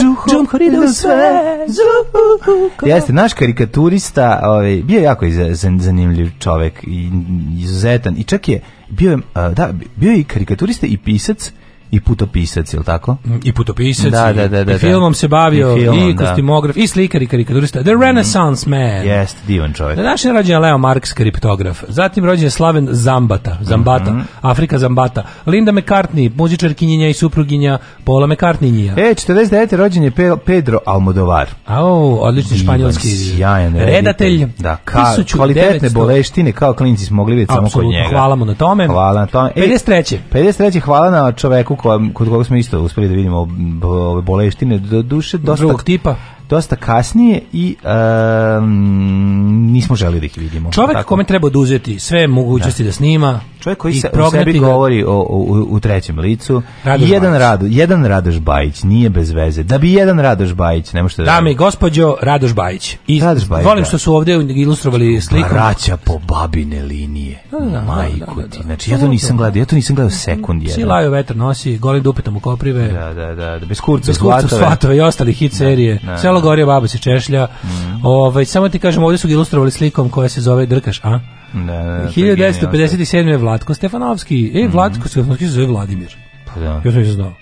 Zuko Džumhur ide u sve. Zuko. Jeste, naš karikaturista ovaj, bio jako zanimljiv čovjek i izuzetan i čak je bio je, da, bio je i karikaturista i pisac i putopisac, jel tako? I putopisac, da, da, da, da, filmom se bavio, i, i kostimograf, da. i slikar, i karikaturista, the mhm. renaissance man. Jest, divan čovjek. Na našem rođen Leo Marx, kriptograf, zatim rođen je Slaven Zambata, Zambata, mhm. Afrika Zambata, Linda McCartney, kinjenja i supruginja Paula McCartney. E, 49. rođen je Pedro Almodovar. Au, odlični španjolski sjajan, redatelj. Da, ka, kvalitetne boleštine kao klinci smo mogli vidjeti samo kod njega. hvala mu na tome. Hvala na tome. 53. E, 53. hvala na čoveku koja, kod koga smo isto uspeli da vidimo ove boleštine, do duše dosta... tipa? Dosta kasnije i nismo želi da ih vidimo. Čovjek kome treba oduzeti sve mogućnosti da snima, Čovjek koji se o sebi govori o, u trećem licu. Radoš jedan, Rado, jedan Radoš Bajić nije bez veze. Da bi jedan Radoš Bajić, ne možete da... Dame i gospođo, Radoš Bajić. I Radoš volim što su ovdje ilustrovali pa sliku. Raća po babine linije. Da, da, Majku ti. Znači, ja to nisam gledao. Ja to nisam gledao sekund jedan. Svi laju vetar nosi, goli dupetom u koprive. Da, da, da. Bez kurca, bez kurca svatove. i ostali hit serije. Selo gorje baba se češlja. Mhm. Ovaj, samo ti kažem, ovdje su ilustrovali slikom koja se zove Drkaš, a? 1957. je Vlatko Stefanovski. E, mhm. Vlatko Stefanovski se zove Vladimir. Pa da. Još nisam znao.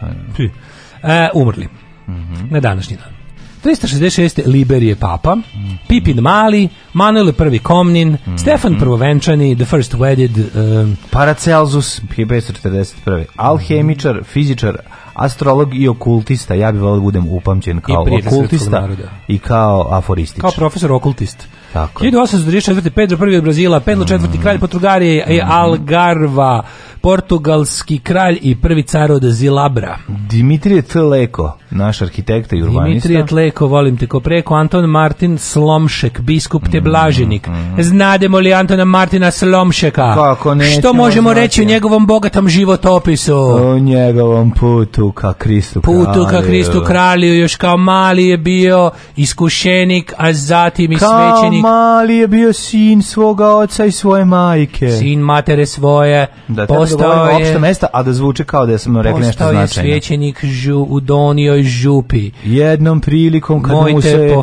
Pa da. E, umrli. Mm -hmm. Na današnji dan. 366. Liber je papa, mm -hmm. Pipin Mali, Manuel prvi Komnin, mm -hmm. Stefan Prvovenčani, The First Wedded... Uh, Paracelsus, 541. Alhemičar, fizičar, astrolog i okultista. Ja bih volio da budem upamćen kao I okultista i kao aforistič. Kao profesor okultist. Tako je. 1834. Pedro I od Brazila, Pedro IV. Mm. kralj Potrugarije i mhm. Algarva, portugalski kralj i prvi car od Zilabra. Dimitrije Tleko, naš arhitekta i urbanista. Dimitrije Tleko, volim te ko preko, Anton Martin Slomšek, biskup te mm, blaženik. Mm, mm. Znademo li Antona Martina Slomšeka? Kako ne? Što možemo reći o njegovom bogatom životopisu? O njegovom putu ka Kristu kralju. Putu ka Kristu kralju, još kao mali je bio iskušenik, a zatim i kao mali je bio sin svoga oca i svoje majke. Sin matere svoje, da, govorimo opšte mesta, a da zvuči kao da smo rekli nešto značajno. je svećenik žu, u Donijoj župi. Jednom prilikom kad mu se...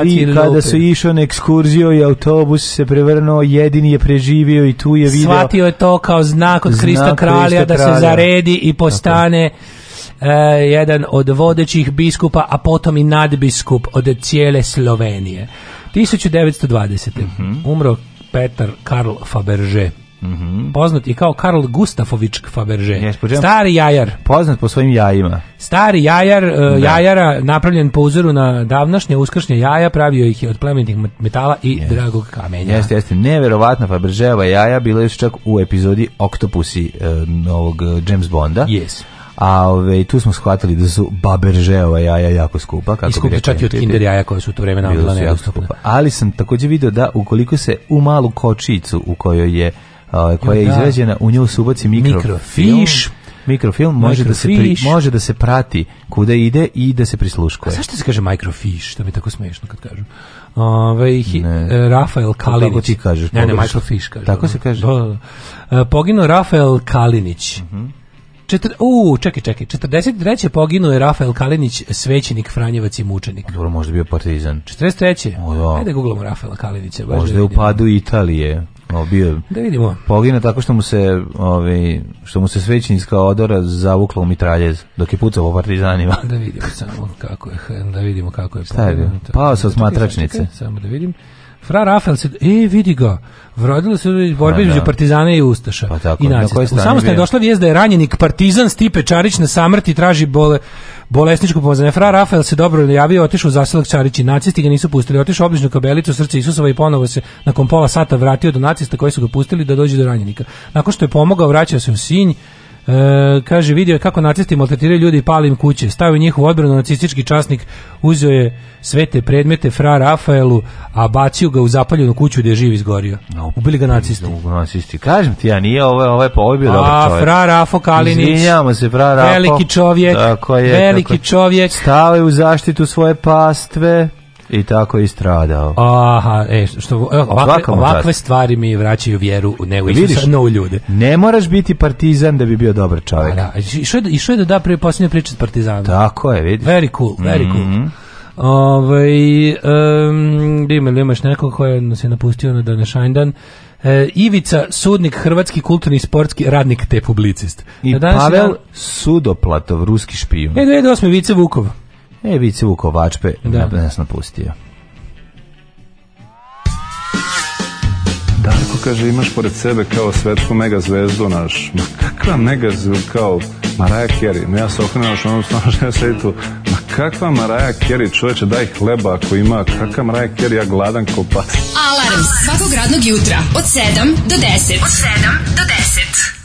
Tri, su išao na ekskurziju i autobus se prevrnuo, jedini je preživio i tu je video. je to kao znak od Krista kralja da se zaredi i postane e, jedan od vodećih biskupa, a potom i nadbiskup od cijele Slovenije. 1920. Mm -hmm. umro Petar Karl Faberge -hmm. Poznat i kao Karl Gustafović Faberže. Yes, Stari jajar. Poznat po svojim jajima. Stari jajar, uh, jajara napravljen po uzoru na davnašnje uskršnje jaja, pravio ih je od plemenitih metala i dragog kamenja. Jeste, jeste. Neverovatna Faberževa jaja bila još čak u epizodi Oktopusi e, novog e, James Bonda. Yes. A ove, tu smo shvatili da su baberževa jaja jako skupa. Kako I čak i od kinder jaja koje su u to vremena bila Ali sam također video da ukoliko se u malu kočicu u kojoj je Ovaj, koja je izrađena, u nju se ubaci mikrofilm. može da se može da se prati kuda ide i da se prisluškuje. A zašto se kaže mikrofiš? To mi je tako smiješno kad kažem Ove, ovaj, hi, e, Rafael pa Kalinić. Kako ti kažeš? Ne, ne, mikrofiš kaže. Tako ono. se kaže. Do, e, Rafael Kalinić. Uh mhm. -huh. u, čekaj, čekaj, 43. poginuo je Rafael Kalinić, svećenik, franjevac i mučenik. Pa dobro, možda bio partizan. 43. O, da. Ajde googlamo Rafaela Kalinića. možda je u padu Italije bio da vidimo. Pogina tako što mu se, ovaj, što mu se svećinska odora zavukla u mitraljez dok je pucao po partizanima. Da vidimo samo kako je, da vidimo kako je. Pao sa smatračnice. Samo da vidim. Fra Rafael se, e, vidi ga, vrodilo se borbi između partizane i ustaša. Pa tako, I u je došla vijest da je ranjenik partizan Stipe Čarić na samrti traži bole, bolesničko Fra Rafael se dobro javio otišao u zaselak Čarić i nacisti ga nisu pustili. Otišao obližnju kabelicu srce Isusova i ponovo se nakon pola sata vratio do nacista koji su ga pustili da dođe do ranjenika. Nakon što je pomogao, vraćao se u Sinj, E, kaže, vidio je kako nacisti maltretiraju ljudi i palim kuće. Stavio njih u odbranu, nacistički časnik uzeo je sve te predmete fra Rafaelu, a bacio ga u zapaljenu kuću gdje je živ izgorio. No, Ubili ga nacisti. nacisti. Kažem ti, ja nije ovo, ovo je A, fra Rafo Kalinić. Izvinjamo se, fra Veliki čovjek. Tako je, veliki tako. čovjek. Stavio u zaštitu svoje pastve. I tako je stradao. Aha, e, što, ovakve, ovakve stvari mi vraćaju vjeru u nego ljude. Ne moraš biti partizan da bi bio dobar čovjek. Da, što je, je da da prije posljednje priče s partizanom. Tako je, vidiš. Very cool, very mm -hmm. cool. Mhm. Ovaj um, imaš nekog koji nas je napustio na današnji dan? E, Ivica Sudnik, hrvatski kulturni sportski radnik te publicist. I Pavel Sudoplatov, ruski špijun. E, 2008. Vice Vukov. E, vici Vuko Vačpe da. nas napustio. Darko kaže, imaš pored sebe kao svetsku megazvezdu naš. Ma kakva megazvezdu kao Maraja Kerry? ja se okrenuo što ono što ja sedi tu. Ma kakva Maraja Kerry? Čoveče, daj hleba ako ima. Kakva Maraja Kerry? Ja gladan ko pas. Alarms svakog radnog jutra od 7 do 10. Od 7 do 10.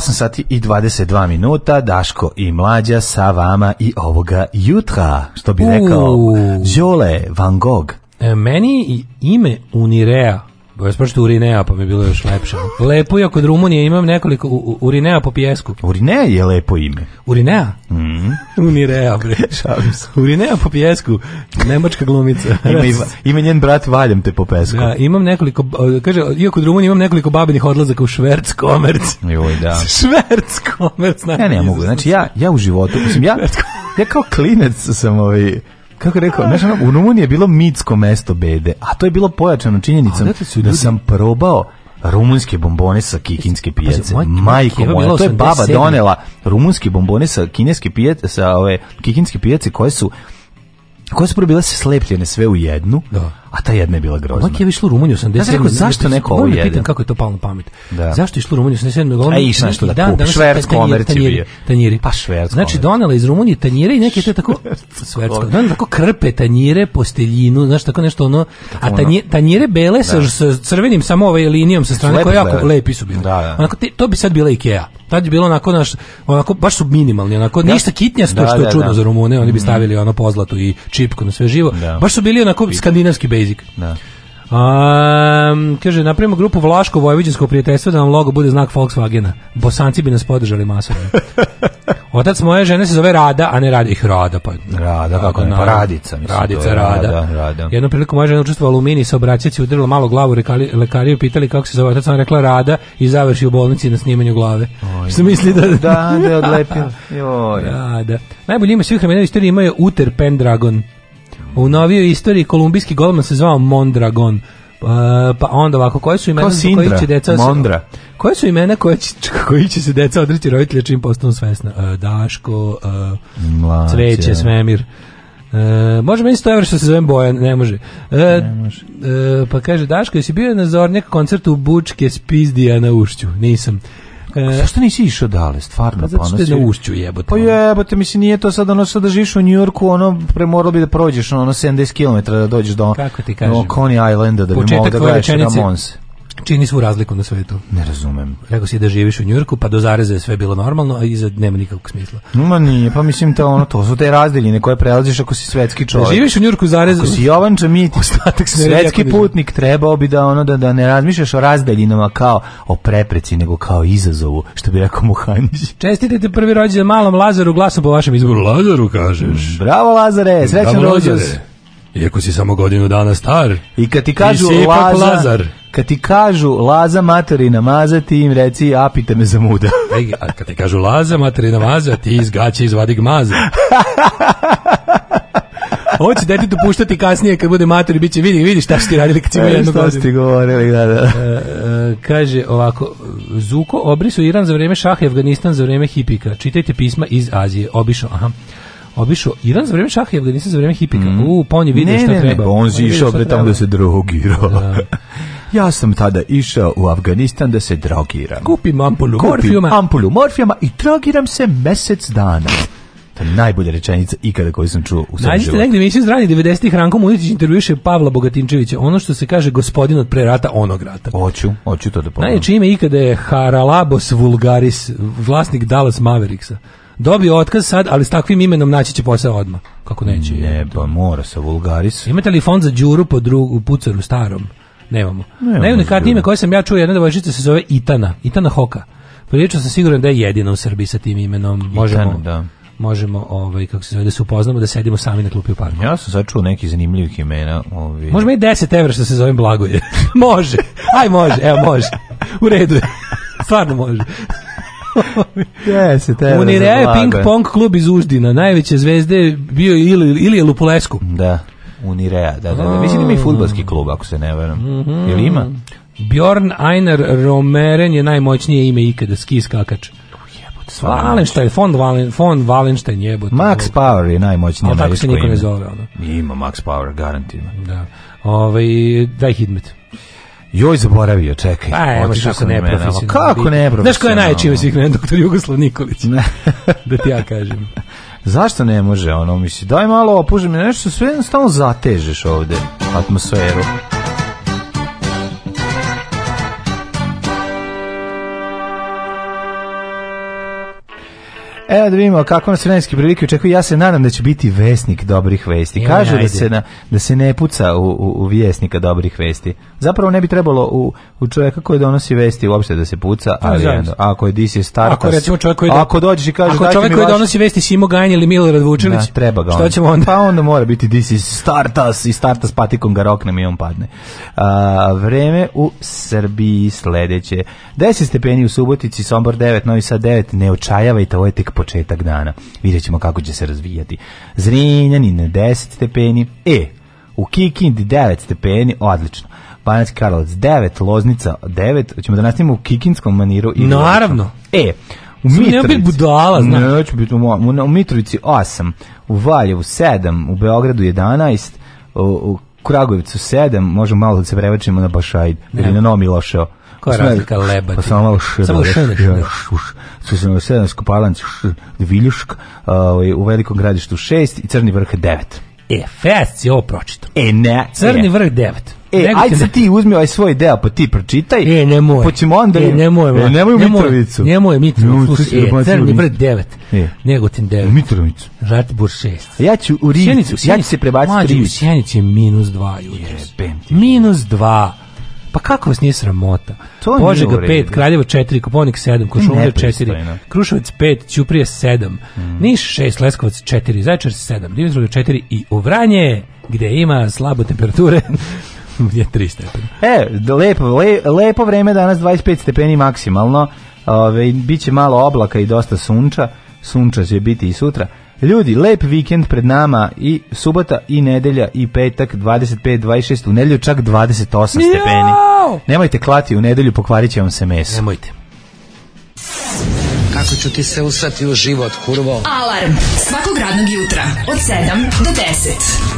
8 sati i 22 minuta, Daško i Mlađa sa vama i ovoga jutra, što bi rekao Jole Van Gogh. E, meni ime Unirea Spošto urinea, pa mi je bilo još lepše. Lepo je kod Rumunije, imam nekoliko urinea po pjesku. Urinea je lepo ime. Urinea? Mm. Unirea, bre. Šalim Urinea po pjesku, nemačka glumica. ima, ima, njen brat Valjam te po pesku. Da, imam nekoliko, e, kaže, iako kod Rumunije imam nekoliko babinih odlazaka u Šverc komerc. Joj, da. Šverc komerc. Ne, ne, mogu. Znači, ja, ja u životu, mislim, ja, ja kao klinec sam ovaj kako rekao, znaš, ono, u Rumuniji je bilo mitsko mesto bede, a to je bilo pojačano činjenicom da sam probao rumunske bombone sa kikinske pijace. Moj, Majko moja, to je baba donela rumunske bombone sa kineske pijace, sa ove kikinske pijace koje su koje su probile se slepljene sve u jednu, da. A ta jedna je bila grozna. Ovak je išlo u Rumuniju 87. Znači, zašto neko ovo jede? Pitam kako je to palo na pamet. Da. Zašto je išlo u Rumuniju 87. E, išla nešto da kupi. Šverc komerci bio. Tanjiri. Pa šverc Znači, donela iz Rumunije tanjire i neke te tako... komerci. Donela tako krpe tanjire, posteljinu, znaš, tako nešto ono... A ono. tanjire tanjire bele sa, sa crvenim samo ovaj linijom sa strane, koje jako lepi su bili. Da, da. Onako, to bi sad bila Ikea. Tad je bilo onako naš, onako baš su minimalni, onako da. ništa kitnjasto što je čudno za Rumune, oni bi mm. stavili ono pozlatu i čipku na sve živo. Baš su bili onako skandinavski rizik. Da. Um, kaže, napravimo grupu Vlaško-Vojvođansko prijateljstvo da nam logo bude znak Volkswagena. Bosanci bi nas podržali masovno. Otac moje žene se zove Rada, a ne radi Ih Rada, pa... Rada, kako ne, pa Radica. Mislim, radica, je, Rada. rada, rada. Jednom priliku moja žena učestvovala u mini udrila malo glavu lekari, lekariju, pitali kako se zove. Otac sam rekla Rada i završi u bolnici na snimanju glave. Oj, Što misli da... Da, da je odlepila. Rada. Najbolji ime svih vremena istorije Uter Pendragon. U novijoj istoriji kolumbijski golman se zvao Mondragon. pa, pa onda ovako, koje su imena koji će deca... Mondra. Koje su imena koje će, koji će se deca odreći roditelja čim postanu svesna? E, Daško, uh, Svemir. E, može meni 100 što se zovem Bojan, ne može. E, ne može. pa kaže, Daško, jesi bio na zornjak koncertu Bučke Spizdija na Ušću? Nisam. E, zašto nisi išao dale, stvarno? Pa zato što je na ušću jebote. Pa ono. jebote, mislim, nije to sad ono sad da živiš u Njujorku, ono premoralo bi da prođeš ono 70 km da dođeš do Kako ti kažem? do Coney Islanda da bi mogao da gledaš Ramonse čini svu razliku na svetu. Ne razumem. Rekao si da živiš u Njurku, pa do zareze je sve bilo normalno, a iza nema nikakvog smisla. Ma nije, pa mislim to ono, to su te razdeljine koje prelaziš ako si svetski čovjek. Da živiš u Njurku zareze. Ako si Jovan Čamit, svetski putnik, trebao bi da ono da, da ne razmišljaš o razdeljinama kao o prepreci, nego kao izazovu, što bi rekao Muhanić. te prvi rođendan malom Lazaru, glasom po vašem izboru. Lazaru kažeš. Mm, bravo Lazare, srećan Iako si samo godinu dana star. I kad ti kažu Lazar, Lazar, kad ti kažu Laza materina Maza ti im reci apite me za muda. Ej, a kad ti kažu Laza materina namaza, ti iz gaće izvadi gmaza. Ovo će detetu puštati kasnije kad bude mater i bit će vidi, vidi šta su ti radili kad si jednu godinu. ti govorili, e, e, kaže ovako, Zuko obrisu Iran za vrijeme šaha i Afganistan za vrijeme hipika. Čitajte pisma iz Azije. Obišao, aha obišao Iran za vrijeme šaha i Afganistan za vrijeme hipika. Mm. U, pa on je vidio ne, šta ne, Ne, pa on je išao tamo da se drogirao. Da. Ja sam tada išao u Afganistan da se drogiram. Kupim ampulu morfijuma. ampulu morfijama i drogiram se mesec dana. To je najbolja rečenica ikada koju sam čuo u svom životu. negdje mislim, iz zrani 90-ih Ranko Mulitić intervjuše Pavla Bogatinčevića, ono što se kaže gospodin od prerata onog rata. Hoću, hoću to da pogledam. Najjače ime ikada je Haralabos Vulgaris, vlasnik Dallas Mavericksa. Dobio otkaz sad, ali s takvim imenom naći će posao odmah. Kako neće? Ne, pa mora sa Vulgaris. Imate li fond za Đuru po drugu, u pucaru starom? Nemamo. Nemamo ime koje sam ja čuo, jedna devojčica se zove Itana, Itana Hoka. Pričao sam siguran da je jedina u Srbiji sa tim imenom. Možemo, da možemo ovaj kako se zove da se upoznamo da sedimo sami na klupi u parku. Ja sam sad čuo neki zanimljivih imena, ovaj. Možemo i 10 evra što se zove Blagoje. može. Aj može, evo može. U redu je. Stvarno može. Jesi, ping pong klub iz Uždina, najveće zvezde bio ili ili je Lupulesku. Da. Unirea, da, da, da. Ah. Mislim da ima i futbalski klub, ako se ne veram. Mm -hmm. ima? Bjorn einer Romeren je najmoćnije ime ikada, ski skakač. Valenštajn, fond Valen, fond Valenštajn jebote. Max Power je najmoćnije ime. Ali tako se niko ne zove. Ono. Ima Max Power, garantima Da. Ove, ovaj, daj hitmet Joj, zaboravio, čekaj. Aj, e, evo što se neprofesionalno. Kako neprofesionalno? Znaš ko je najčime svih mene, doktor Jugoslav Nikolić? Ne. da ti ja kažem. Zašto ne može ono? Misli, daj malo mi nešto sve jednostavno zatežeš ovde atmosferu. Evo da vidimo kako nas vremenske prilike očekuju. Ja se nadam da će biti vesnik dobrih vesti. Kaže da se, na, da se ne puca u, u, vjesnika dobrih vesti. Zapravo ne bi trebalo u, u čovjeka koji donosi vesti uopšte da se puca, pa ali jedno, ako je DC star ako, recimo čovjek koji ako dođeš i ako čovjek koji donosi vesti Simo Gajan ili Milorad Vučilić, da, treba ga. onda? Pa onda mora biti DC Startas i Startas patikom ga roknem i on padne. A, vreme u Srbiji sljedeće. 10 stepeni u Subotici, Sombor 9, Novi Sad 9, ne očajavajte, ovo je tek početak dana. Vidjet ćemo kako će se razvijati. na 10 stepeni, E, u Kikindi 9 stepeni, odlično. Banac Karlovac 9, Loznica 9, ćemo da nastavimo u kikinskom maniru. I Naravno. E, u Mitrovici. Nema biti budala, znaš. Neću biti u, u, Mitrovici 8, u Valjevu 7, u Beogradu 11, u, u Kragujevcu 7, možemo malo da se prevačimo na Bašajd, ili na Novi Lošeo. Koja je razlika leba Pa samo malo š. Samo š. se na Viljušk ovaj, u velikom gradištu 6 i Crni vrh 9. E, fest si ovo pročitao. E, ne. Crni vrh 9. E, Nego ajde ti uzmi ovaj svoj deo, pa ti pročitaj. E, nemoj. Pa ćemo onda... E, nemoj, e, nemoj u Mitrovicu. Nemoj Mitrovicu. Slušaj, e, Crni vrh 9. E. Negotin 9. Mitrovicu. Žatibor 6. Ja ću u Rivicu. Ja ću se prebaciti u Rivicu. Mađu u Sjenici je minus 2 jutro. Jebem ti. Minus 2. Pa kako vas nije sramota? To Požega 5, Kraljevo 4, Koponik 7, Košumlja 4, Krušovac 5, Ćuprije 7, mm. Niš 6, Leskovac 4, Zaječar 7, Dimitrov 4 i Uvranje, gde ima slabo temperature, je 3 stepena. E, lepo, le, lepo vreme danas, 25 stepeni maksimalno, Ove, bit će malo oblaka i dosta sunča, sunča će biti i sutra, Ljudi, lep vikend pred nama i subota i nedelja i petak 25, 26, u nedelju čak 28 Jau! stepeni. Nemojte klati u nedelju, pokvarit će vam se meso. Nemojte. Kako ću ti se usrati u život, kurvo? Alarm svakog radnog jutra od 7 do 10.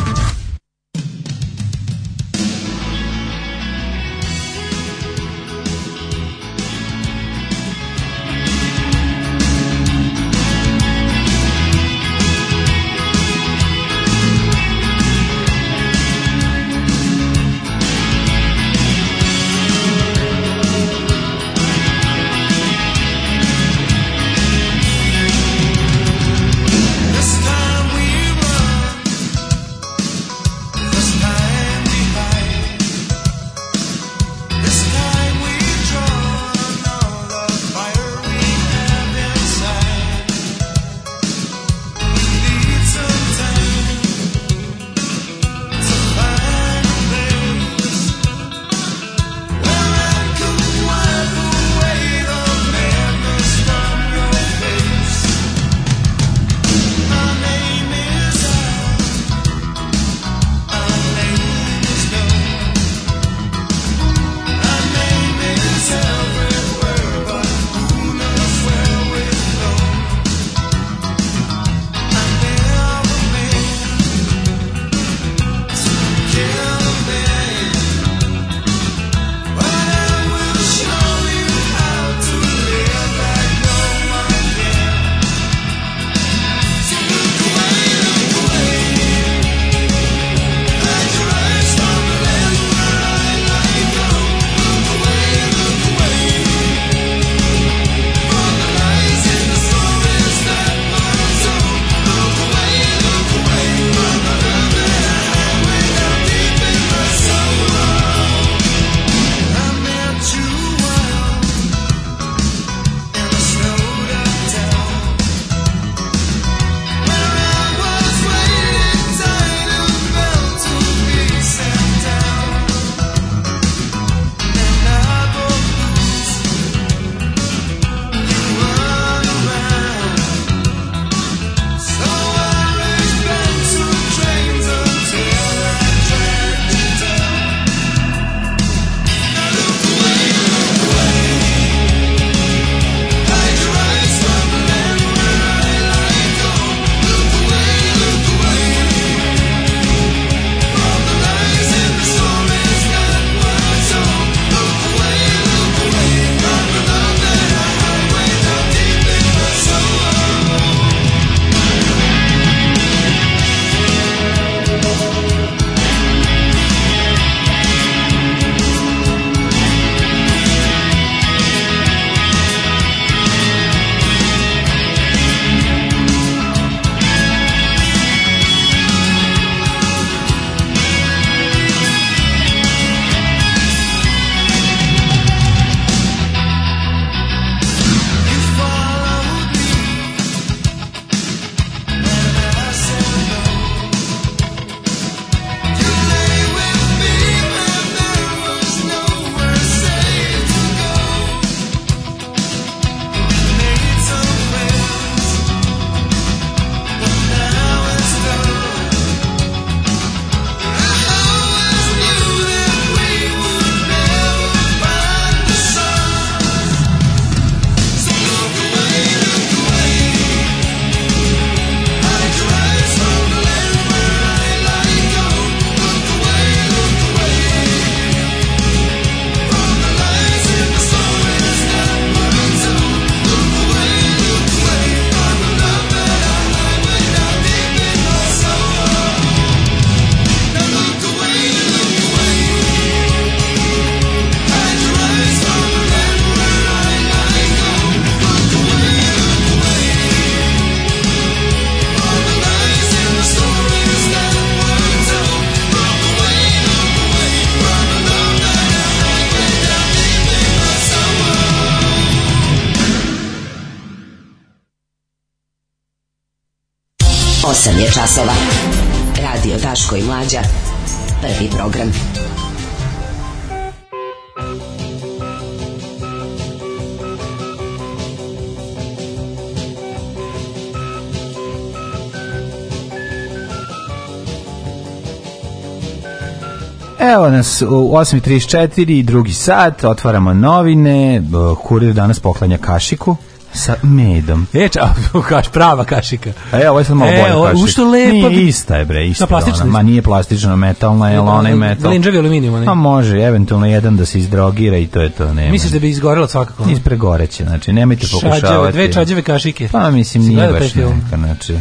8.34 drugi sat, otvaramo novine, kurir danas poklanja kašiku sa medom. E, ča, kaš, prava kašika. E, ovo je sad malo e, bolja kašika. Ušto lepa. Nije ista je, bre, ista. ona Ma nije plastična, metalna je, ona je metal. Linđavi aluminijum, ne? A pa može, eventualno jedan da se izdrogira i to je to, nema. Misliš da bi izgorela svakako? Ispre ono? Ispregoreće, znači, nemojte pokušavati. Šađave, dve čađeve kašike. Pa, mislim, nije baš neka, znači.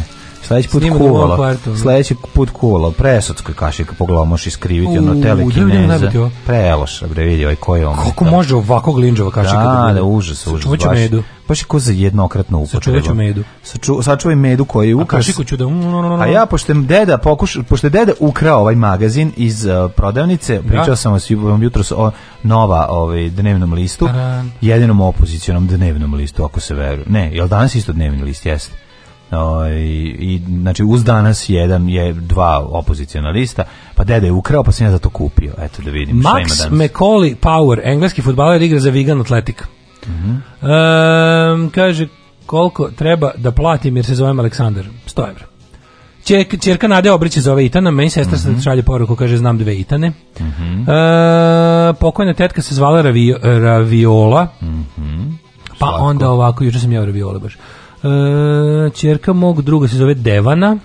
Sledeći put kuvala. Ono. Sledeći put kuvala. Presotskoj kašika pogledamo, možeš iskriviti ono tele kineza. Preloš, bre vidi oj ovaj koji on. Kako može ovako glinđova kašika da, da, da užas, užas. ću medu. Baš je ko za jednokratno upotreba. Sačuvaću medu. Saču, sačuvaj medu koji je ukras. A kašiku ću da... A ja, pošto deda pokušao, pošto je deda ukrao ovaj magazin iz uh, prodavnice, pričao sam sam vas jutros o nova ovaj, dnevnom listu, Taran. jedinom opozicionom dnevnom listu, ako se veruje. Ne, jel danas isto dnevni list jeste? Ovaj, i znači uz danas jedan je dva opozicionalista, pa deda je ukrao pa sam ja zato kupio. Eto da vidim šta ima danas. McCauley Power, engleski futbaler igra za Vigan Atletik. mm kaže koliko treba da platim jer se zovem Aleksandar 100 evra Čerka, čerka Nade Obriće zove Itana, meni sestra se mhm. šalje poruku, kaže znam dve Itane. Uh pokojna tetka se zvala Raviola, mhm. pa onda ovako, juče sam ja Raviola baš čerka e, mog druga se zove Devana.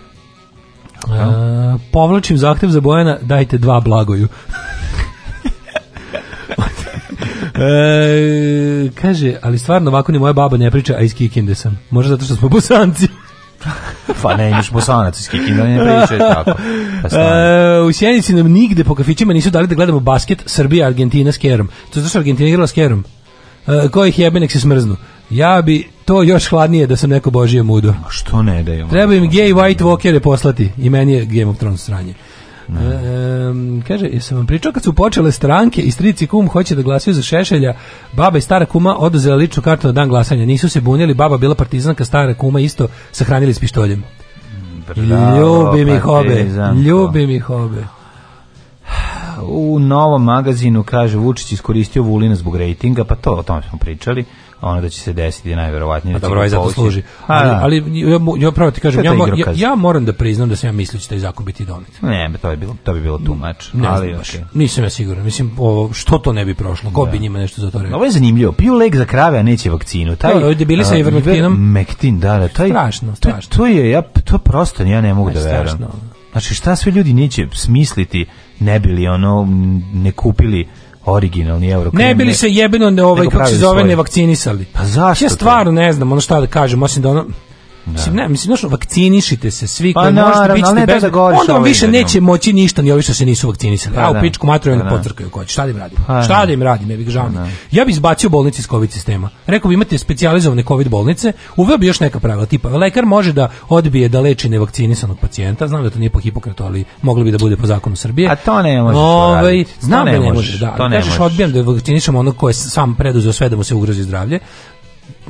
E, povlačim zahtev za Bojana, dajte dva blagoju. e, kaže, ali stvarno ovako ni moja baba ne priča, a iz Kikinde sam. Možda zato što smo busanci pa ne, imaš iz Kikinde, ne priča tako. Pa e, u Sjenici nam nigde po kafićima nisu dali da gledamo basket Srbija-Argentina s Kerom. To je zato što Argentina igrala s Kerom. E, jebe, nek se smrznu. Ja bi to još hladnije da sam neko božije mudo. što ne Treba im gay white walkere poslati. I meni je Game of Thrones sranje. kaže, jesam vam pričao kad su počele stranke i strici kum hoće da glasaju za Šešelja, baba i stara kuma oduzela ličnu kartu na dan glasanja. Nisu se bunili, baba bila partizanka, stara kuma isto sahranili s pištoljem. Bravo, ljubi mi hobe, ljubi mi hobe. U novom magazinu, kaže, Vučić iskoristio Vulina zbog rejtinga, pa to o tome smo pričali ono da će se desiti najverovatnije. A dobro, ovaj zato služi. A, ali, ali ja, ja kažem, ja, moram da priznam da sam ja mislio da će taj zakon biti donet. Ne, to, je bilo, to bi bilo too much. Ne, ali, znaš, Nisam ja siguran. Mislim, što to ne bi prošlo? Ko da. bi njima nešto za to rekao? Ovo je zanimljivo. Piju lek za krave, a neće vakcinu. Taj, da, ovdje bili sa ivermektinom. Mektin, da, da. Taj, strašno, strašno. To, to je, ja, to prosto, ja ne mogu pa da verujem. Znači, šta sve ljudi neće smisliti ne bili ono, ne kupili originalni euro. Ne bili se jebeno ne ovaj kako se zove ne vakcinisali. Pa zašto? Ja stvarno ne znam, ono šta da kažem, osim da ono Mislim, ne, mislim, znaš, vakcinišite se svi pa koji možete biti ne, onda vam više neće moći ništa ni ovi što se nisu vakcinisali. A pa u pičku matru ne pa potrkaju koći. Šta da im radim? Šta da im radim? Ja bih žao Ja bih izbacio bolnice iz COVID sistema. Rekao bi imate specijalizovane COVID bolnice, uveo bi još neka pravila tipa lekar može da odbije da leči nevakcinisanog pacijenta. Znam da to nije po Hipokratu, ali moglo bi da bude po zakonu Srbije. A to ne možeš. Ovaj, znam da ne može, da. Kažeš odbijam da vakcinišemo onog ko je ono sam preduzeo sve da mu se ugrozi zdravlje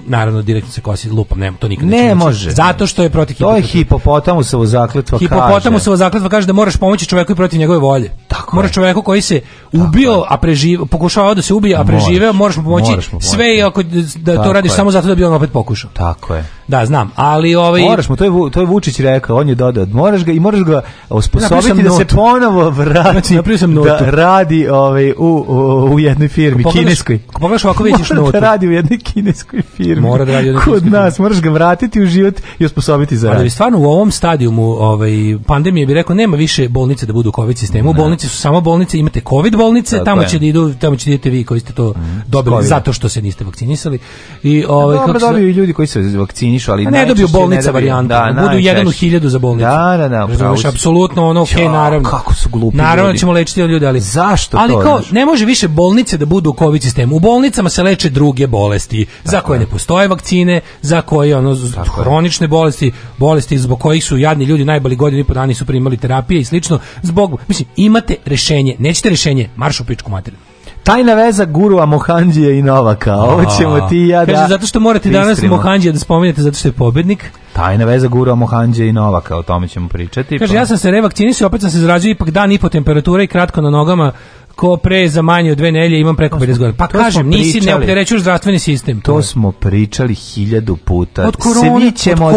naravno direktno se kosi lupom, nema to nikad. Ne, može. Zato što je protiv hipopotamusa. To je hipopotamusovo zakletva. u zakletva kaže da moraš pomoći čovjeku i protiv njegove volje. Tako moraš čovjeku koji se ubio, a preživio, pokušavao da se ubije, a preživeo, moraš mu pomoći sve i ako da to radiš samo zato da bi on opet pokušao. Tako je. Da, znam, ali ovaj Moraš mu, to je to je Vučić rekao, on je dodao, moraš ga i moraš ga osposobiti da se ponovo vrati. Znači, da radi ovaj u, u, jednoj firmi kineskoj. Ako pogledaš vidiš notu. Da radi u jednoj kineskoj firmi. Mora radi Kod nas moraš ga vratiti u život i osposobiti za rad. Ali stvarno u ovom stadijumu ovaj pandemije bi rekao nema više bolnice da budu covid sistemu, bolnice su samo bolnice, imate covid bolnice, tamo će da idu, tamo će idete vi koji ste to mhm. dobili zato što se niste vakcinisali. I ovaj dobiju ljudi koji se vakcinišu, ali ne dobiju bolnica varijanta, budu jedan u za bolnicu. Da, apsolutno ono, okej, naravno. Kako su glupi. Naravno ćemo lečiti ljude, ali zašto Ali to, kao ne može više bolnice da budu u covid sistemu. U bolnicama se leče druge bolesti za koje ne postoje vakcine, za koje ono hronične bolesti, bolesti zbog kojih su jadni ljudi najbolji godinu i po dana su primali terapije i slično. Zbog mislim imate rješenje, rešenje. Nećete rešenje, marš u pičku materinu. Tajna veza gurua Mohanđije i Novaka. Ovo ćemo ti i ja da... zato što morate danas Mohandžije da spomenete zato što je pobednik. Tajna veza guru Mohanđije i Novaka, o tome ćemo pričati. Kaže, pa- ja sam se revakcinisao, opet sam se zrađio ipak dan i po temperature i kratko na nogama ko pre za manje od dve nelje imam preko 50 godina. Pa kažem, nisi neopterećuješ zdravstveni sistem. To, smo pričali hiljadu puta. Od korona,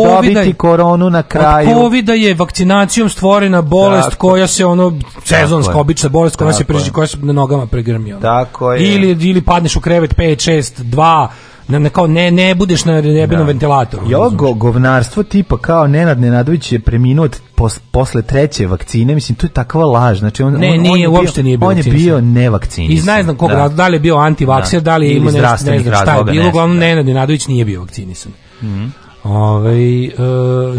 dobiti koronu na kraju. Od covid je vakcinacijom stvorena bolest koja se ono sezonska obična bolest koja se preži, koja se na nogama pregrmi. Ono. Tako je. Ili ili padneš u krevet 5 6 2 na, na kao ne ne budeš na jebenom ventilatoru. Jo go, govnarstvo tipa kao Nenad Nenadović je preminuo od posle treće vakcine, mislim to je takva laž. Znači on ne, on, nije, on je bio, nije bio. On je bio nevakcinisan. I ne znam kog da. li je bio antivakser, da. da li je imao nešto, ne znam šta je bilo, uglavnom Nenad Nenadović nije bio vakcinisan. Mhm. Ovaj, e,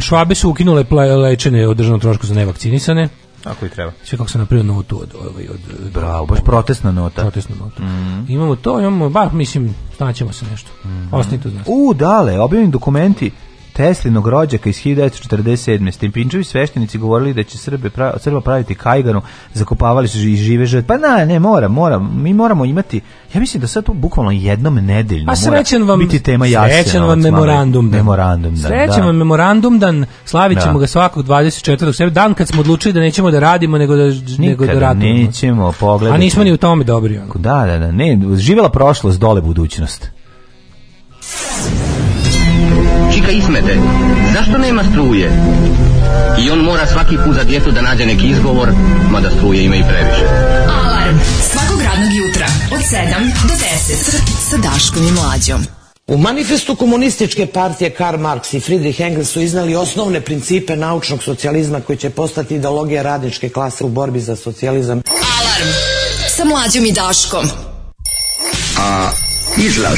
švabe su ukinule lečenje održano trošku za nevakcinisane ako i treba. Sve kako se napravio notu od, ovaj, od, Bravo, baš protestna nota. Protestna nota. Mhm. Imamo to, imamo, bar mislim, znaćemo se nešto. Mm -hmm. U, dale, objavljeni dokumenti Teslinog rođaka iz 1947. Stimpinčevi sveštenici govorili da će Srbe Srba praviti kajganu, zakopavali su i žive žrtve. Pa na, ne, mora, mora. Mi moramo imati, ja mislim da sad to bukvalno jednom nedeljno mora vam, biti tema jasna. Srećan vam memorandum dan. Memorandum dan, srećan da. vam memorandum dan, slavit ćemo ga svakog 24. sebe, dan kad smo odlučili da nećemo da radimo, nego da, nego da radimo. nećemo, pogledati. A nismo ni u tome dobri. Ono. Da, da, da, ne, živjela prošlost, dole budućnost. Čika ismete, zašto nema struje? I on mora svaki put za djetu da nađe neki izgovor, mada struje ima i previše. Alarm svakog radnog jutra od 7 do 10 sa Daškom i Mlađom. U manifestu komunističke partije Karl Marx i Friedrich Engels su iznali osnovne principe naučnog socijalizma koji će postati ideologija radničke klase u borbi za socijalizam. Alarm sa mlađom i Daškom. A izlaz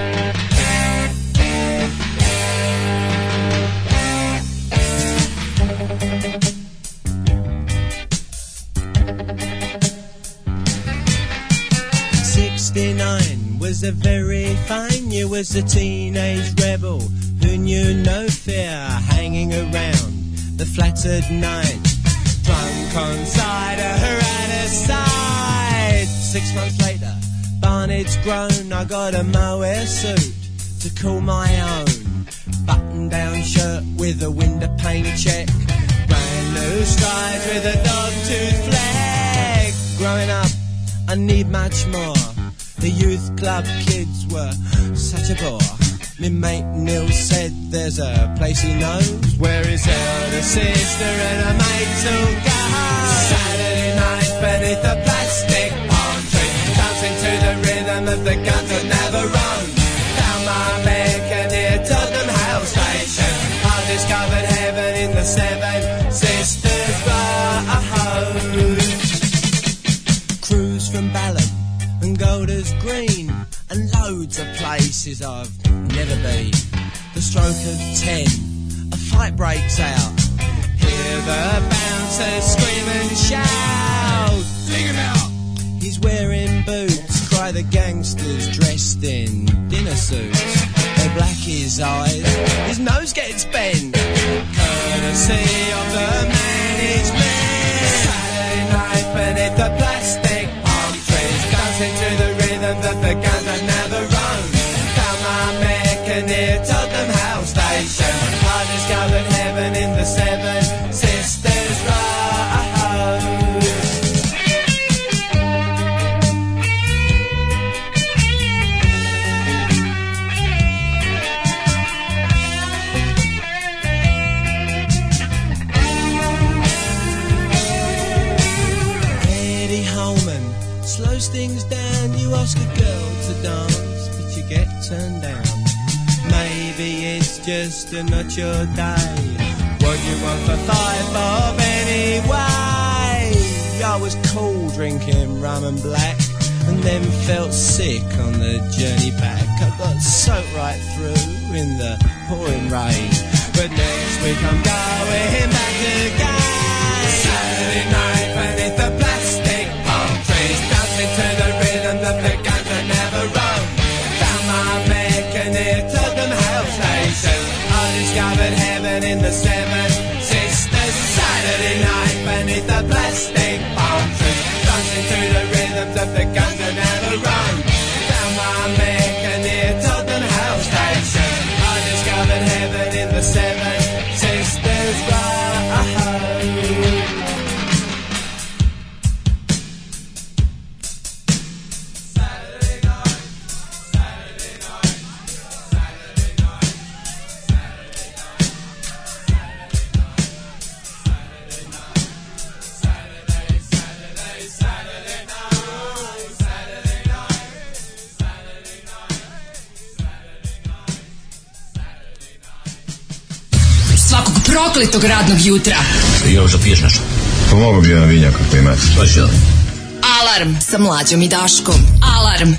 69 was a very fine year, was a teenage rebel who knew no fear, hanging around the flat at night. Drunk on cider, her at his side. Six months later, Barney's grown, I got a mohair suit to call my own. Button down shirt with a window pane check. Brand new strides with a dog tooth flag. Growing up, I need much more. The youth club kids were such a bore. Me mate Neil said there's a place he knows where his elder sister and a mate will go. Saturday night beneath a plastic palm tree, dancing to the rhythm of the guns that never run. Found my neck near Tottenham Hale Station, I discovered heaven in the seven. and loads of places I've never been. The stroke of ten, a fight breaks out. Hear the bouncers scream and shout. Dig him out! He's wearing boots, cry the gangsters dressed in dinner suits. They black his eyes, his nose gets bent. Courtesy of the management. and that you'll die. you want for five bob anyway? I was cool drinking rum and black, and then felt sick on the journey back. I got soaked right through in the pouring rain, but next week I'm going back again. Saturday night. prokletog radnog jutra. Još da piješ nešto? Pomogu pa bi jedan vinjak ako imate. Alarm sa mlađom i Daškom. Alarm.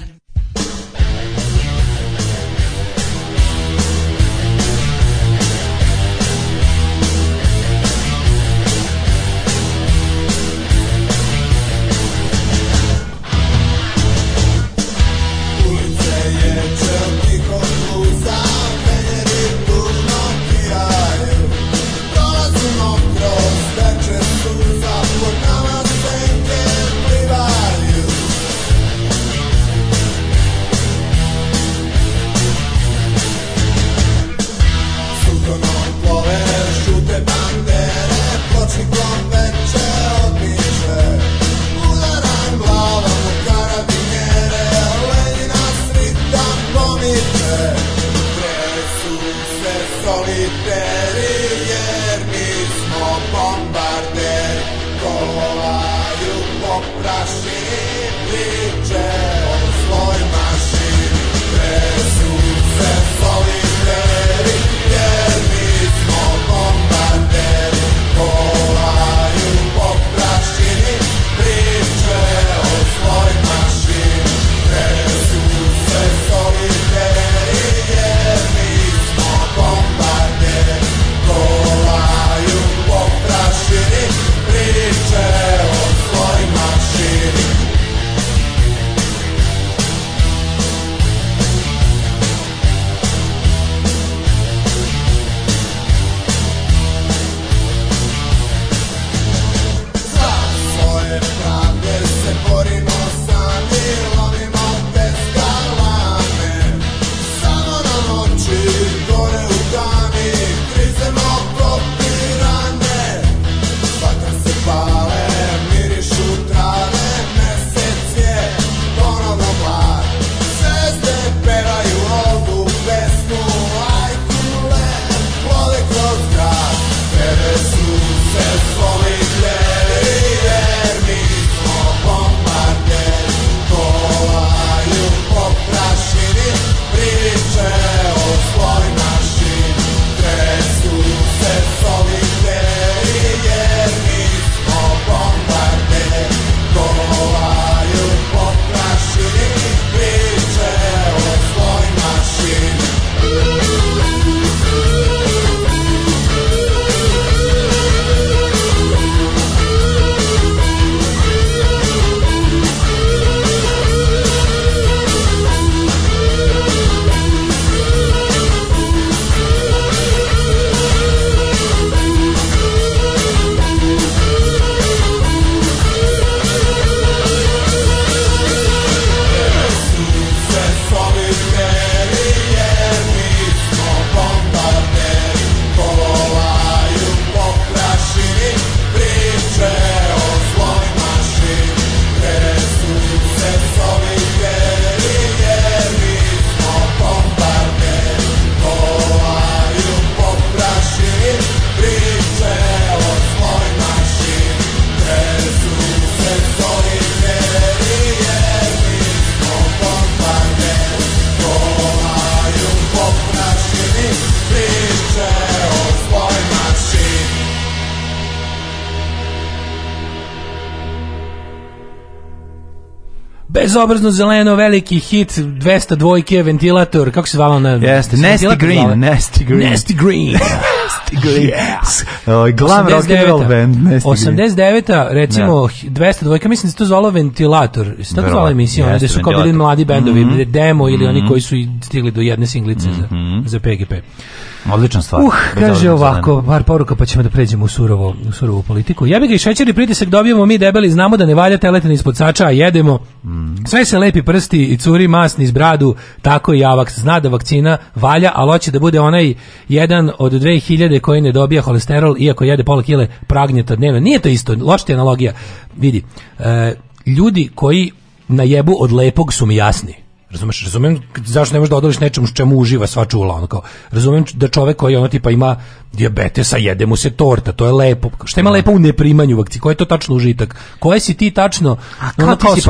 bezobrazno zeleno, veliki hit, 200 dvojke, ventilator, kako se zvalo na... Jeste, Nasty Green, Nasty Green. Nasty Green. Nasty Green. yes. Ovaj, glam rock and roll band, Nasty 89-a, recimo, yeah. 200 dvojka, mislim da se to zvalo ventilator. Se tako zvala emisija, yes, gde su kao bili mladi bendovi, mm -hmm. demo ili mm -hmm. oni mhm. koji su stigli do jedne singlice mm -hmm. za, mhm. za PGP. Odlična stvar. Uh, kaže ovako, par poruka pa ćemo da pređemo u surovo, u surovu politiku. Ja bih ga i šećer i pritisak dobijemo mi debeli, znamo da ne valja teletina ispod sača, a jedemo. Mm. Sve se lepi prsti i curi masni iz bradu, tako i javak zna da vakcina valja, ali hoće da bude onaj jedan od 2000 koji ne dobija holesterol, iako jede pola kile pragnjeta dnevno. Nije to isto, loša je analogija. Vidi, e, ljudi koji na jebu od lepog su mi jasni Razumeš, razumem zašto ne možeš da odoliš nečemu čemu uživa sva čula, ono kao. Razumem da čovek koji ono tipa ima dijabetesa, jede mu se torta, to je lepo. Šta ima lepo u neprimanju vakcine? Koje je to tačno užitak? Koje si ti tačno? A ono kao ti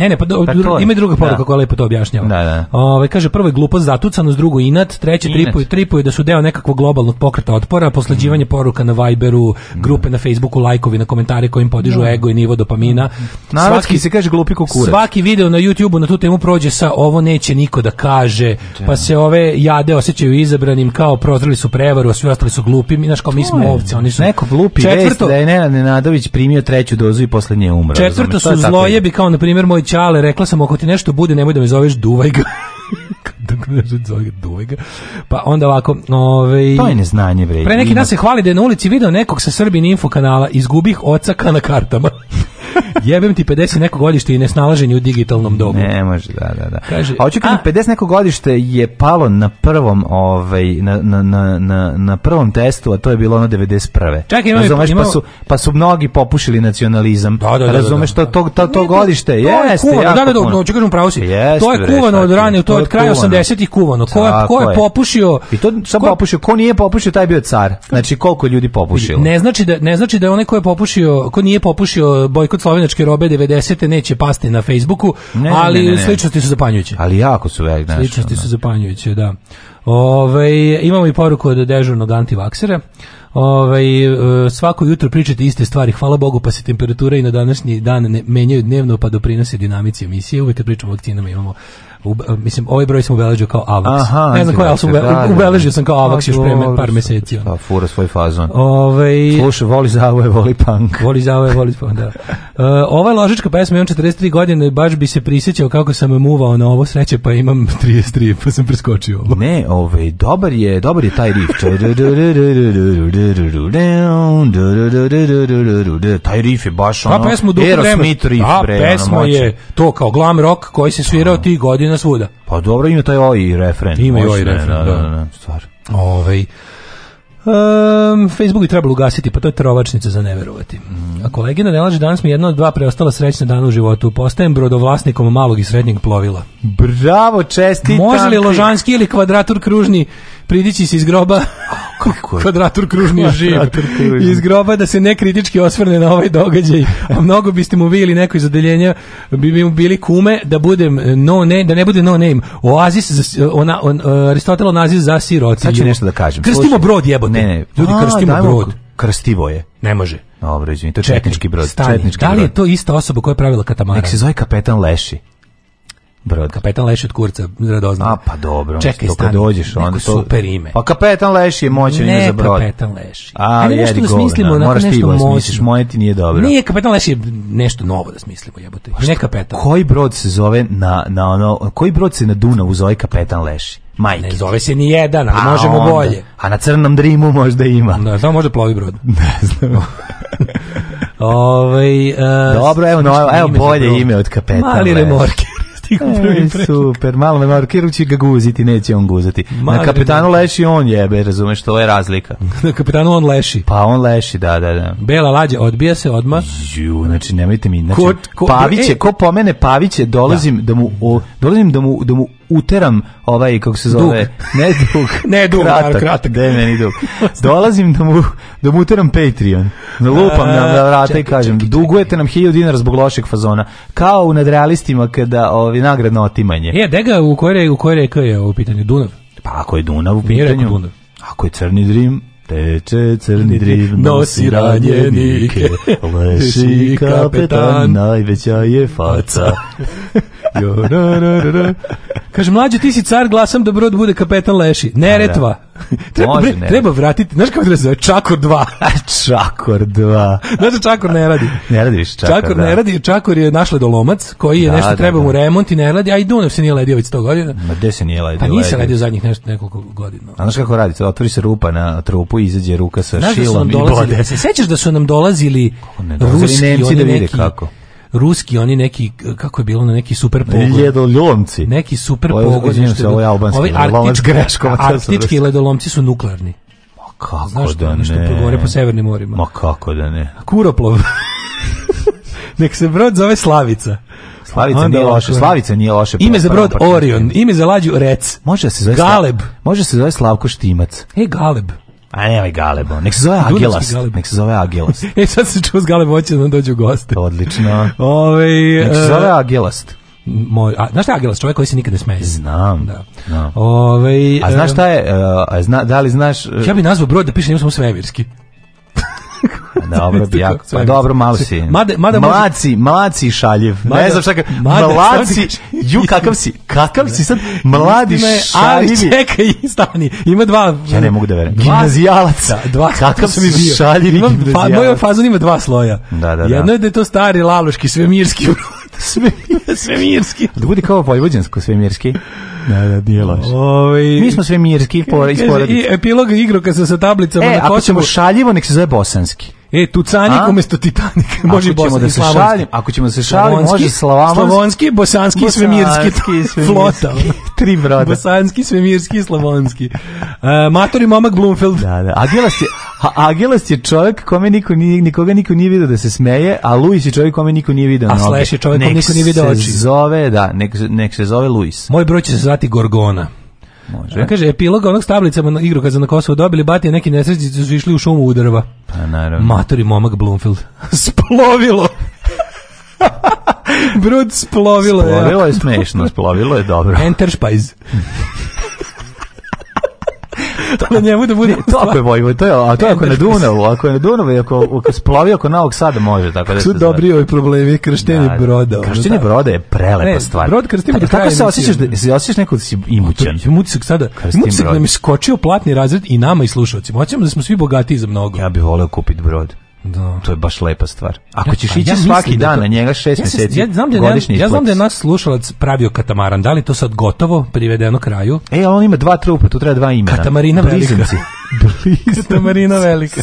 ne, ne, pa, do, pa ima druga poruka da. koja lepo to objašnjava. Da, kaže, prvo je glupost zatucanost, drugo inat, treće inat. tripuje da su deo nekakvog globalnog pokreta otpora, poslađivanje mm. poruka na Viberu, mm. grupe na Facebooku, lajkovi na komentare kojim podižu mm. ego i nivo dopamina. Mm. Narodski svaki, se kaže glupi kukurac. Svaki video na YouTubeu na tu temu prođe sa ovo neće niko da kaže, pa se ove jade osjećaju izabranim kao prozreli su prevaru, a svi ostali su glupi, mi znaš kao mi smo ovce, oni su... Neko glupi četvrto, vest da je Nenad Nenadović primio treću dozu i posljednje umro. Četvrto su zlojebi kao na primjer moj Čale, rekla sam ako ti nešto bude, nemoj da me zoveš duvaj duvaj Pa onda ovako, Ove, ovaj, To je neznanje bre. Pre neki dan se hvali da je na ulici video nekog sa Srbini info kanala, izgubih ka na kartama. Jebem ti 50 neko godište i nesnalaženje u digitalnom dobu. Ne može, da, da, da. Kaže, a očekujem 50 neko godište je palo na prvom, ovaj, na, na, na, na na prvom testu, a to je bilo ono 91. Čekaj, imamo, Razumeš, imamo... pa, su, pa su mnogi popušili nacionalizam. Da, da, da. Razumeš, to, to, to, to godište, jeste. Je kuvano, da, da, da, da, kažem pravo si. to je kuvano od rane, to je od kraja 80-ih kuvano. Ko je, ko je popušio... I to sam popušio, ko nije popušio, taj je bio car. Znači, koliko ljudi popušio? Ne znači da, ne znači da je onaj ko je popušio, ko nije popušio bojkot Sloveničke slovenačke robe 90. neće pasti na Facebooku, ali ne, sličnosti su zapanjujuće. Ali jako su velike. Sličnosti ono. su zapanjujuće, da. Ove, imamo i poruku od dežurnog antivaksera. Ove, e, svako jutro pričate iste stvari, hvala Bogu, pa se temperature i na današnji dan ne menjaju dnevno, pa doprinose dinamici emisije. Uvijek kad pričamo o vakcinama imamo u, mislim, ovaj broj sam obeležio kao avaks Aha, ne znam koja, ali sam obeležio sam kao pa avaks još pre par meseci. Ono. Pa, fura svoj fazon. Ove, ovaj- Sluša, voli zavoje, voli punk. Voli zavoje, voli punk, da. Uh, ova ložička pesma, imam 43 godine, baš bi se prisjećao kako sam muvao na ovo sreće, pa imam 33, pa sam preskočio ovo. Ne, ovaj, dobar je, dobar je taj riff. taj riff je baš ono, Aerosmith riff. Ono, pesma je to kao glam rock koji se svirao tih godina na svuda. Pa dobro, ima taj oj ovaj refren. Ima i ovaj refren, da, da, da, stvar. Ovaj, Facebook je trebalo ugasiti, pa to je trovačnica za neverovati. Mm. A kolegina ne laže, danas mi jedna od dva preostala srećna dana u životu. Postajem brodovlasnikom malog i srednjeg plovila. Bravo, čestitam. Može li Ložanski ili kvadratur kružni pridići se iz groba kako je? kvadratur kružni živ iz groba da se ne kritički osvrne na ovaj događaj a mnogo biste mu vidjeli neko iz odeljenja bi mi bili kume da budem no ne da ne bude no name oazis za, ona on, e, Aristotel za siroci sad ću nešto da kažem krstimo brod jebote ne, ne. ljudi krstimo brod krstivo je ne može dobro, to četnički brod. da li je to ista osoba koja je pravila katamaran? Nek se zove kapetan Leši. Brod. Kapetan Leš od Kurca, radozna. A pa dobro, Čekaj, dok kad dođeš, onda to... super ime. Pa Kapetan Leš je moćan ime za Brod. Ne Kapetan Leš. A, Ali nešto da smislimo, na moraš nešto moje ti nije dobro. Nije Kapetan Leš je nešto novo da smislimo, jebote. Pa ne Kapetan. Koji brod se zove na, na ono, koji brod se na Dunavu zove Kapetan Leši? Majke. Ne zove se ni jedan, ali pa možemo bolje. A na crnom drimu možda ima. Da, samo može plovi brod. Ne znam. Ove, ovaj, Dobro, evo, evo bolje ime od kapetana. Mali remorke. prvi Super, malo me markiru će ga guziti, neće on guzati. na kapetanu leši on jebe, razumeš, to je razlika. na kapitanu on leši. Pa on leši, da, da, da. Bela lađa, odbija se odmah Ju, znači nemojte mi, znači, ko, ko, Paviće, e, ko pomene Paviće, dolazim da, mu o, dolazim da mu da mu uteram ovaj, kako se zove... Dug. Ne dug. ne dug, kratak. kratak. De, meni Dolazim da mu, da mu uteram Patreon. Da lupam na, da vrata i kažem, dugujete nam 1000 dinara zbog lošeg fazona. Kao u nadrealistima kada ovi ovaj, nagradno otimanje. E, dega u kojoj u kojoj je u pitanju Dunav? Pa ako je Dunav u pitanju. Ako je Crni Dream... Teče crni driv, nosi ranjenike, leši kapetan, najveća je faca. Jo, Kaže, mlađe, ti si car, glasam da brod bude kapetan leši. Neretva. treba, Može, bre, treba vratiti, znaš kako se zove, Čakor 2. čakor 2. Znaš da Čakor ne radi. Ne radi više Čakor. Čakor da. ne radi, Čakor je našle lomac koji je da, nešto da, treba mu remont i ne radi, a i Dunav se nije ledio već 100 godina. Ma gde se nije ledio? Pa nije se ledio zadnjih nešto nekoliko godina. A znaš kako radi, otvori se rupa na trupu i izađe ruka sa šilom i bode. Se sećaš da su nam dolazili, dolazili ruski, Nemci da vide kako ruski oni neki kako je bilo na ono, neki super pogod. Neki super pogod. Ovo je albanski. ovaj artički, greško, artički ledolomci su nuklearni. Ma kako Znaš da ne? Znaš što po severnim morima. Ma kako da ne? Kuroplov. Nek se brod zove Slavica. Slavica nije loše, Slavica nije loše. Ime za brod Orion, ime za lađu Rec. Može se zove Galeb. Može se zove Slavko Štimac. E Galeb. A nemoj Galebo, nek se zove Agilas, nek se zove Agilas. e sad se čuo s Galebo, hoće da nam dođu goste. Odlično. Ove, ovaj, nek se e, zove Agilas. Moj, a, znaš šta je Agilas, čovjek koji se nikad ne smeje? Znam. Da. Ove, ovaj, a znaš e, šta je, e, a zna, da li znaš... Ja bih nazvao broj da piše njemu svevirski dobro, bi jako. Pa dobro, malo si. Mada, mada mlaci, šaljev. Mada, ne znam šta kako. Mlaci, ju kakav si, kakav si sad mladi šaljivi. Ali čekaj, stani. Ima dva. Ja ne mogu da verujem. Gimnazijalac. Da, dva. Kakav sam bio. Šaljivi Pa gimnazijalac. Moj fazon ima dva sloja. Da, da, da. Jedno je to stari laluški, svemirski svemirski. Da bude kao vojvođansko svemirski. Da, da, nije loš. Ove, ovaj- ovaj- Mi smo svemirski por, iz I epilog igro kad se sa tablicama e, na kočemu. E, ako ćemo šaljivo, nek se zove bosanski. E, Tucanik umjesto Titanik. Može ako ćemo da se šalim, ako ćemo da se šalim, može Slavonski, Bosanski, bosanski Svemirski, svemirski flota. Tri broda. Bosanski, Svemirski i Slavonski. Uh, Matori momak Bloomfield. Da, da. Agilas je, Agilas je čovjek kome niko, nikoga niko nije vidio da se smeje, a Luis je čovjek kome niko nije vidio A Slash je čovjek kome niko nije vidio oči. Nek se zove, da, nek, nek se zove Luis. Moj broj će se zvati Gorgona. Može. A kaže, epilog onog s tablicama na igru kad za na Kosovo dobili, bati neki nesrećnici su išli u šumu u drva. Pa naravno. Matori momak Bloomfield. Splovilo! brut splovilo, splovilo je. Splovilo je smešno, splovilo je dobro. Enterprise. na njemu da bude. to ako je to je, a to je ako na Dunavu, ako je na Dunavu, ako, ako splovi oko Novog Sada može, tako da. Su dobri ovi problemi krštenje da, broda. Ono krštenje broda je prelepa stvar. Brod krštenje da Kako se osjećaš da se osjećaš neko da si imućan? Imućak sada, da nam iskočio platni razred i nama i slušaocima. Hoćemo da smo svi bogati za mnogo. Ja bih voleo kupiti brod. Da. To je baš lepa stvar. Ako ja, ćeš ići svaki dan na njega šest ja mjeseci, ja znam da je, ja, ja da je nas slušalac pravio katamaran. Da li to sad gotovo privedeno kraju? E, ali on ima dva trupa, tu treba dva imena. Katamarina velika. Katamarina velika.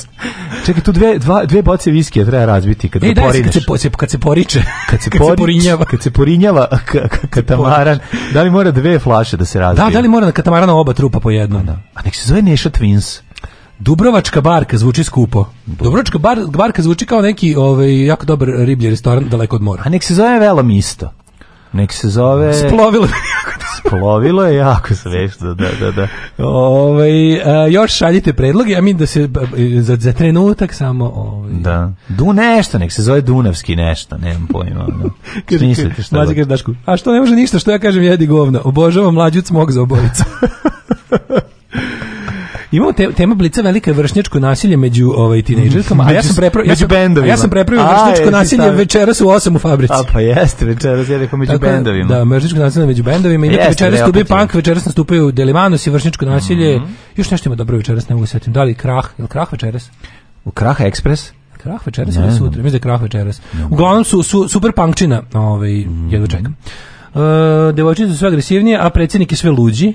Čekaj, tu dve, dva, dve boce viskija treba razbiti kad e, ga porineš. Kad se, kad se poriče. Kad se, porinjava. Kad se porinjava katamaran. Da li mora dve flaše da se razbije? Da, da li mora na katamarana oba trupa po jedno? A, A nek se zove Neša Twins. Dubrovačka barka zvuči skupo. Dubrovačka bar, barka zvuči kao neki ovaj, jako dobar riblji restoran daleko od mora. A nek se zove Velom isto. Nek se zove... Splovilo splovilo je jako što da, da, da. Ove, ovaj, a, još šaljite predloge, ja mi da se za, za trenutak samo... Ovaj- da. Du nešto, nek se zove Dunavski nešto, nemam pojma. No. Mlađe kaže a što ne može ništa, što ja kažem jedi govna, obožavam mlađu mog za obojicu. Imamo te, tema blica velika vršnjačko nasilje među ovaj tinejdžerkama, a ja sam prepravio ja sam, bendovima. ja sam prepravio vršnjačko e, nasilje stavi... večeras u 8 u fabrici. A pa jeste, večeras je rekao među Tako, bendovima. Da, vršnjačko nasilje među bendovima, i večeras tu bi punk, večeras nastupaju Delimanos i vršnjačko nasilje. Mm -hmm. Još nešto ima dobro večeras, ne mogu setim. Da li krah, ili krah večeras? U krah ekspres? Krah večeras ili sutra? Mislim da krah večeras. Uglavnom su, su super punkčina, ovaj, mm -hmm. jedva mhm. čekam. Uh, devojčice su sve agresivnije, a predsjednik je sve luđi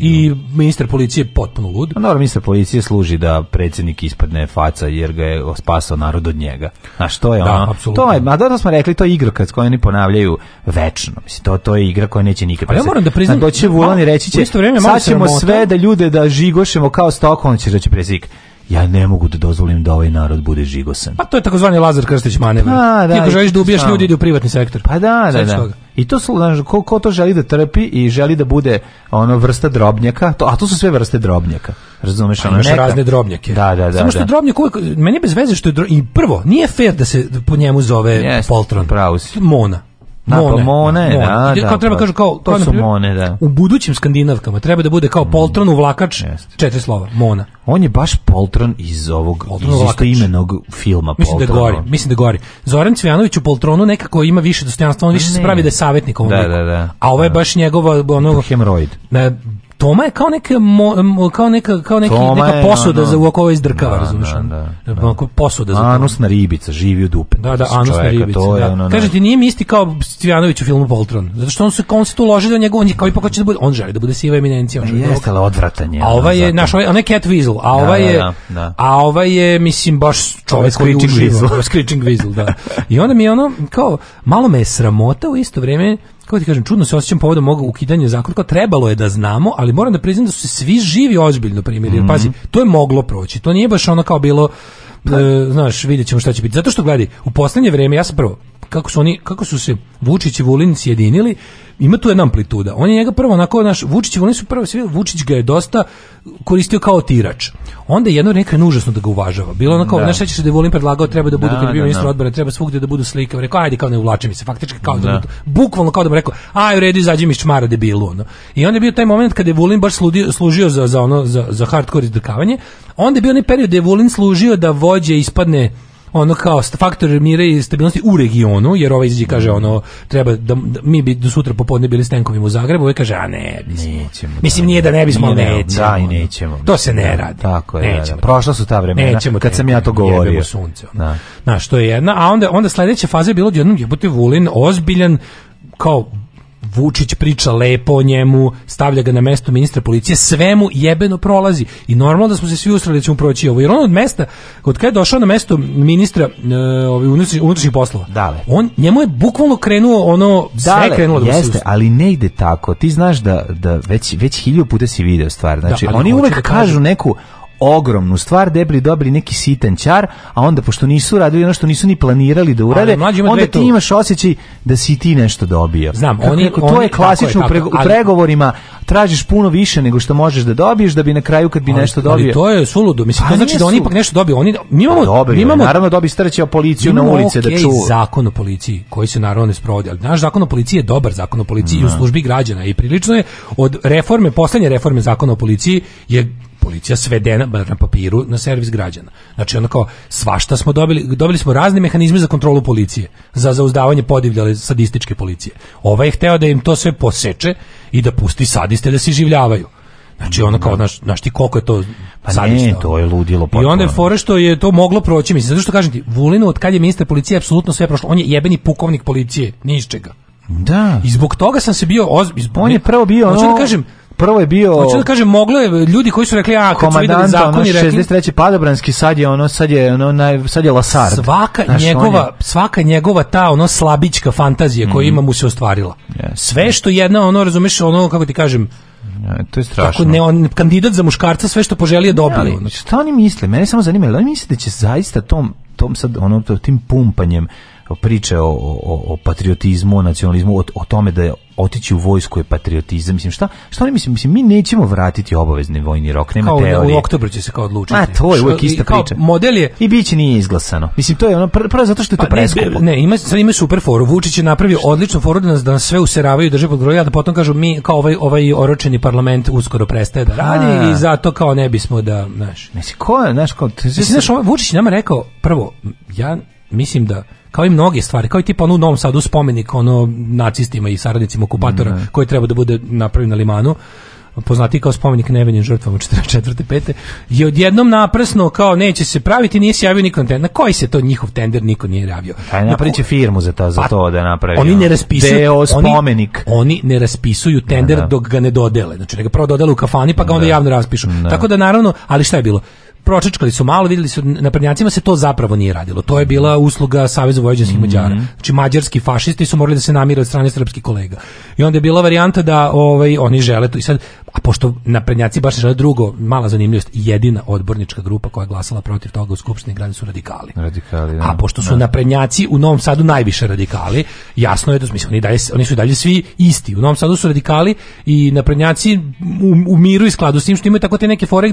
i ministar policije je potpuno lud. A pa ministar policije služi da predsjednik ispadne faca jer ga je spasao narod od njega. A što je ono? To je, a dobro smo rekli, to je igra kad oni ponavljaju večno. Mislim, to, to je igra koja neće nikad. Pa ja moram da priznam, znači, da će Vulan i reći će, sad ćemo sve da ljude da žigošemo kao stokončić, da će prezik ja ne mogu da dozvolim da ovaj narod bude žigosan. Pa to je takozvani Lazar Krstić manevar. Pa, da, želiš da ubiješ ljudi, ide u privatni sektor. Pa da, da, da. I to su, znaš, ko, ko, to želi da trpi i želi da bude ono vrsta drobnjaka, to, a to su sve vrste drobnjaka. Razumeš, ono razne drobnjake. Da, da, da. Samo što drobnjak uvijek, meni je bez veze što je i prvo, nije fair da se po njemu zove yes, Poltron. Pravo Mona. Mone. mone, Da, da, treba pa kažu kao, to su mone, da. U budućim skandinavkama treba da bude kao mm. Poltron u vlakač četiri slova, mona. On je baš Poltron iz ovog iz imenog filma Mislim da gori, mislim da gori. Zoran Cvjanović u Poltronu nekako ima više dostojanstva, on više se pravi da je savjetnik A ovo je baš njegova ono hemoroid. Ne, Toma je kao neka mo, kao neka kao neki ono, posuda za oko ovo izdrkava, da, razumiješ? Da, da, da. posuda za anusna ribica živi u dupe. Da, da, anusna ribica. To da. Ono Kaže ti nije mi isti kao Stojanović u filmu Voltron. zato što on se on se tu loži da njegov on je kao ipak hoće da bude, on želi da bude siva eminencija, on pa je odvratanje. A ova ono, je naš je ovaj- Cat Weasel, a ova je a ova je mislim baš čovjek koji uživa, Screeching Weasel, da. I onda mi je ono kao malo me je sramota u isto vrijeme kako ti kažem, čudno se osjećam povodom mog ukidanja trebalo je da znamo, ali moram da priznam da su se svi živi ozbiljno primjeri, jer pazi, mhm. to je moglo proći, to nije baš ono kao bilo, e, znaš, vidjet ćemo šta će biti. Zato što, gledaj, u posljednje vrijeme, ja sam prvo, kako su oni kako su se Vučić i Vulin sjedinili ima tu jedna amplituda on je njega prvo onako naš Vučić i Vulin su prvo svi Vučić ga je dosta koristio kao tirač onda je jedno rekao užasno da ga uvažava bilo onako da. znaš se da je Vulin predlagao treba da bude da, da, bio ministar odbora treba svugdje da budu slike rekao ajde kao ne uvlači mi se faktički kao da, da bukvalno kao da mu rekao aj u redu izađi mi šmara debilu ono i onda je bio taj moment kad je Vulin baš sludio, služio za, za ono za za hardkor izdrkavanje onda je bio onaj period da je Vulin služio da vođe ispadne ono kao faktor mira i stabilnosti u regionu, jer ovaj izađe kaže ono treba da, mi bi do sutra popodne bili s tenkovima u Zagrebu, ovaj kaže a ne Nećemo, Mislim nije da ne bismo, ne nećemo. Da, i ono. nećemo. To se ne radi. Tako je. Nećemo. Prošla su ta vremena nećemo, kad sam ja to govorio. sunce. Ono. Da. Na, što je jedna, a onda onda sledeća faza je bilo odjednom jebote Vulin ozbiljan kao Vučić priča lepo o njemu, stavlja ga na mesto ministra policije, Sve mu jebeno prolazi. I normalno da smo se svi usreli da ćemo proći ovo. Jer on od mesta, od kada je došao na mesto ministra e, unutrašnjih poslova, Dale. on, njemu je bukvalno krenuo ono, Dale, sve krenulo da jeste, ali ne ide tako. Ti znaš da, da već, već hilju puta si video stvar. Znači, da, oni uvek kažu neku, ogromnu stvar da dobri neki sitan čar, a onda pošto nisu radili ono što nisu ni planirali da urade, onda ti imaš osjećaj da si ti nešto dobio. Znam, oni, to je klasično u pregovorima tražiš puno više nego što možeš da dobiješ da bi na kraju kad bi nešto dobio. Ali to je suludo, mislim to pa znači da oni ipak nešto dobiju. Oni imamo, pa mi imamo naravno dobi policiju na ulice okay, da zakon o policiji koji se naravno ne sprovodi, ali naš zakon o policiji je dobar zakon o policiji u službi građana i prilično je od reforme, poslednje reforme zakona o policiji je policija svedena bar na papiru na servis građana. Znači ono kao svašta smo dobili, dobili smo razne mehanizme za kontrolu policije, za zauzdavanje podivljale sadističke policije. Ovaj je hteo da im to sve poseče i da pusti sadiste da se življavaju. Znači ono kao naš ti koliko je to pa to je ludilo potpuno. I onda je fore što je to moglo proći, mislim, zato što kažem ti, Vulinu od kad je ministar policije apsolutno sve prošlo, on je jebeni pukovnik policije, ni iz čega. Da. I zbog toga sam se bio on je prvo bio ono... da kažem, prvo je bio Hoću da kažem moglo je ljudi koji su rekli a kad vidi zakon i rekli 63. padobranski sad je ono sad je ono naj sad je Lasar. Svaka njegova svaka njegova ta ono slabička fantazija koju mm ima mu se ostvarila. Yes. Sve što jedna ono razumeš ono kako ti kažem to je strašno. Kako ne, on, kandidat za muškarca sve što poželi je dobio. Ja, ono. šta oni misle? Mene samo zanima, oni misle da će zaista tom, tom sad, ono, tim pumpanjem priče o, o, o patriotizmu, o nacionalizmu, o, o tome da je otići u vojsku je patriotizam. Mislim, šta, šta oni mislim, mislim, mi nećemo vratiti obavezni vojni rok, nema kao, teorije. U oktobru će se kao odlučiti. A, to je uvijek ista priča. Model je... I biće nije izglasano. Mislim, to je ono, prvo zato što je to pa, preskupo. Ne, ne, ima, sad ima super foru. Vučić je napravio odličnu foru da nas, da sve useravaju, drže pod groja, da potom kažu mi, kao ovaj, ovaj oročeni parlament uskoro prestaje da radi i zato kao ne bismo da, znaš. Mislim, ko je, znaš, kao... Mislim, znaš, ono, Vučić nama rekao, prvo, ja mislim da kao i mnoge stvari, kao i tipa ono u Novom Sadu spomenik ono nacistima i saradnicima okupatora koji treba da bude napravljen na limanu poznati kao spomenik nevenim žrtvama 44. 5. je odjednom naprsno kao neće se praviti, nije se javio niko na tender. Na koji se to njihov tender niko nije javio? Pa na firmu za to, za pa, to da napravi. Oni ne ono, raspisuju Oni, ne raspisuju tender dok ga ne dodele. Znači, ne ga prvo dodele u kafani pa ga onda javno raspišu. Tako da naravno, ali šta je bilo? pročačkali su malo, vidjeli su na prednjacima se to zapravo nije radilo. To je bila usluga saveza vojvođanskih Mađara. Mhm. Znači mađarski fašisti su morali da se namire od strane srpskih kolega. I onda je bila varijanta da ovaj oni žele to i sad a pošto naprednjaci baš žele drugo, mala zanimljivost, jedina odbornička grupa koja je glasala protiv toga u Skupštini grada su radikali. radikali A pošto su da. naprednjaci u Novom Sadu najviše radikali, jasno je da oni, dalje, oni su dalje svi isti. U Novom Sadu su radikali i naprednjaci u, u miru i skladu s tim što imaju tako te neke fore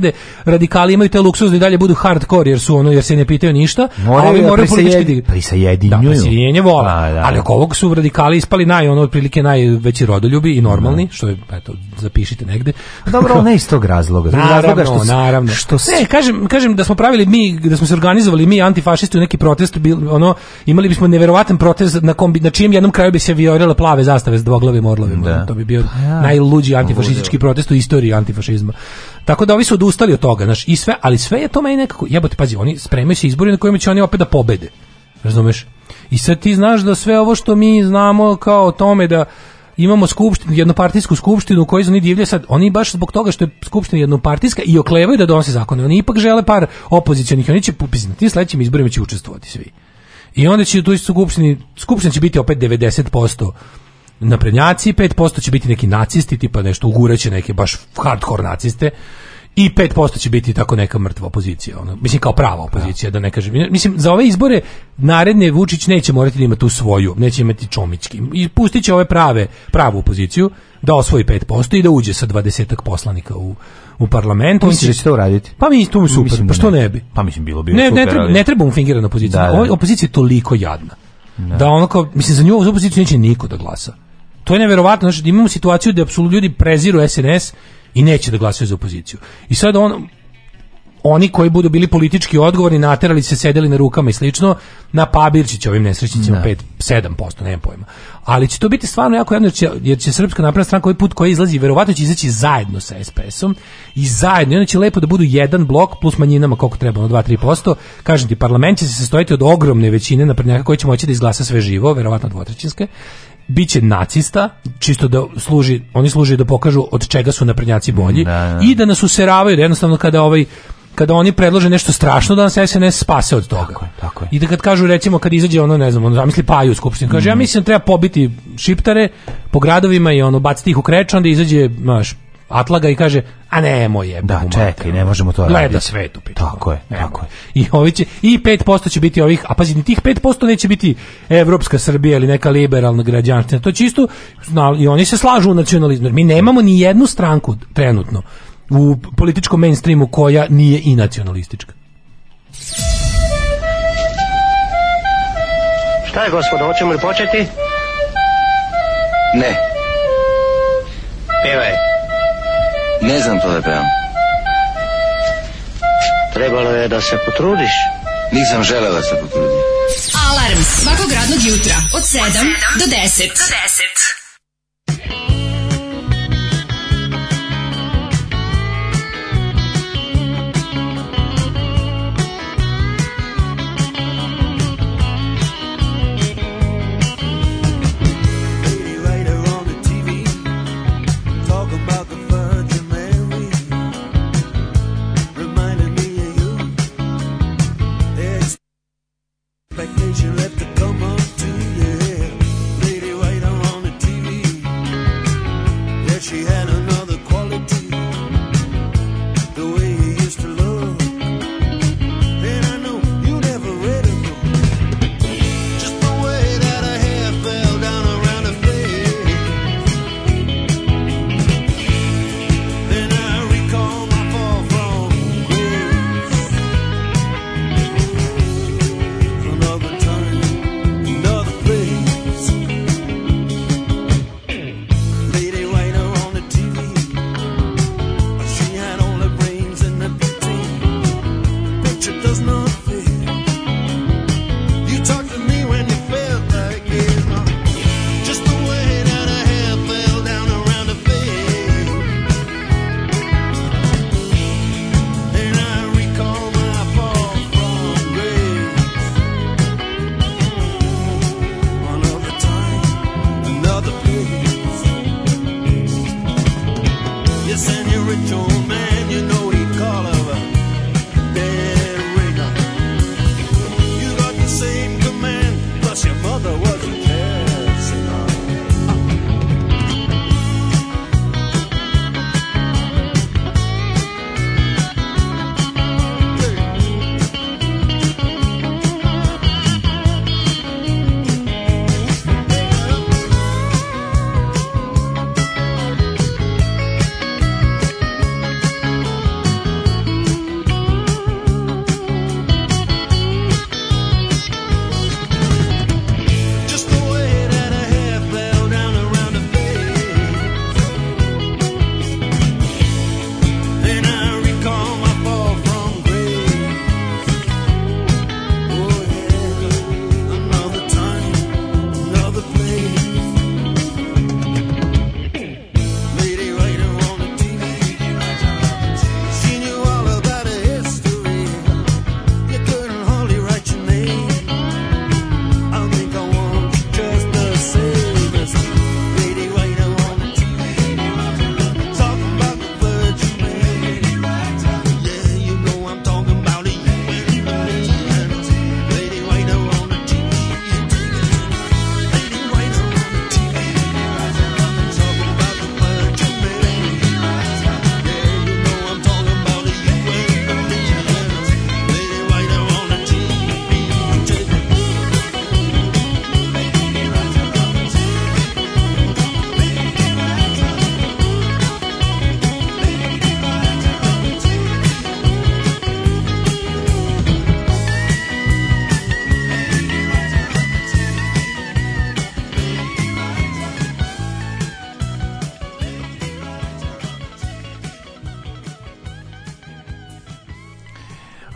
radikali imaju te luksuz da i dalje budu hardcore jer su ono jer se ne pitaju ništa, moraju, a ovi moraju politički prisajedinjuju. vola. Pa, Ali oko ovog su radikali ispali naj ono otprilike najveći rodoljubi i normalni, što je eto zapišite negde nigde. Dobro, ne iz tog razloga. Naravno, razloga što, naravno. Što se... Ne, kažem, kažem da smo pravili mi, da smo se organizovali mi antifašisti u neki protest, bil, ono, imali bismo neverovatan protest na, kombi, na čijem jednom kraju bi se vijorele plave zastave s dvoglavim orlovima. Da. To bi bio pa ja. najluđi antifašistički protest u istoriji antifašizma. Tako da ovi su odustali od toga, znaš, i sve, ali sve je to meni nekako, jebote, pazi, oni spremaju se izbori na kojima će oni opet da pobede. Razumeš? I sad ti znaš da sve ovo što mi znamo kao o tome da imamo skupštinu, jednopartijsku skupštinu u kojoj oni divlje sad, oni baš zbog toga što je skupština jednopartijska i oklevaju da donose zakone, oni ipak žele par opozicionih, oni će na tim sledećim izborima će učestvovati svi. I onda će tu skupštini, skupština će biti opet 90% naprednjaci, 5% će biti neki nacisti, tipa nešto uguraće neke baš hardcore naciste, i 5% će biti tako neka mrtva opozicija, ono. mislim kao prava opozicija, da ne kažem. Mislim, za ove izbore naredne Vučić neće morati imati tu svoju, neće imati čomički. I pustit će ove prave, pravu opoziciju da osvoji 5% i da uđe sa 20 poslanika u, u parlament. Pa mislim, da će to uraditi? Pa mi tu mi super, mislim, pa što ne. bi? Pa mislim, bilo bi ne, super. Ne treba, ne treba mu fingirana opozicija. Da, Opozicija je toliko jadna. Da, da onako, mislim, za nju opoziciju neće niko da glasa. To je neverovatno, znači imamo situaciju da apsolutno ljudi preziru SNS i neće da glasaju za opoziciju. I sad on oni koji budu bili politički odgovorni, naterali se, sedeli na rukama i slično, na Pabirčića ovim nesrećnicima da. 5-7%, nemam pojma. Ali će to biti stvarno jako jedno, jer će, jer će Srpska napravna stranka ovaj put koji izlazi, verovatno će izaći zajedno sa SPS-om i zajedno, i onda će lepo da budu jedan blok plus manjinama koliko treba, ono 2-3%. Kažem ti, parlament će se sastojiti od ogromne većine naprednjaka koji će moći da izglasa sve živo, verovatno dvotrećinske biće nacista, čisto da služi, oni služe da pokažu od čega su naprednjaci bolji i da nas useravaju, da jednostavno kada ovaj kada oni predlože nešto strašno da nas SNS spase od toga. Tako je, tako je. I da kad kažu recimo kad izađe ono ne znam, ono zamisli Paju u skupštini, kaže ja mhm. mislim treba pobiti šiptare po gradovima i ono baciti ih u kreč, onda izađe, maš atlaga i kaže, a ne moje. Da, čekaj, ne možemo to ono, raditi. Gleda svet u pitanju. Tako je, tako je. I, ovi će, I 5% će biti ovih, a pazi, ni tih 5% neće biti Evropska Srbija ili neka liberalna građanština. To je isto, i oni se slažu u nacionalizmu. Mi nemamo ni jednu stranku trenutno u političkom mainstreamu koja nije i nacionalistička. Šta je, gospodo, hoćemo li početi? Ne. Pivaj. Ne znam to da pevam. Trebalo je da se potrudiš. Nisam želeo da se potrudim. Alarm svakog radnog jutra od 7 do 10. Do 10. you let the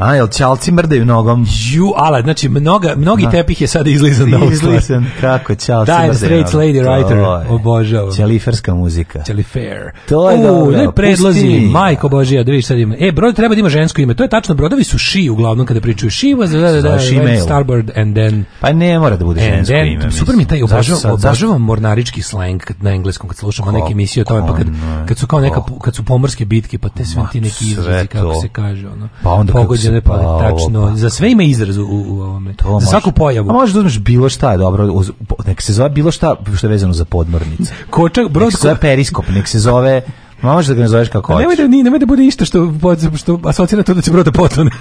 A, jel čalci mrdaju nogom? Ju, ala, znači, mnoga, mnogi da. tepih je sada izlizan na ovu Izlizan, kako, čalci mrdaju Straits Lady Writer, obožavam. Čeliferska muzika. Čelifer. To je U, dobro. Ne predlozi, Pusti. majko božija, da vidiš sad ima. E, brod treba da ima žensko ime, to je tačno, brodovi su ši uglavnom kada pričaju. She was, da, da, da, da, starboard and then... Pa ne mora da bude žensko then, ime. Super mi taj, obožavam, obožavam mornarički slang na engleskom, kad slušamo neke emisije o tome, pa kad, kad su kao neka, kad su pomorske bitke, pa te sve ti neki izrazi, kako se kaže, ono, pa onda pogođene pa, tačno. Pa, za sve ima izraz u, u ovome. To za svaku pojavu. A možeš da uzmeš bilo šta, dobro, uz, nek se zove bilo šta što je vezano za podmornice. Kočak, brod, nek se zove periskop, nek se zove... Možeš da ga nazoveš kako pa hoćeš. Nemoj da, nemoj da bude isto što, što asocira to da će broda potone.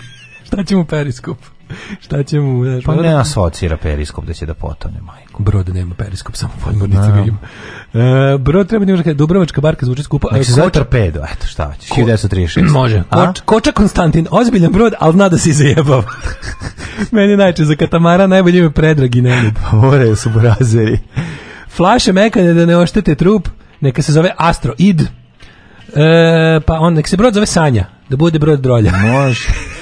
Šta će periskop? Šta ćemo. pa ono- ne asocira periskop da će da potone, majko. Brod nema periskop, samo podmornice pa no. brod treba je kada Dubrovačka barka zvuči skupo. Nek e, se torpedo, eto šta hoćeš, 1936. Može. koča Konstantin, ozbiljan brod, ali zna da si zajebav. Meni najče za katamara najbolje ime predragi Pa Moraju su burazeri. Flaše mekanje da ne oštete trup, neka se zove Astroid. E, pa on, nek se brod zove Sanja, da bude brod drolja. Može.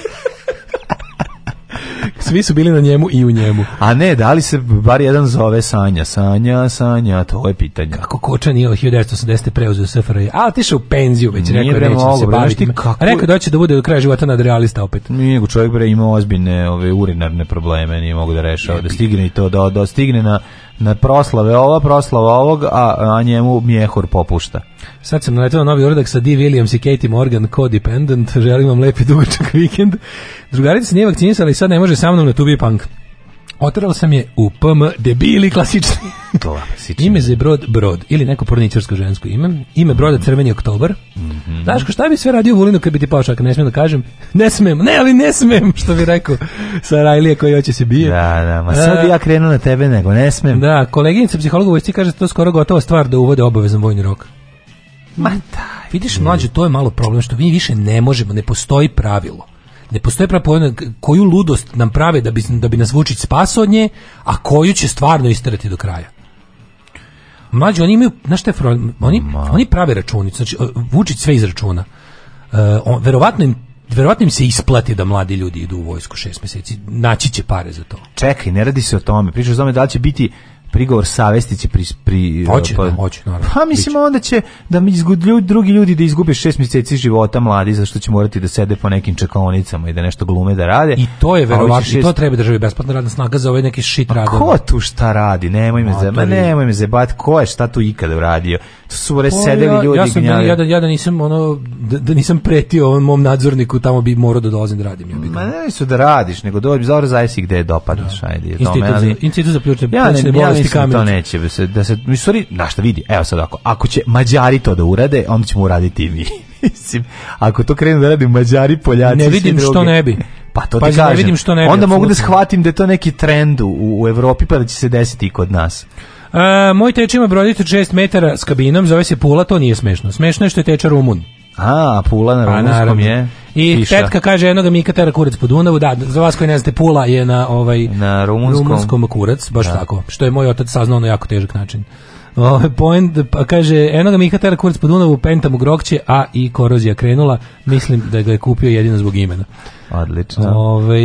Svi su bili na njemu i u njemu. A ne, da li se bar jedan zove Sanja? Sanja, Sanja, to je pitanje. Kako Koča nije od 1980. preuzeo SFRJ? A ti u penziju već, nije rekao, neće se baviti. Kako... Rekao da će da bude do kraja života nadrealista opet. Nije, nego čovjek bre imao ozbiljne ove, urinarne probleme, nije mogu da rešava, da stigne i to, da, da stigne na, na proslave ova, proslava ovog, a, a njemu mjehur popušta. Sad sam naletao novi uradak sa D. Williams i Katie Morgan, co-dependent, Želim vam lepi dugačak vikend. Drugarica se nije vakcinisala i sad ne može sa mnom na tubi punk. Otrala sam je u PM debili klasični. klasični. Ime za brod brod ili neko porničarsko žensko ime. Ime broda Crveni oktobar. Mm Znaš ko šta bi sve radio Vulinu kad bi ti pao ne smijem da kažem. Ne smijem, ne ali ne smijem, što bi rekao Rajlije koji hoće se bije. Da, da, ma sad e, bi ja krenuo na tebe nego ne smijem. Da, koleginica psihologa ti kaže da to skoro gotova stvar da uvode obavezan vojni rok. Ma mm. Vidiš, mlađe, to je malo problem što mi više ne možemo, ne postoji pravilo. Ne postoji pravilo koju ludost nam prave da bi, da bi nas Vučić spaso od nje, a koju će stvarno istrati do kraja. Mlađi, oni imaju, znaš šta je oni, oni prave računicu, znači Vučić sve iz računa e, on, verovatno im se isplati da mladi ljudi idu u vojsku šest mjeseci. Naći će pare za to. Čekaj, ne radi se o tome. Pričaš o tome da li će biti prigovor savesti će pri, pri hoće, pa, hoće, naravno. Pa mislim onda će da mi izgud, ljudi, drugi ljudi da izgube šest mjeseci života mladi zašto će morati da sede po nekim čekaonicama i da nešto glume da rade. I to je verovatno šest... to treba državi besplatna radna snaga za ovaj neki shit radove Ko tu šta radi? Nemoj me za, nemoj me zebat, ko je šta tu ikada uradio? To su bre pa sedeli ja, ljudi ja sam, ja, da, ja da nisam ono da, da nisam pretio ovom mom nadzorniku tamo bi morao da dolazim da radim ja bi. Ma ne su da radiš, nego dođi zaor zajesi gde je dopadneš, ajde. Institut za, institut za pljučne, ja, ne, ja, Kosti To neće da se da se na šta vidi. Evo sad ako ako će Mađari to da urade, onda ćemo uraditi i mi. Mislim, ako to krenu da radi Mađari, Poljaci, ne vidim što ne bi. Pa to pa ti Ne vidim što ne bi, Onda mogu da shvatim da je to neki trend u, u Evropi pa da će se desiti i kod nas. E, moj teč ima brodite 6 metara s kabinom, zove se Pula, to nije smešno. Smešno je što je teča Rumun. A, Pula na pa je. I Piša. tetka kaže enoga mi katera kurac po Dunavu, da, za vas koji ne znate Pula je na ovaj na rumunskom, rumunskom kurac, baš tako. Što je moj otac saznao na jako težak način. Ovaj, point pa kaže enoga mi kurac po Dunavu, u grokće, a i korozija krenula, mislim da ga je kupio jedino zbog imena. Odlično. Ove,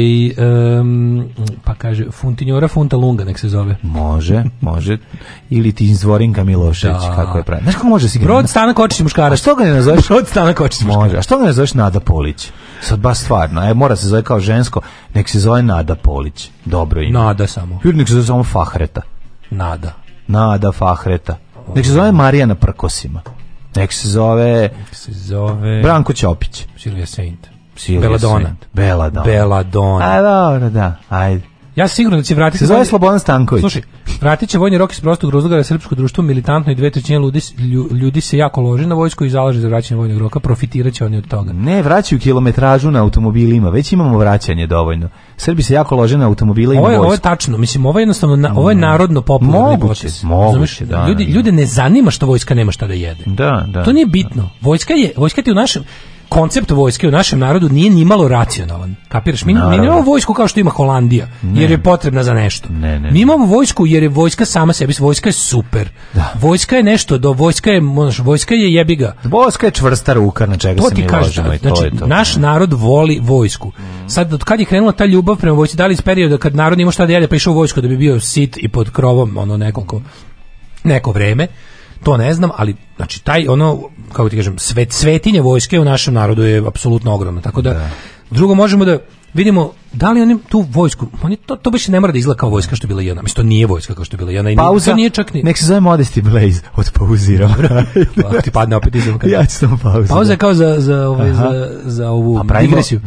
um, pa kaže, Funtinjora Funta Lunga, nek se zove. Može, može. Ili ti Zvorinka Milošević, kako je pravi. Znaš kako može si gleda? Brod Stana Kočić muškarac. A što ga ne nazoveš? Brod Stana Kočić muškarac. Može. A što ga ne nazoveš Nada Polić? Sad baš stvarno. E, mora se zove kao žensko. Nek se zove Nada Polić. Dobro ime. Nada samo. Ili nek se zove samo Fahreta. Nada. Nada Fahreta. Nek se zove Marijana Prkosima. Nek se zove... Nek se zove... Branko Ćopić. Silvija Saint. Beladona. Beladona. Beladona. dobro, da, ajde. Ja sigurno da će vratiti... Se zove Slobodan Stanković. Slušaj, vratit će vojni rok iz prostog razloga da srpsko društvo militantno i dve trećine ljudi, ljudi se jako lože na vojsku i zalaže za vraćanje vojnog roka, profitirat će oni od toga. Ne, vraćaju kilometražu na automobilima, već imamo vraćanje dovoljno. Srbi se jako lože na automobile i ovo je, Ovo je tačno, mislim, ovo je jednostavno, na, ovo je mm. narodno popularni Moguće, da, ljudi, ljude ne zanima što vojska nema šta da jede. Da, da. To nije bitno. Vojska, je, vojska ti u našem koncept vojske u našem narodu nije ni malo racionalan. Kapiraš? Mi, mi nemamo vojsku kao što ima Holandija, jer je potrebna za nešto. mi imamo vojsku jer je vojska sama sebi, vojska je super. Vojska je nešto, do vojska je, možda vojska je jebiga. Vojska je čvrsta ruka na čega to se mi znači, naš narod voli vojsku. Sad, od kad je krenula ta ljubav prema vojsci, da li iz perioda kad narod ima šta da jede, pa išao u vojsku da bi bio sit i pod krovom, ono nekoliko neko vreme, to ne znam, ali znači taj ono kako ti kažem, svet svetinje vojske u našem narodu je apsolutno ogromno. Tako da, drugo možemo da vidimo da li oni tu vojsku, oni to, to se ne mora da izgleda kao vojska što je bila jedna, mislim to nije vojska kao što je bila jedna. Pauza, nije čak ni... nek se zove modesti Blaze, pauzira. Pa ti padne opet Ja ću Pauza kao za, za, ovaj, za, za ovu a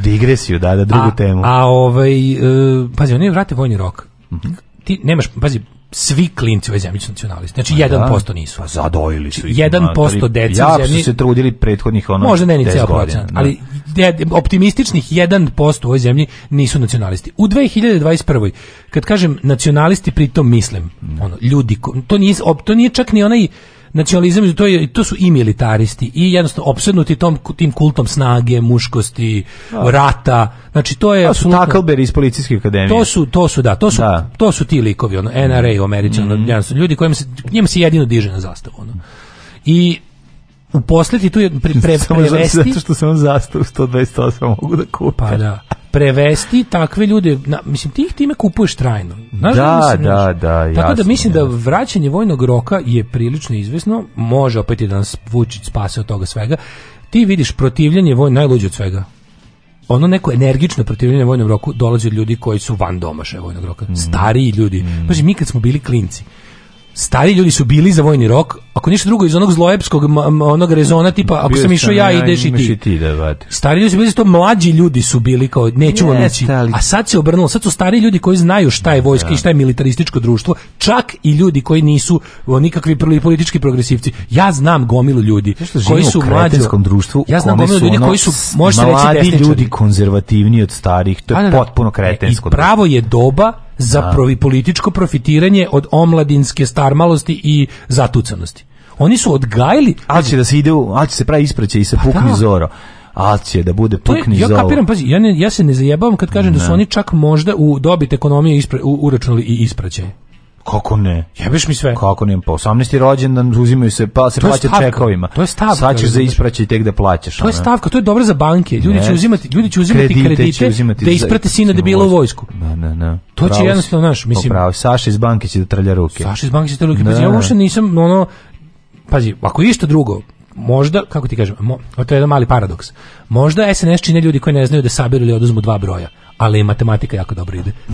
digresiju. da, da, drugu temu. A ovaj, uh, pazi, oni vrate vojni rok. Mhm ti nemaš, pazi, svi klinci ove zemlji su nacionalisti. Znači, jedan 1% nisu. Pa zadojili su. Znači, ono, 1% dece ja, u zemlji. su se trudili prethodnih ono Možda ne ni ceo godina, ali optimističnih 1% u ovoj zemlji nisu nacionalisti. U 2021. kad kažem nacionalisti, pritom mislim, mm. ono, ljudi, to nije, to nije čak ni onaj nacionalizam, to, je, to su i militaristi i jednostavno opsednuti tom, tim kultom snage, muškosti, rata. Znači to je to su takalberi iz policijske akademije. To su to su da, to su da. to su ti likovi, ono NRA u mhm. ljudi kojima se njima se jedino diže na zastavu, ono. I uposliti tu pre, prevesti zato što sam zastav 128 mogu da kupim pa da prevesti takve ljude mislim ti ih time kupuješ trajno da, da, da, tako da mislim da vraćanje vojnog roka je prilično izvesno može opet i da nas Vučić spase od toga svega ti vidiš protivljenje voj najluđe od svega ono neko energično protivljenje vojnom roku dolazi od ljudi koji su van domaše vojnog roka, mm. stariji ljudi. Mm. mi kad smo bili klinci, stari ljudi su bili za vojni rok, ako ništa drugo iz onog zloepskog onog rezona tipa ako sam išao ja, ja ideš i ti. I ti da, stari ljudi su bili to mlađi ljudi su bili kao nećemo neći. A sad se obrnulo, sad su stari ljudi koji znaju šta je vojska i šta je militarističko društvo, čak i ljudi koji nisu nikakvi politički progresivci. Ja znam gomilu ljudi koji su u mlađi društvu. Ja znam gomilu ljudi ono koji su možete reći ljudi konzervativniji od starih, to je potpuno e, kretensko. I pravo je doba za provi političko profitiranje od omladinske starmalosti i zatucanosti. Oni su odgajili... a da se ide u, se pravi ispraće i se pa pukni zora zoro da bude pukni ja kapiram, pazi, ja, ne, ja se ne zajebavam kad kažem da su oni čak možda u dobit ekonomije ispre, u, uračunali i ispraćaj. Kako ne? Jebeš mi sve. Kako ne? Pa 18. rođendan uzimaju se, pa se to plaća čekovima. To je stavka. Sad ćeš za ispraći tek da plaćaš. To je ono. stavka, to je dobro za banke. Ljudi će uzimati, ljudi će uzimati kredite, kredite će uzimati da isprate sina da bilo u vojsku. Da, da, da. To će jednostavno naš, pa mislim. Pravo, Saša iz banke će da trlja ruke. Saša iz banke će da trlja ruke. Ja uopšte nisam ono Pazi, ako išta drugo, možda, kako ti kažem, mo, to je jedan mali paradoks. Možda SNS čine ljudi koji ne znaju da saberu ili oduzmu dva broja, ali matematika jako dobro ide.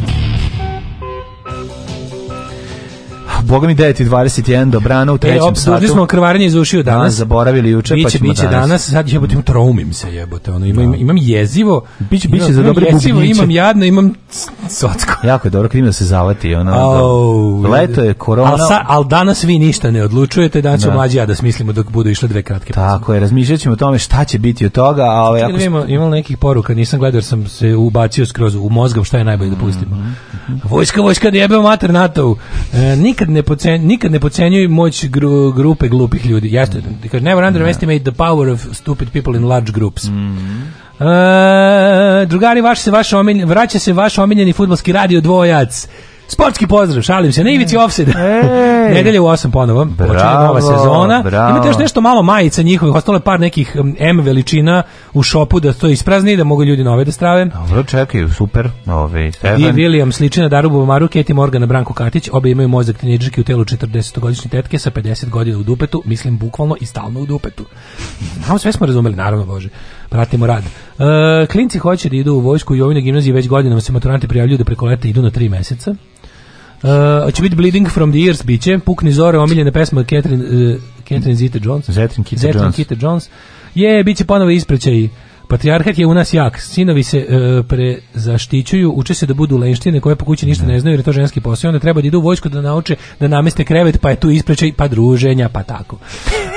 boga mi 9:21 do brana u e, trećem e, satu. smo krvarenje iz ušiju danas. danas zaboravili juče, biće, pa ćemo danas. danas. Sad je um, traumim se jebote. Ono, imam, imam jezivo. Biće, imam, za dobre jezivo, imam jadno, imam socko. Jako je dobro krim da se zavati. Ono, oh, leto je korona. Ali, al danas vi ništa ne odlučujete, da će da. mlađi ja da smislimo dok budu išle dve kratke. Tako je, razmišljat ćemo o tome šta će biti od toga. ali ovaj, ako... Imamo, imam nekih poruka, nisam gledao jer sam se ubacio skroz u mozgom šta je najbolje da pustimo. Mhm, mhm, mhm. Vojska, vojska, da jebeo mater NATO. E, nikad ne ne nikad ne pocenjuj moć gru, grupe glupih ljudi. Jeste, mm. -hmm. kaže never underestimate the power of stupid people in large groups. Mm -hmm. drugari, vaš se vaš omiljen, vraća se vaš omiljeni futbolski radio dvojac. Sportski pozdrav, šalim se, na ivici mm. ofsida. Nedelje u 8 ponovo, počinje nova sezona. Bravo. Imate još nešto malo majica njihovih, ostalo par nekih M veličina u šopu da to isprazni, da mogu ljudi nove da strave. Dobro, čekaju, super. Ovi, ovaj, Stefan. I William Sličina, Darubo Maruket i Morgana, Branko Katić, obe imaju mozak tineđerke u telu 40-godišnje tetke sa 50 godina u dupetu, mislim bukvalno i stalno u dupetu. Samo sve smo razumeli, naravno, Bože pratimo rad. E, klinci hoće da idu u vojsku i ovine gimnazije već godinama se maturanti prijavljuju da preko leta idu na tri meseca. Uh, eh, će biti Bleeding from the Ears, bit će. Pukni zore, omiljene pesme od Catherine, uh, Catherine Zeta-Jones. Zetrin Kita-Jones. Je, bit će ponovo isprećaj. Patrijarhat je u nas jak. Sinovi se e, prezaštićuju, uče se da budu lenštine koje po kući ništa ne znaju jer je to ženski posao. Onda treba da idu u vojsku da nauče da nameste krevet, pa je tu isprečaj pa druženja, pa tako.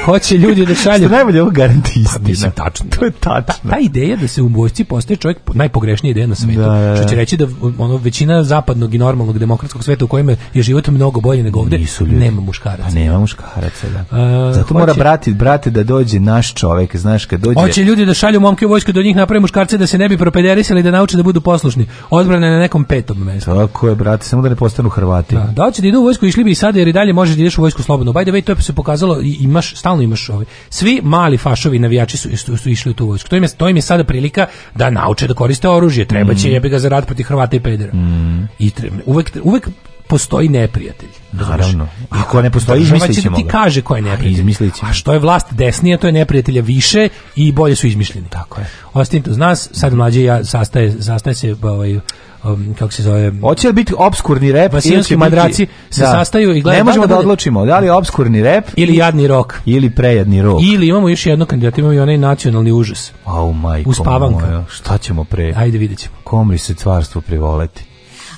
Hoće ljudi da šalju. Što najbolje ovo garanti pa, tačno. To je tačno. Ta, ta, ideja da se u vojsci postaje čovjek najpogrešnija ideja na svetu. Da, Što će reći da ono većina zapadnog i normalnog demokratskog sveta u kojem je život mnogo bolji nego ovde, nema muškaraca. Pa nema muškaraca, da. E, Zato mora brati, brati da dođe naš čovjek, znaš, kad dođe. Hoće ljudi da šalju momke u teško da njih naprave muškarce da se ne bi propederisali da nauče da budu poslušni. Odbrane na nekom petom mjestu. Tako je, brate, samo da ne postanu Hrvati. Da, da će da idu u vojsku, išli bi i sada jer i dalje možeš da ideš u vojsku slobodno. By the to je se pokazalo imaš stalno imaš ove. Svi mali fašovi navijači su, su, išli u tu vojsku. To im je to sada prilika da nauče da koriste oružje. Treba će mm. jebi ga za rat protiv Hrvata i pedera. Mm. I treba, uvek, uvek postoji neprijatelj. Naravno. I ko ne postoji, izmislit ćemo ti kaže ko je neprijatelj. A, A što je vlast desnije, to je neprijatelja više i bolje su izmišljeni. Tako je. Ostavim to uz sad mlađe ja sastaje, sastaje se ovaj, um, kako se zove... Hoće li biti obskurni rep? Vasilijski madraci se sastaju i gledaju... Ne možemo da, da odlučimo, da li je obskurni rep? Ili jadni rok. Ili prejadni rok. Ili imamo još jedno kandidat imamo i onaj nacionalni užas. Au, šta ćemo pre? Ajde, vidjet ćemo. Kom li se cvarstvo privoleti?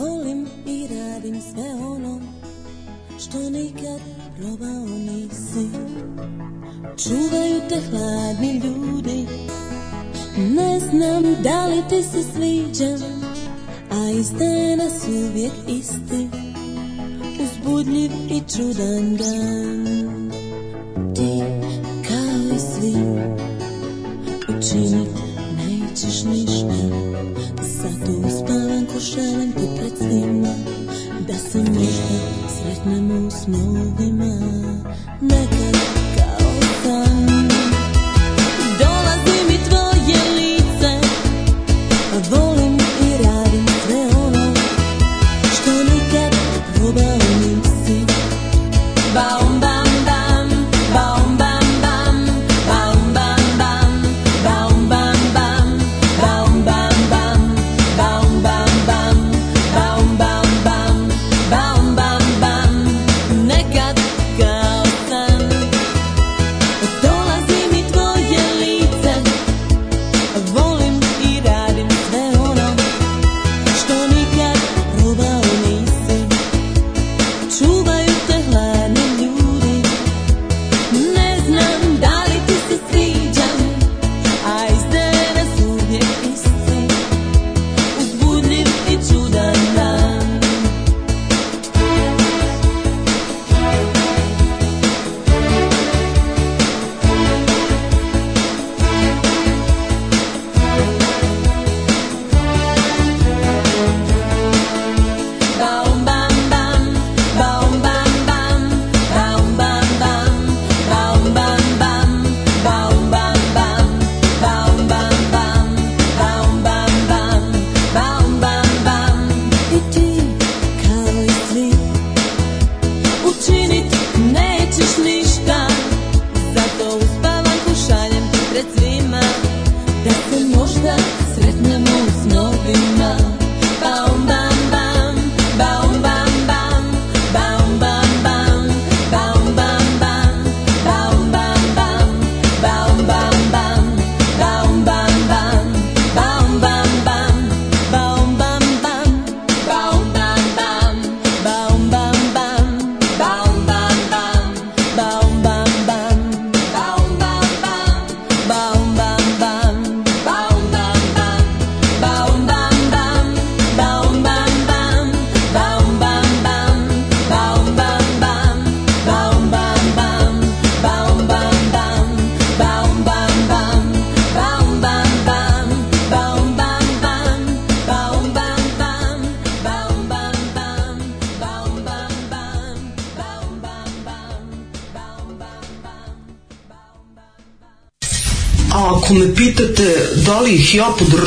Volim i radim sve ono što nikad probao nisi Čuvaju te hladni ljudi Ne znam da li ti se sviđam A iste nas uvijek isti Uzbudljiv i čudan dan Ti kao i svi Učiniti nećeš ništa Zato uspavam ko šaljem ti pred svima Da se možda sretnemo u snovima nekada kao tamo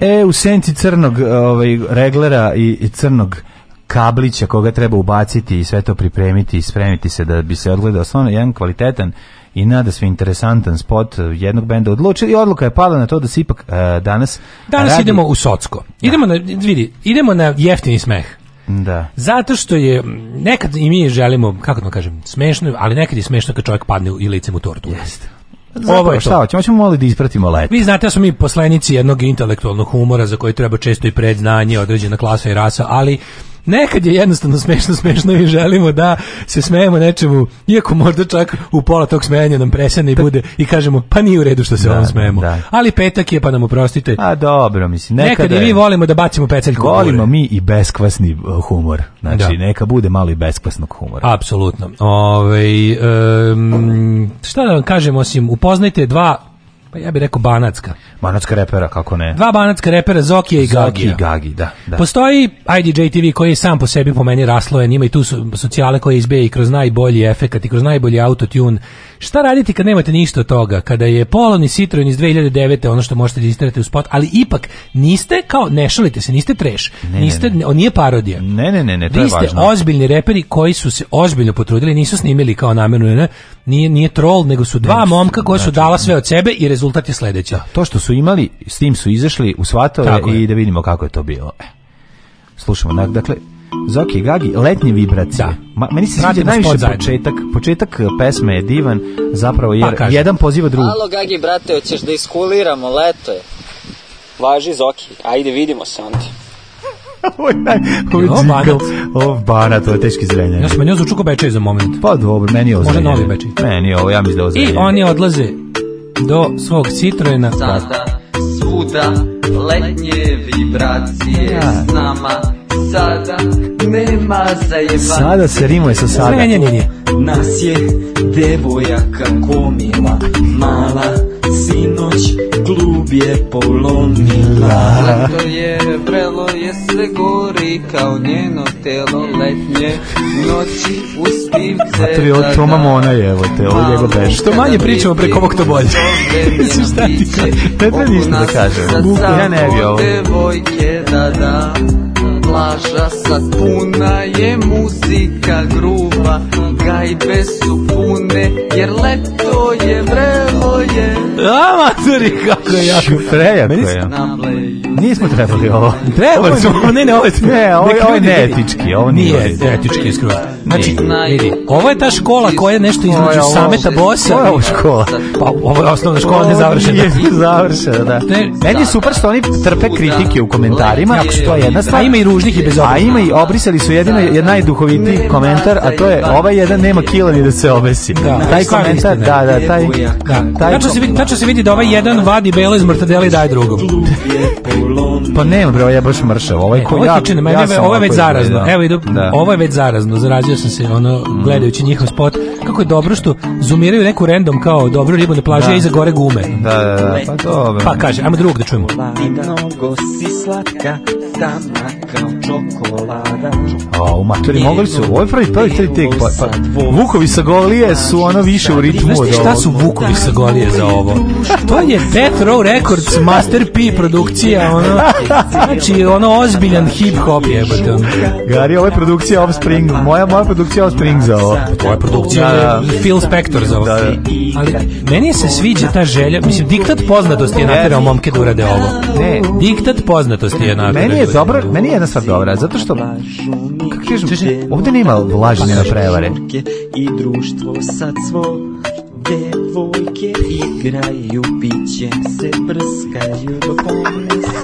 E, u senci crnog ovaj, reglera i, i crnog kablića koga treba ubaciti i sve to pripremiti i spremiti se da bi se odgledao stvarno jedan kvalitetan i nada sve interesantan spot jednog benda odlučili i odluka je pala na to da se ipak e, danas danas idemo u Socko. Idemo na vidi, idemo na jeftini smeh. Da. Zato što je nekad i mi želimo, kako da kažem, smešno, ali nekad je smešno kad čovjek padne i lice mu tortu. Jeste. Pa Ovo je šta ćemo hoćemo da ispratimo leto. Vi znate da smo mi poslenici jednog intelektualnog humora za koji treba često i predznanje, određena klasa i rasa, ali nekad je jednostavno smešno, smešno i želimo da se smejemo nečemu, iako možda čak u pola tog smejanja nam presene i pa- bude i kažemo, pa nije u redu što se da, ovom smejemo. Ali petak je, pa nam oprostite. A dobro, mislim. Nekad, nekad mi volimo da bacimo peceljku. Volimo mi i beskvasni uh, humor. Znači, da. neka bude mali i beskvasnog humora. Apsolutno. Ove, šta da vam kažem, osim upoznajte dva, pa ja bih rekao banacka, Banatska repera, kako ne? Dva banatska repera, Zokija i Gagi. i Gagi, da, da. Postoji IDJ TV koji je sam po sebi po meni raslojen, ima i tu socijale koje izbije i kroz najbolji efekat i kroz najbolji autotune. Šta raditi kad nemate ništa od toga? Kada je Polon i Citroen iz 2009. ono što možete da u spot, ali ipak niste kao, ne šalite se, niste treš, niste, nije parodija. Ne, ne, ne, ne to Vi ozbiljni reperi koji su se ozbiljno potrudili, nisu snimili kao namjerno, ne, nije, nije troll, nego su dva momka koja su znači, dala sve od sebe i rezultat je sledeći. to što su imali, s tim su izašli u svatove i da vidimo kako je to bilo. E, slušamo, dakle, Zoki Gagi, letnje vibracije. Da. Ma, meni se sviđa najviše početak. Početak e, pesme je divan, zapravo jer pa jedan poziva drugu. Alo Gagi, brate, hoćeš da iskuliramo, leto je. Važi Zoki, ajde vidimo se onda. ovo je naj... Ovo je banat. Ovo banat, ovo je teški zrenjanje. Ja sam meni ovo zvuču za moment. Pa dobro, meni je ovo novi bečaj. Meni je ovo, ja mislim da ovo I oni odlaze do svog citrojena Sada, suda, letnje vibracije ja. s nama Sada nema zajebati Sada se rimuje sa sada ne, ne, ne, ne. Nas je devojaka komila Mala sinoć klub je polomila Zato je vrelo je sve gori kao njeno telo letnje Noći u spivce A tri od Toma Mona je evo te, ovo njegov beš Što manje pričamo preko ovog to bolje Mislim šta ti Ne treba ništa da kažem Ja ne bi ovo Devojke da da plaža sad puna je muzika gruba Gajbe su pune jer leto je vrelo je Amaturi kako je jako Prejako je Nismo trebali ovo Trebali smo, ne ne ovo je Ne, ovo je, ovo je Ovo nije, nije etički iskreno Znači, vidi, ovo je ta škola koja je nešto između sameta bosa Koja je ovo škola? Pa ovo je osnovna škola nezavršena Nije završena, da Meni je super što oni trpe kritike u komentarima Ako su to jedna stvar Ima i ružnih i A ima i obrisali su jedino je najduhovitiji komentar, a to je ovaj jedan nema kila ni da se obesi. Da, taj komentar, da, da, taj. se vidi, tačno se vidi da ovaj jedan vadi belo iz mrtadela i daje drugom. pa nema bre, ja ovaj baš mršav. Ovaj e, ko ja. Ovo je već zarazno. Evo idu. Ovo je već zarazno. Zarazio sam se ono gledajući njihov spot. Kako je dobro što zumiraju neku random kao dobro ribu na plaži iza gore gume. Da, da, da. Pa, pa kaže, ajmo drugog da čujemo. Pa, mnogo si slatka, sama now. čokolada. A u maturi mogli su, ovo pravi pravi tek, pa, pa, Vukovi sa Golije su ono više u ritmu od šta su Vukovi sa Golije za ovo? To je Death Row Records Master P produkcija, ono, znači ono ozbiljan hip hop jebate. Ono. Gari, ovo je produkcija Offspring, moja, moja produkcija Offspring za ovo. Tvoja produkcija da, Phil Spector za ovo. Ali meni se sviđa ta želja, mislim, diktat poznatosti je naterao momke da urade ovo. Ne. Diktat poznatosti je naterao. Meni je dobro, meni je jedna stvar dobra, zato što kako ti kažem, ovdje nema na prevare. I društvo sad svo devojke igraju, piće se brskaju do kome se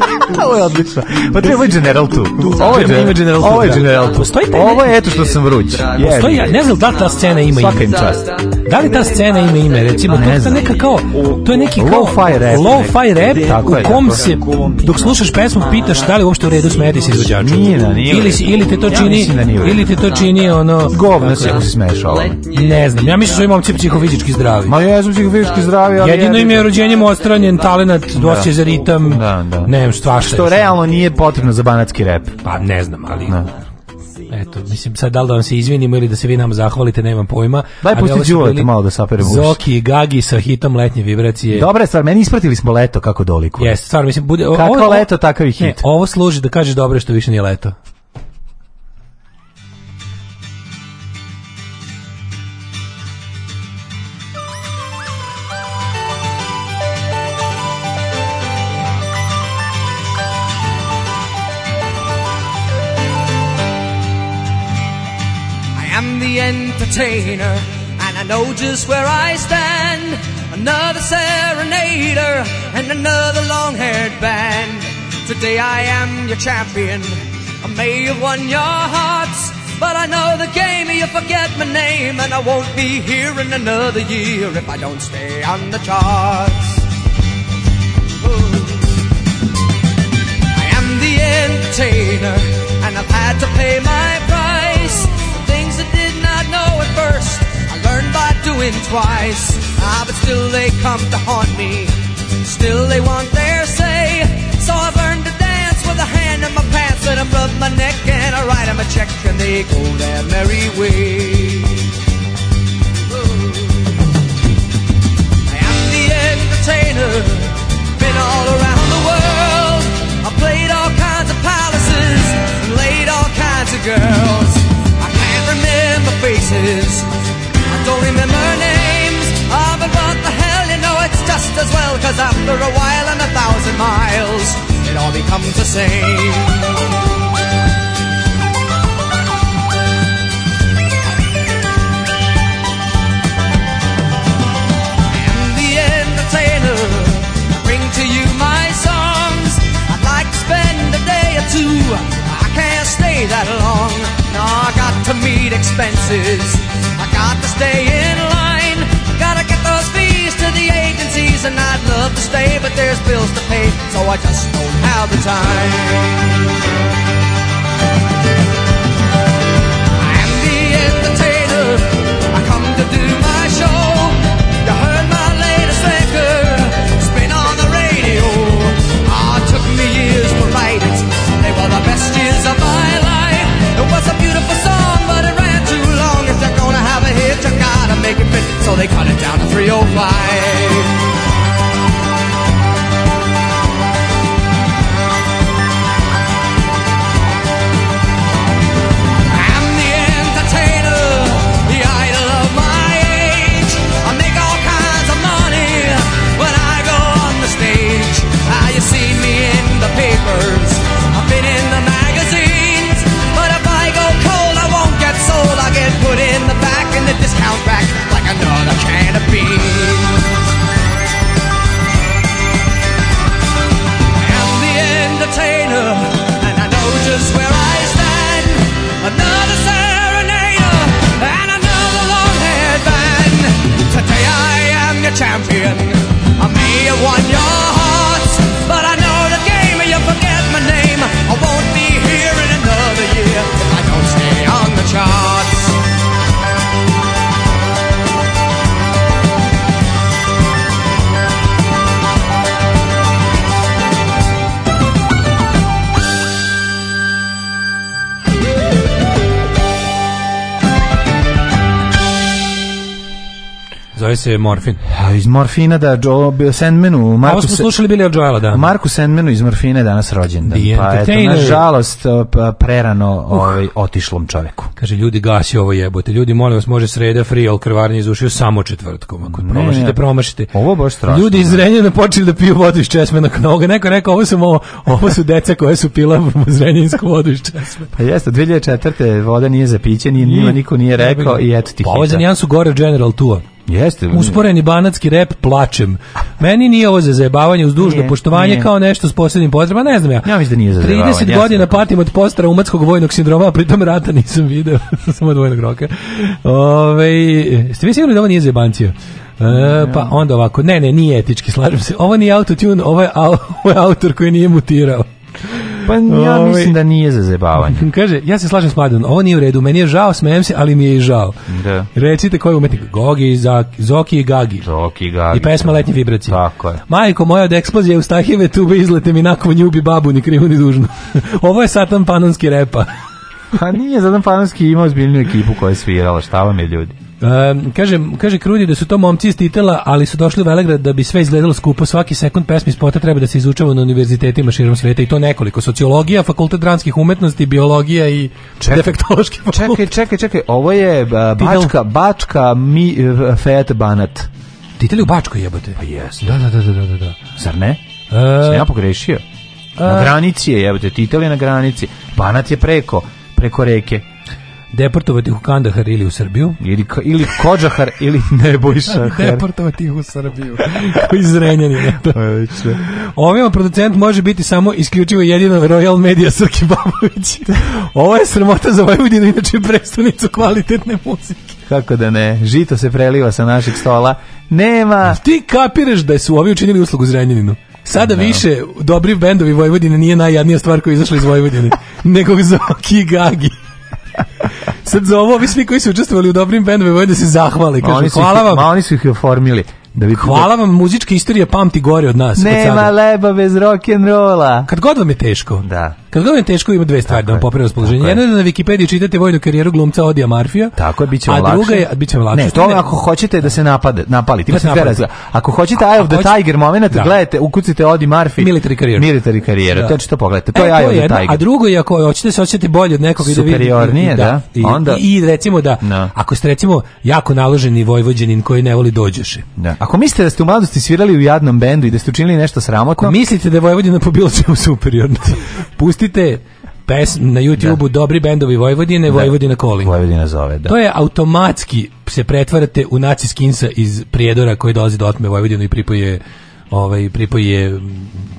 Ovo je odlično. Pa treba je General 2. Ovo je General 2. Ovo je General 2. Ovo je eto što sam vruć. Postoji, ne znam da li ta scena ima ime. Svaka im čast. Da li ta scena ima ime, recimo, to je neka kao, to je neki kao Low fi rap, Low fi rap u kom se, dok slušaš pesmu, pitaš da li uopšte u redu smeti se izvođaču. Nije da, nije. Ili, ili te to čini, ili te to čini ono... Govno se smeša ovo. Ne znam, ja mislim da imam psihofizički zdrav zdravi. Ma ja sam zdravi, ali jedino im je rođenjem odstranjen talenat, dosje za ritam, da, da. ne znam, Što realno nije potrebno za banatski rep. Pa ne znam, ali... Eto, mislim, sad da li da vam se izvinimo ili da se vi nam zahvalite, nemam pojma. Daj pusti malo da saperemo uši. Zoki i Gagi sa hitom letnje vibracije. Dobra stvar, meni ispratili smo leto kako doliku. Jes, stvar, mislim, bude... Kako leto, takav i hit. ovo služi da kažeš dobro što više nije leto. entertainer, and I know just where I stand. Another serenader and another long haired band. Today I am your champion. I may have won your hearts, but I know the game, you forget my name, and I won't be here in another year if I don't stay on the charts. Ooh. I am the entertainer, and I've had to pay my price know at first. I learned by doing twice. Ah, but still they come to haunt me. Still they want their say. So I've learned to dance with a hand in my pants and I rub my neck and I write them a check and they go their merry way. Ooh. I am the entertainer, been all around the world. I played all kinds of palaces and laid all kinds of girls faces. I don't remember names, ah, oh, but what the hell, you know it's just as well, cause after a while and a thousand miles, it all becomes the same. to you my songs. I'd like to spend a day or two. I can't stay that long. No, I got to meet expenses. I got to stay in line. Gotta get those fees to the agencies, and I'd love to stay, but there's bills to pay, so I just don't have the time. I I am the the entertainer. come to do my my show. You heard latest record spin on radio. Ah, took me years to write it. They were the best years of my life. It's a beautiful song, but it ran too long. If you're gonna have a hit, you gotta make it fit. So they cut it down to 305. and the discount back like another can of beans. I'm the entertainer, and I know just where I stand. Another serenader and another long haired headband. Today I am your champion. I may have won your heart, but I know the game. and You forget my name. I won't be here in another year if I don't stay on the chart. zove se Morfin. iz Morfina da Joe Sandmanu, Marku. Ovo smo slušali bili od Joela, da. Marku Sandmanu iz Morfina danas danas da. Pa eto nažalost prerano uh. ovaj otišlom čovjeku. Kaže ljudi gasi ovo jebote. Ljudi molim vas može sreda free al krvarni izušio samo četvrtkom. Ako ne, promašite, promašite. Ovo baš strašno. Ljudi iz Renjena počeli da piju vodu iz česme knoga. Neko rekao ovo su ovo, ovo su deca koje su pila zrenjinsku vodu iz česme. Pa jeste 2004. voda nije za piće, nije, niko nije rekao i eto ti. Pa ovo gore General Tour. Jeste. Usporeni banatski rep plačem. Meni nije ovo za zajebavanje uz dužno poštovanje kao nešto s posebnim potrebama, ne znam ja. Ja mislim da nije za 30 godina patim od umatskog vojnog sindroma, a pritom rata nisam video, samo od vojnog roka. Ove, ste vi sigurni da ovo nije jebancija? E, pa onda ovako, ne, ne, nije etički, slažem se. Ovo nije autotune, ovo je, ovo je autor koji nije mutirao. Pa ja ovaj. mislim da nije za zebavanje. Kaže, ja se slažem s Mladenom, ovo nije u redu, meni je žao, smijem se, ali mi je i žao. Da. Recite koji je umetnik, Gogi, Zaki, Zoki i Gagi. Zoki i Gagi. I pesma Letnje vibracije. Tako je. Majko moja od eksplozije u stahive tube izlete mi nakon njubi babu ni krivu ni dužnu. ovo je satan panonski repa. Pa nije, Zadan Panonski imao zbiljnu ekipu koja je svirala, šta vam je ljudi? kaže, kaže Krudi da su to momci iz titela, ali su došli u Velegrad da bi sve izgledalo skupo. Svaki sekund pesmi spota treba da se izučava na univerzitetima širom sveta i to nekoliko. Sociologija, fakultet dranskih umetnosti, biologija i čekaj, defektološki fakultet. Čekaj, čekaj, čekaj. Ovo je e, Bačka, Bačka mi, uh, Banat. Titel u Bačkoj jebate Pa Da, da, da, da, da, da. Zar ne? Uh, ja pogrešio. Na granici je jebate, Titel je na granici. Banat je preko, preko reke deportovati u Kandahar ili u Srbiju. Ili, ili Kođahar ili Nebojša. deportovati ih u Srbiju. Iz producent može biti samo isključivo jedino Royal Media Srki Babović. Ovo je sramota za Vojvodinu, inače predstavnicu kvalitetne muzike. Kako da ne, žito se preliva sa našeg stola. Nema. Ti kapireš da su ovi učinili uslugu Zrenjaninu. Sada više dobri bendovi Vojvodine nije najjadnija stvar koja je izašla iz Vojvodine, nego Zoki Gagi. Sad za ovo, vi svi koji su učestvovali u dobrim bendovima, da se zahvali. oni hvala ih, vam. oni su ih oformili. Da Hvala vam, muzička istorija pamti gore od nas. Nema leba bez rock'n'rolla. Kad god vam je teško. Da kad je teško ima dve stvari tako da vam popravi raspoloženje. Jedna je da na Wikipediji čitate vojnu karijeru glumca Odija Marfija. Tako je, biće A druga je, biće Ne, to ne. ako hoćete da se napade, napalite. Imate dve razloga, Ako hoćete Eye of the Tiger momenat gledajte, ukucite Odi Marfi. Military karijeru. Military karijeru, to što To e, je Eye of the Tiger. A drugo je ako hoćete se osjetiti bolje od nekog i da vidite. da. I, onda... i, recimo da, ako ste recimo jako naloženi vojvođenin koji ne voli dođeše. Ako mislite da ste u mladosti svirali u jadnom bendu i da ste učinili nešto sramotno... Ako mislite da je Vojvodina po bilo čemu superiorno, pusti pustite pes na YouTubeu dobri bendovi Vojvodine, da. Vojvodina Calling. Vojvodina zove, da. To je automatski se pretvarate u naci skinsa iz prijedora koji dolazi do otme Vojvodinu i pripoje ovaj pripoje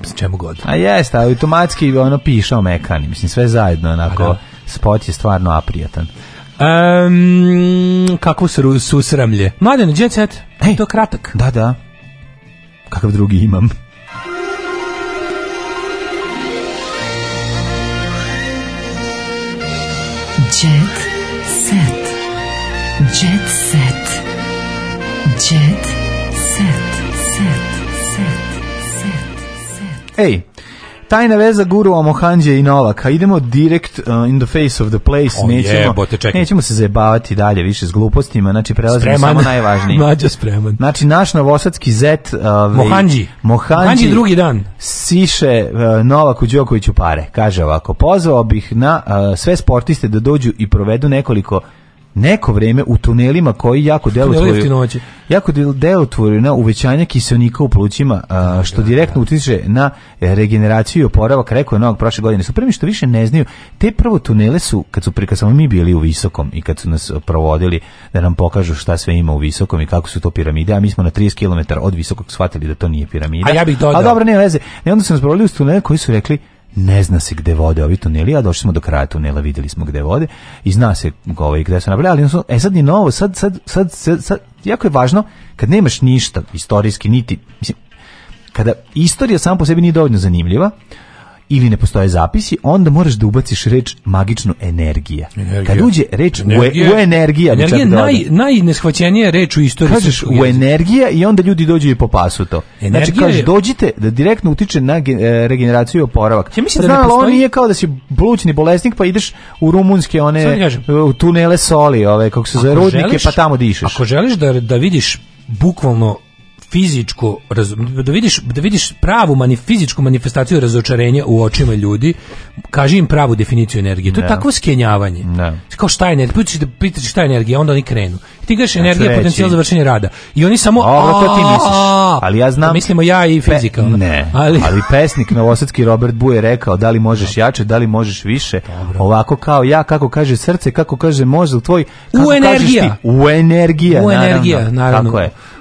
s mm, čemu god. A jeste, automatski ono o mekani, mislim sve zajedno onako. Pa da. Spot je stvarno aprijatan. Um, kako se susramlje? Mladen, džet set, to kratak. Da, da. Kakav drugi imam. Jet set. Jet set. Jet set. Set. Set. Set. Set. Hey. tajna veza guru, Mohanđe i Novaka. Idemo direct uh, in the face of the place. nećemo, se zajebavati dalje više s glupostima. Znači, prelazimo spreman. samo najvažnije. Mađa Znači, naš novosadski zet uh, Mohanđi. drugi dan. Siše uh, Novaku Đokoviću pare. Kaže ovako, pozvao bih na uh, sve sportiste da dođu i provedu nekoliko neko vrijeme u tunelima koji jako delotvoruju jako delotvoruju na uvećanje kiselnika u plućima što direktno utiče na e, regeneraciju i oporavak rekao je novog prošle godine su prvi što više ne znaju te prvo tunele su kad su kad mi bili u visokom i kad su nas provodili da nam pokažu šta sve ima u visokom i kako su to piramide a mi smo na 30 km od visokog shvatili da to nije piramida a ja bih dodao a dobro ne veze I onda su nas provodili u tunele koji su rekli ne zna se gde vode ovi tuneli, a došli smo do kraja tunela, vidjeli smo gde vode i zna se ovaj, gde se napravili, ali ono e sad je novo, sad, sad, sad, sad, jako je važno kad nemaš ništa istorijski, niti, mislim, kada istorija sam po sebi nije dovoljno zanimljiva, ili ne postoje zapisi, onda moraš da ubaciš reč magičnu energija. energija. Kad uđe reč energija. u, e, u energija, energija je naj, najneshvaćenija reč u istoriji. Kažeš u energija i onda ljudi dođu i popasu to. Znači, energija znači, kažeš, dođite da direktno utiče na e, regeneraciju i oporavak. Ja mislim da ne postoji... on nije kao da si blućni bolesnik pa ideš u rumunske one e, u tunele soli, ove, kako se zove, rudnike, pa tamo dišeš. Ako želiš da, da vidiš bukvalno Fizičku da vidiš da vidiš pravu mani, fizičku manifestaciju razočarenja u očima ljudi kaži im pravu definiciju energije to je takvo skenjavanje ne. kao šta je energija da šta je energija onda oni krenu ti kažeš znači, energija potencijal za vršenje rada i oni samo a ti misliš ali ja znam mislimo ja i fizika ono. ne ali ali pesnik novosadski Robert Buje rekao da li možeš jače da li možeš više ovako kao ja kako kaže srce kako kaže mozak tvoj kako u energija u energija u energija naravno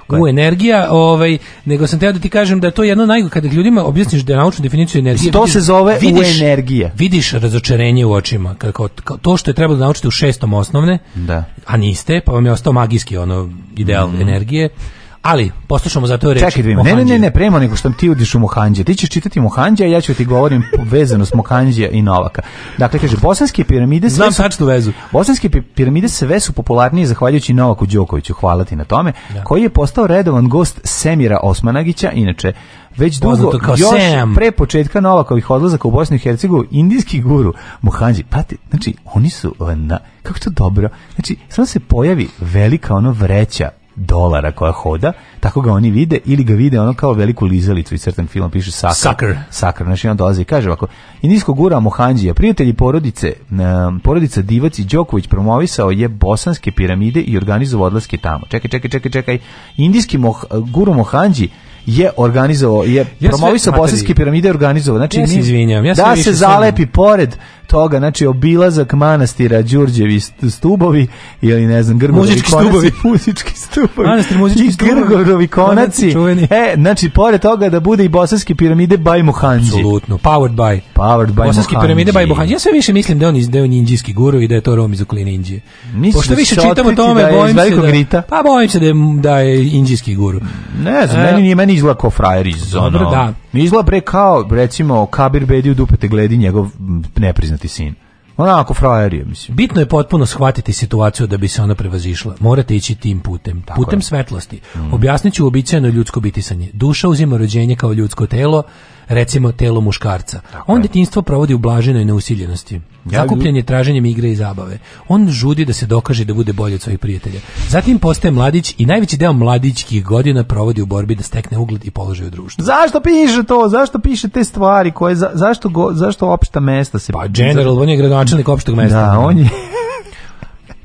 u energija, ovaj, nego sam teo da ti kažem da je to jedno naj kada ljudima objasniš da je definiciju energije. To se zove vidiš, u energija. Vidiš razočarenje u očima, kako to što je trebalo naučiti u šestom osnovne, da. a niste, pa vam je ostao magijski ono ideal mhm. energije. Ali, poslušamo za to reči. Čekaj ne, ne, ne, ne, prema nego što ti udiš u Mohanđe. Ti ćeš čitati Mohanđe, a ja ću ti govorim vezano s Mohanđe i Novaka. Dakle, kaže, bosanske piramide... Znam sačnu vezu. Bosanske piramide sve su popularnije zahvaljujući Novaku Đokoviću, hvala ti na tome, koji je postao redovan gost Semira Osmanagića, inače, već dugo, još pre početka Novakovih odlazaka u bosni i Hercegovu, indijski guru Mohanđi, pati, znači, oni su, na, kako to dobro, znači, samo se pojavi velika ono vreća dolara koja hoda, tako ga oni vide ili ga vide ono kao veliku lizalicu i crtan film piše sakar. Sakar. znači on dolazi i kaže ovako, i nisko gura Mohanđija, prijatelji porodice, porodica Divac i Đoković promovisao je bosanske piramide i organizovao odlaske tamo. Čekaj, čekaj, čekaj, čekaj, indijski moh, guru Mohanđi je organizovao, je ja promovisao bosanske piramide organizovao. Znači, ja se ja da se zalepi pored toga, znači obilazak manastira Đurđevi stubovi ili ne znam grmovi stubovi, muzički stubovi. Manastir muzički stubovi. konaci. e, znači pored toga da bude i bosanske piramide by Muhandži. Absolutno. Powered by. Powered by Bosanske piramide by Ja sve više mislim da on iz deo indijski guru i da je to Rom iz okoline Indije. Pošto više čitamo tome, bojim se da, pa da je, da je indijski guru. Ne znam, e, meni izla kao frajer iz Dobro, ono, da. Izla bre kao, recimo, Kabir Bedi u dupete gledi njegov nepriznati sin. Onako frajer je, mislim. Bitno je potpuno shvatiti situaciju da bi se ona prevazišla. Morate ići tim putem, putem je. svetlosti. Mm. Objasnit ću uobičajeno ljudsko bitisanje. Duša uzima rođenje kao ljudsko telo, recimo telo muškarca. On detinstvo provodi u blaženoj neusiljenosti. Zakupljen je traženjem igre i zabave. On žudi da se dokaže da bude bolji od svojih prijatelja. Zatim postaje mladić i najveći deo mladićkih godina provodi u borbi da stekne ugled i položaj u društvu. Zašto piše to? Zašto piše te stvari? Koje, zašto, go, zašto opšta mesta se... Pa general, on je gradonačelnik opštog mesta. Da, on je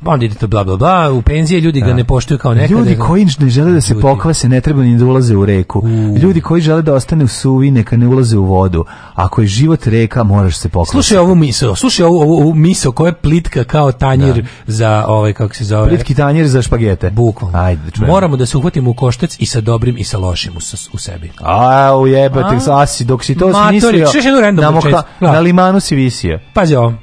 onda to bla bla bla, u penzije ljudi ga ne poštuju kao nekada. Ljudi koji ne žele da se ljudi. pokvase, ne treba ni da ulaze u reku. Ljudi koji žele da ostane u suvi, neka ne ulaze u vodu. Ako je život reka, moraš se pokvasiti. Slušaj ovu misao, slušaj ovu, ovu, ovu misao koja je plitka kao tanjir za ovaj kako se zove. Plitki tanjir za špagete. Bukvalno. Ajde, Moramo da se uhvatimo u koštac i sa dobrim i sa lošim u, sebi. A, ujebate, asi, dok si to smislio. Matori, na, na limanu si visio. Pazi ovo.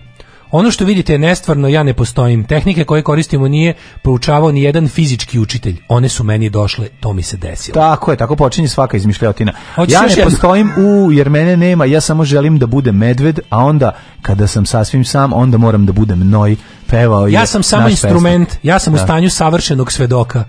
Ono što vidite je nestvarno, ja ne postojim. Tehnike koje koristimo nije proučavao ni jedan fizički učitelj. One su meni došle, to mi se desilo. Tako je, tako počinje svaka izmišljotina. ja ne postojim, u, jer mene nema, ja samo želim da budem medved, a onda kada sam sasvim sam, onda moram da budem noj. Pevao je ja sam samo instrument, ja sam u stanju savršenog svedoka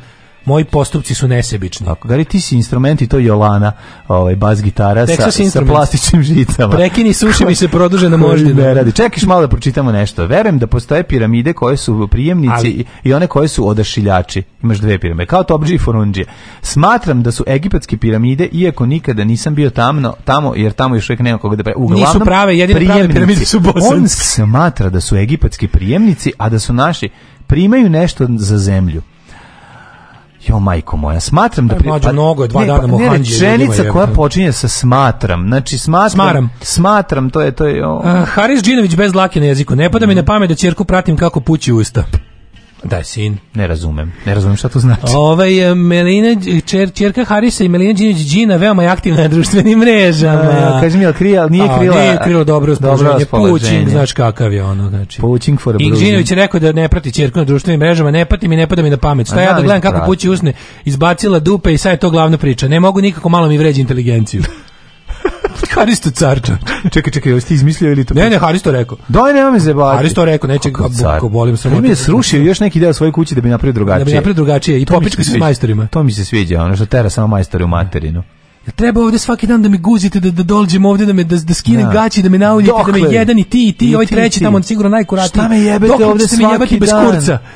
moji postupci su nesebični. Tako, ti si instrumenti, to Jolana, ovaj, bas gitara sa, sa plastičnim žicama. Prekini suši mi se produže na moždinu. Ne radi. Čekiš malo da pročitamo nešto. Verujem da postoje piramide koje su prijemnici i one koje su odašiljači. Imaš dve piramide, kao Tobđi i Forunđije. Smatram da su egipatske piramide, iako nikada nisam bio tamno, tamo, jer tamo još uvijek nema koga da Uglavnom, Nisu prave, jedine prave piramide su On smatra da su egipatski prijemnici, a da su naši primaju nešto za zemlju. Jo majko moja, smatram da pri... pa mnogo dva dana pa, rečenica koja počinje sa smatram, znači smatram, Smaram. smatram, to je... To je Haris Đinović bez lake na jeziku, ne pada mm. mi mhm. na pamet da ćerku pratim kako pući usta. Da sin. Ne razumem. Ne razumem šta to znači. Ove ovaj, eh, Melina čerka Harisa i Melina Đinić Đina veoma je aktivna na društvenim mrežama. Ja, kaži mi, krija, nije krila. nije krilo dobro uspoloženje pućing znaš kakav je ono, znači. I je rekao da ne prati čerku na društvenim mrežama, ne pati mi, ne pada mi na pamet. Šta ja da gledam kako pući usne, izbacila dupe i sad je to glavna priča. Ne mogu nikako malo mi vređi inteligenciju. Haristo car, Čekaj, čekaj, ti izmislio ili to? Ne, ne, Haristo rekao. Doj, nema mi zebati. Haristo rekao, neće ga buko bolim sam Ne mi je srušio još neki deo svoje kuće da bi napravio drugačije. Da bi napravio drugačije i popička se s majstorima. To mi se sviđa, ono što tera samo majstori u materinu treba ovde svaki dan da mi guzite, da, da dođem ovde, da me da, da skinem ja. gaći, da me nauljite, da me jedan i ti i ti, I ovaj treći tamo sigurno najkuratiji. Šta me jebete ovde svaki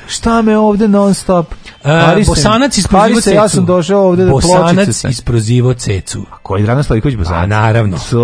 Šta me ovde non stop? Uh, Bosanac isprozivo cecu. ja sam došao ovde da Bosanac isprozivo cecu. A koji Dragan Stojković pa, Bosanac? A naravno. So...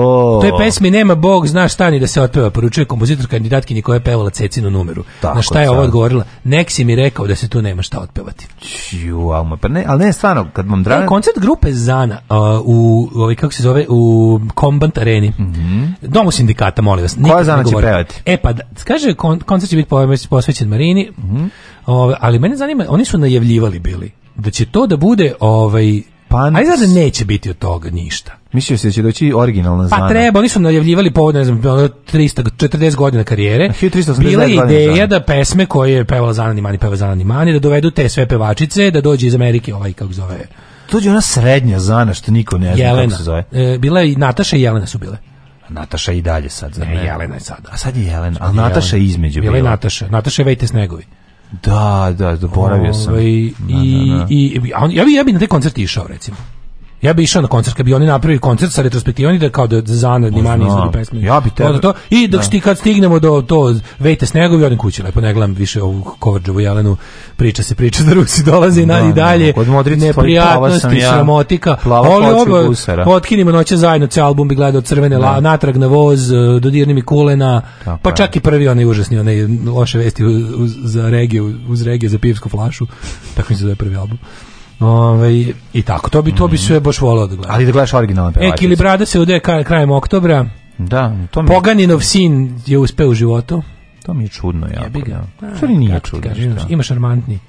To je pesmi Nema Bog, znaš šta ni da se otpeva, poručuje kompozitor kandidatkinji koja je pevala cecinu numeru. Tako, Na šta je ovo odgovorila? Nek si mi rekao da se tu nema šta otpevati. Čiju, pa ne, ali ne stvarno, kad vam Dragan... koncert grupe Zana u, ovaj, kako se zove, u Kombat areni. Mm Domu sindikata, molim vas. Koja Zana će pevati? E pa, kaže, koncert će biti posvećen Marini. Mm Ove, ali mene zanima, oni su najavljivali bili da će to da bude ovaj pan Ajde da neće biti od toga ništa. Mislio se da će doći originalna pa Zana Pa treba, oni su najavljivali povod, ne znam, 340 ono, godina karijere. Bila je ideja da pesme koje je pevala Zana Nimani, peva Zana da dovedu te sve pevačice, da dođe iz Amerike ovaj, kako zove. Dođe ona srednja Zana, što niko ne zna kako se zove. E, bila je i Nataša i Jelena su bile. Nataša i dalje sad, ne? Jelena je sad. A sad je Jelena, ali Nataša je između bila. je Nataša, Nataša je Vejte Snegovi. Da, da, zaboravio sam. Ove, ovaj, i, da, i, ja bi, ja bi na te koncerti išao, recimo. Ja bih išao na koncert, kad bi oni napravili koncert sa retrospektivom da kao da zanad ni manje pesme. Ja bih To, I dok ti kad stignemo do to Vejte snegovi, odim kući, lepo ne gledam više ovu Kovrđevu Jelenu, priča se priča da Rusi dolazi da, i dalje, da, neprijatnosti, ja, sramotika. Plava oba, potkinimo noće zajedno, cijel album bi gledao crvene, natrag na voz, e, dodirni mi kulena, pa čak i prvi onaj užasni, onaj loše vesti uz, regiju, uz regiju za pivsku flašu, tako mi se zove prvi album. Ovaj i tako to bi to bi mhm. sve baš volio da gledam. Ali da gledaš originalan Ekili Ekilibrada se ude krajem oktobra. Da, to mi Poganinov sin je uspeo u životu. To mi je čudno jako. Ja. Sve nije čudno. Imaš armantni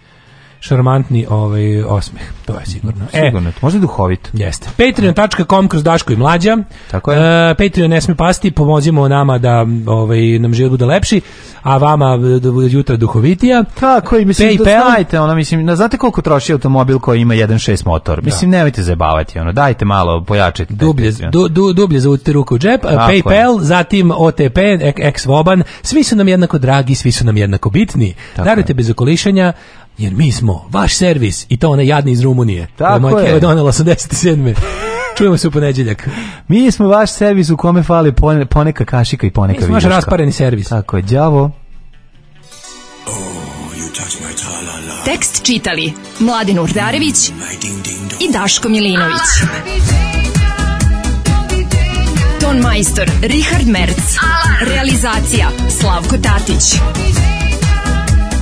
šarmantni ovaj osmeh. To je sigurno. E, sigurno, e, možda duhovit. Jeste. Patreon.com kroz Daško i Mlađa. Tako je. E, Patreon ne smije pasti, pomozimo nama da ovaj, nam život bude lepši, a vama da bude jutra duhovitija. Tako i mislim PayPal. da znajte, ono, mislim, znate koliko troši automobil koji ima 1.6 motor. Mislim, nemojte zabavati, ono, dajte malo, pojačajte. Dublje, du, du, dublje zavutite ruku u džep, PayPal, zatim OTP, Voban, svi su nam jednako dragi, svi su nam jednako bitni. Tako bez okolišanja, jer mi smo vaš servis i to one jadni iz Rumunije. Tako je. Moja donela 87. Čujemo se u ponedjeljak. Mi smo vaš servis u kome fali poneka kašika i poneka viška. Mi smo vaš raspareni servis. Tako je, đavo. Tekst čitali Mladin Urdarević i Daško Milinović. Ton majstor Richard Merc. Realizacija Slavko Tatić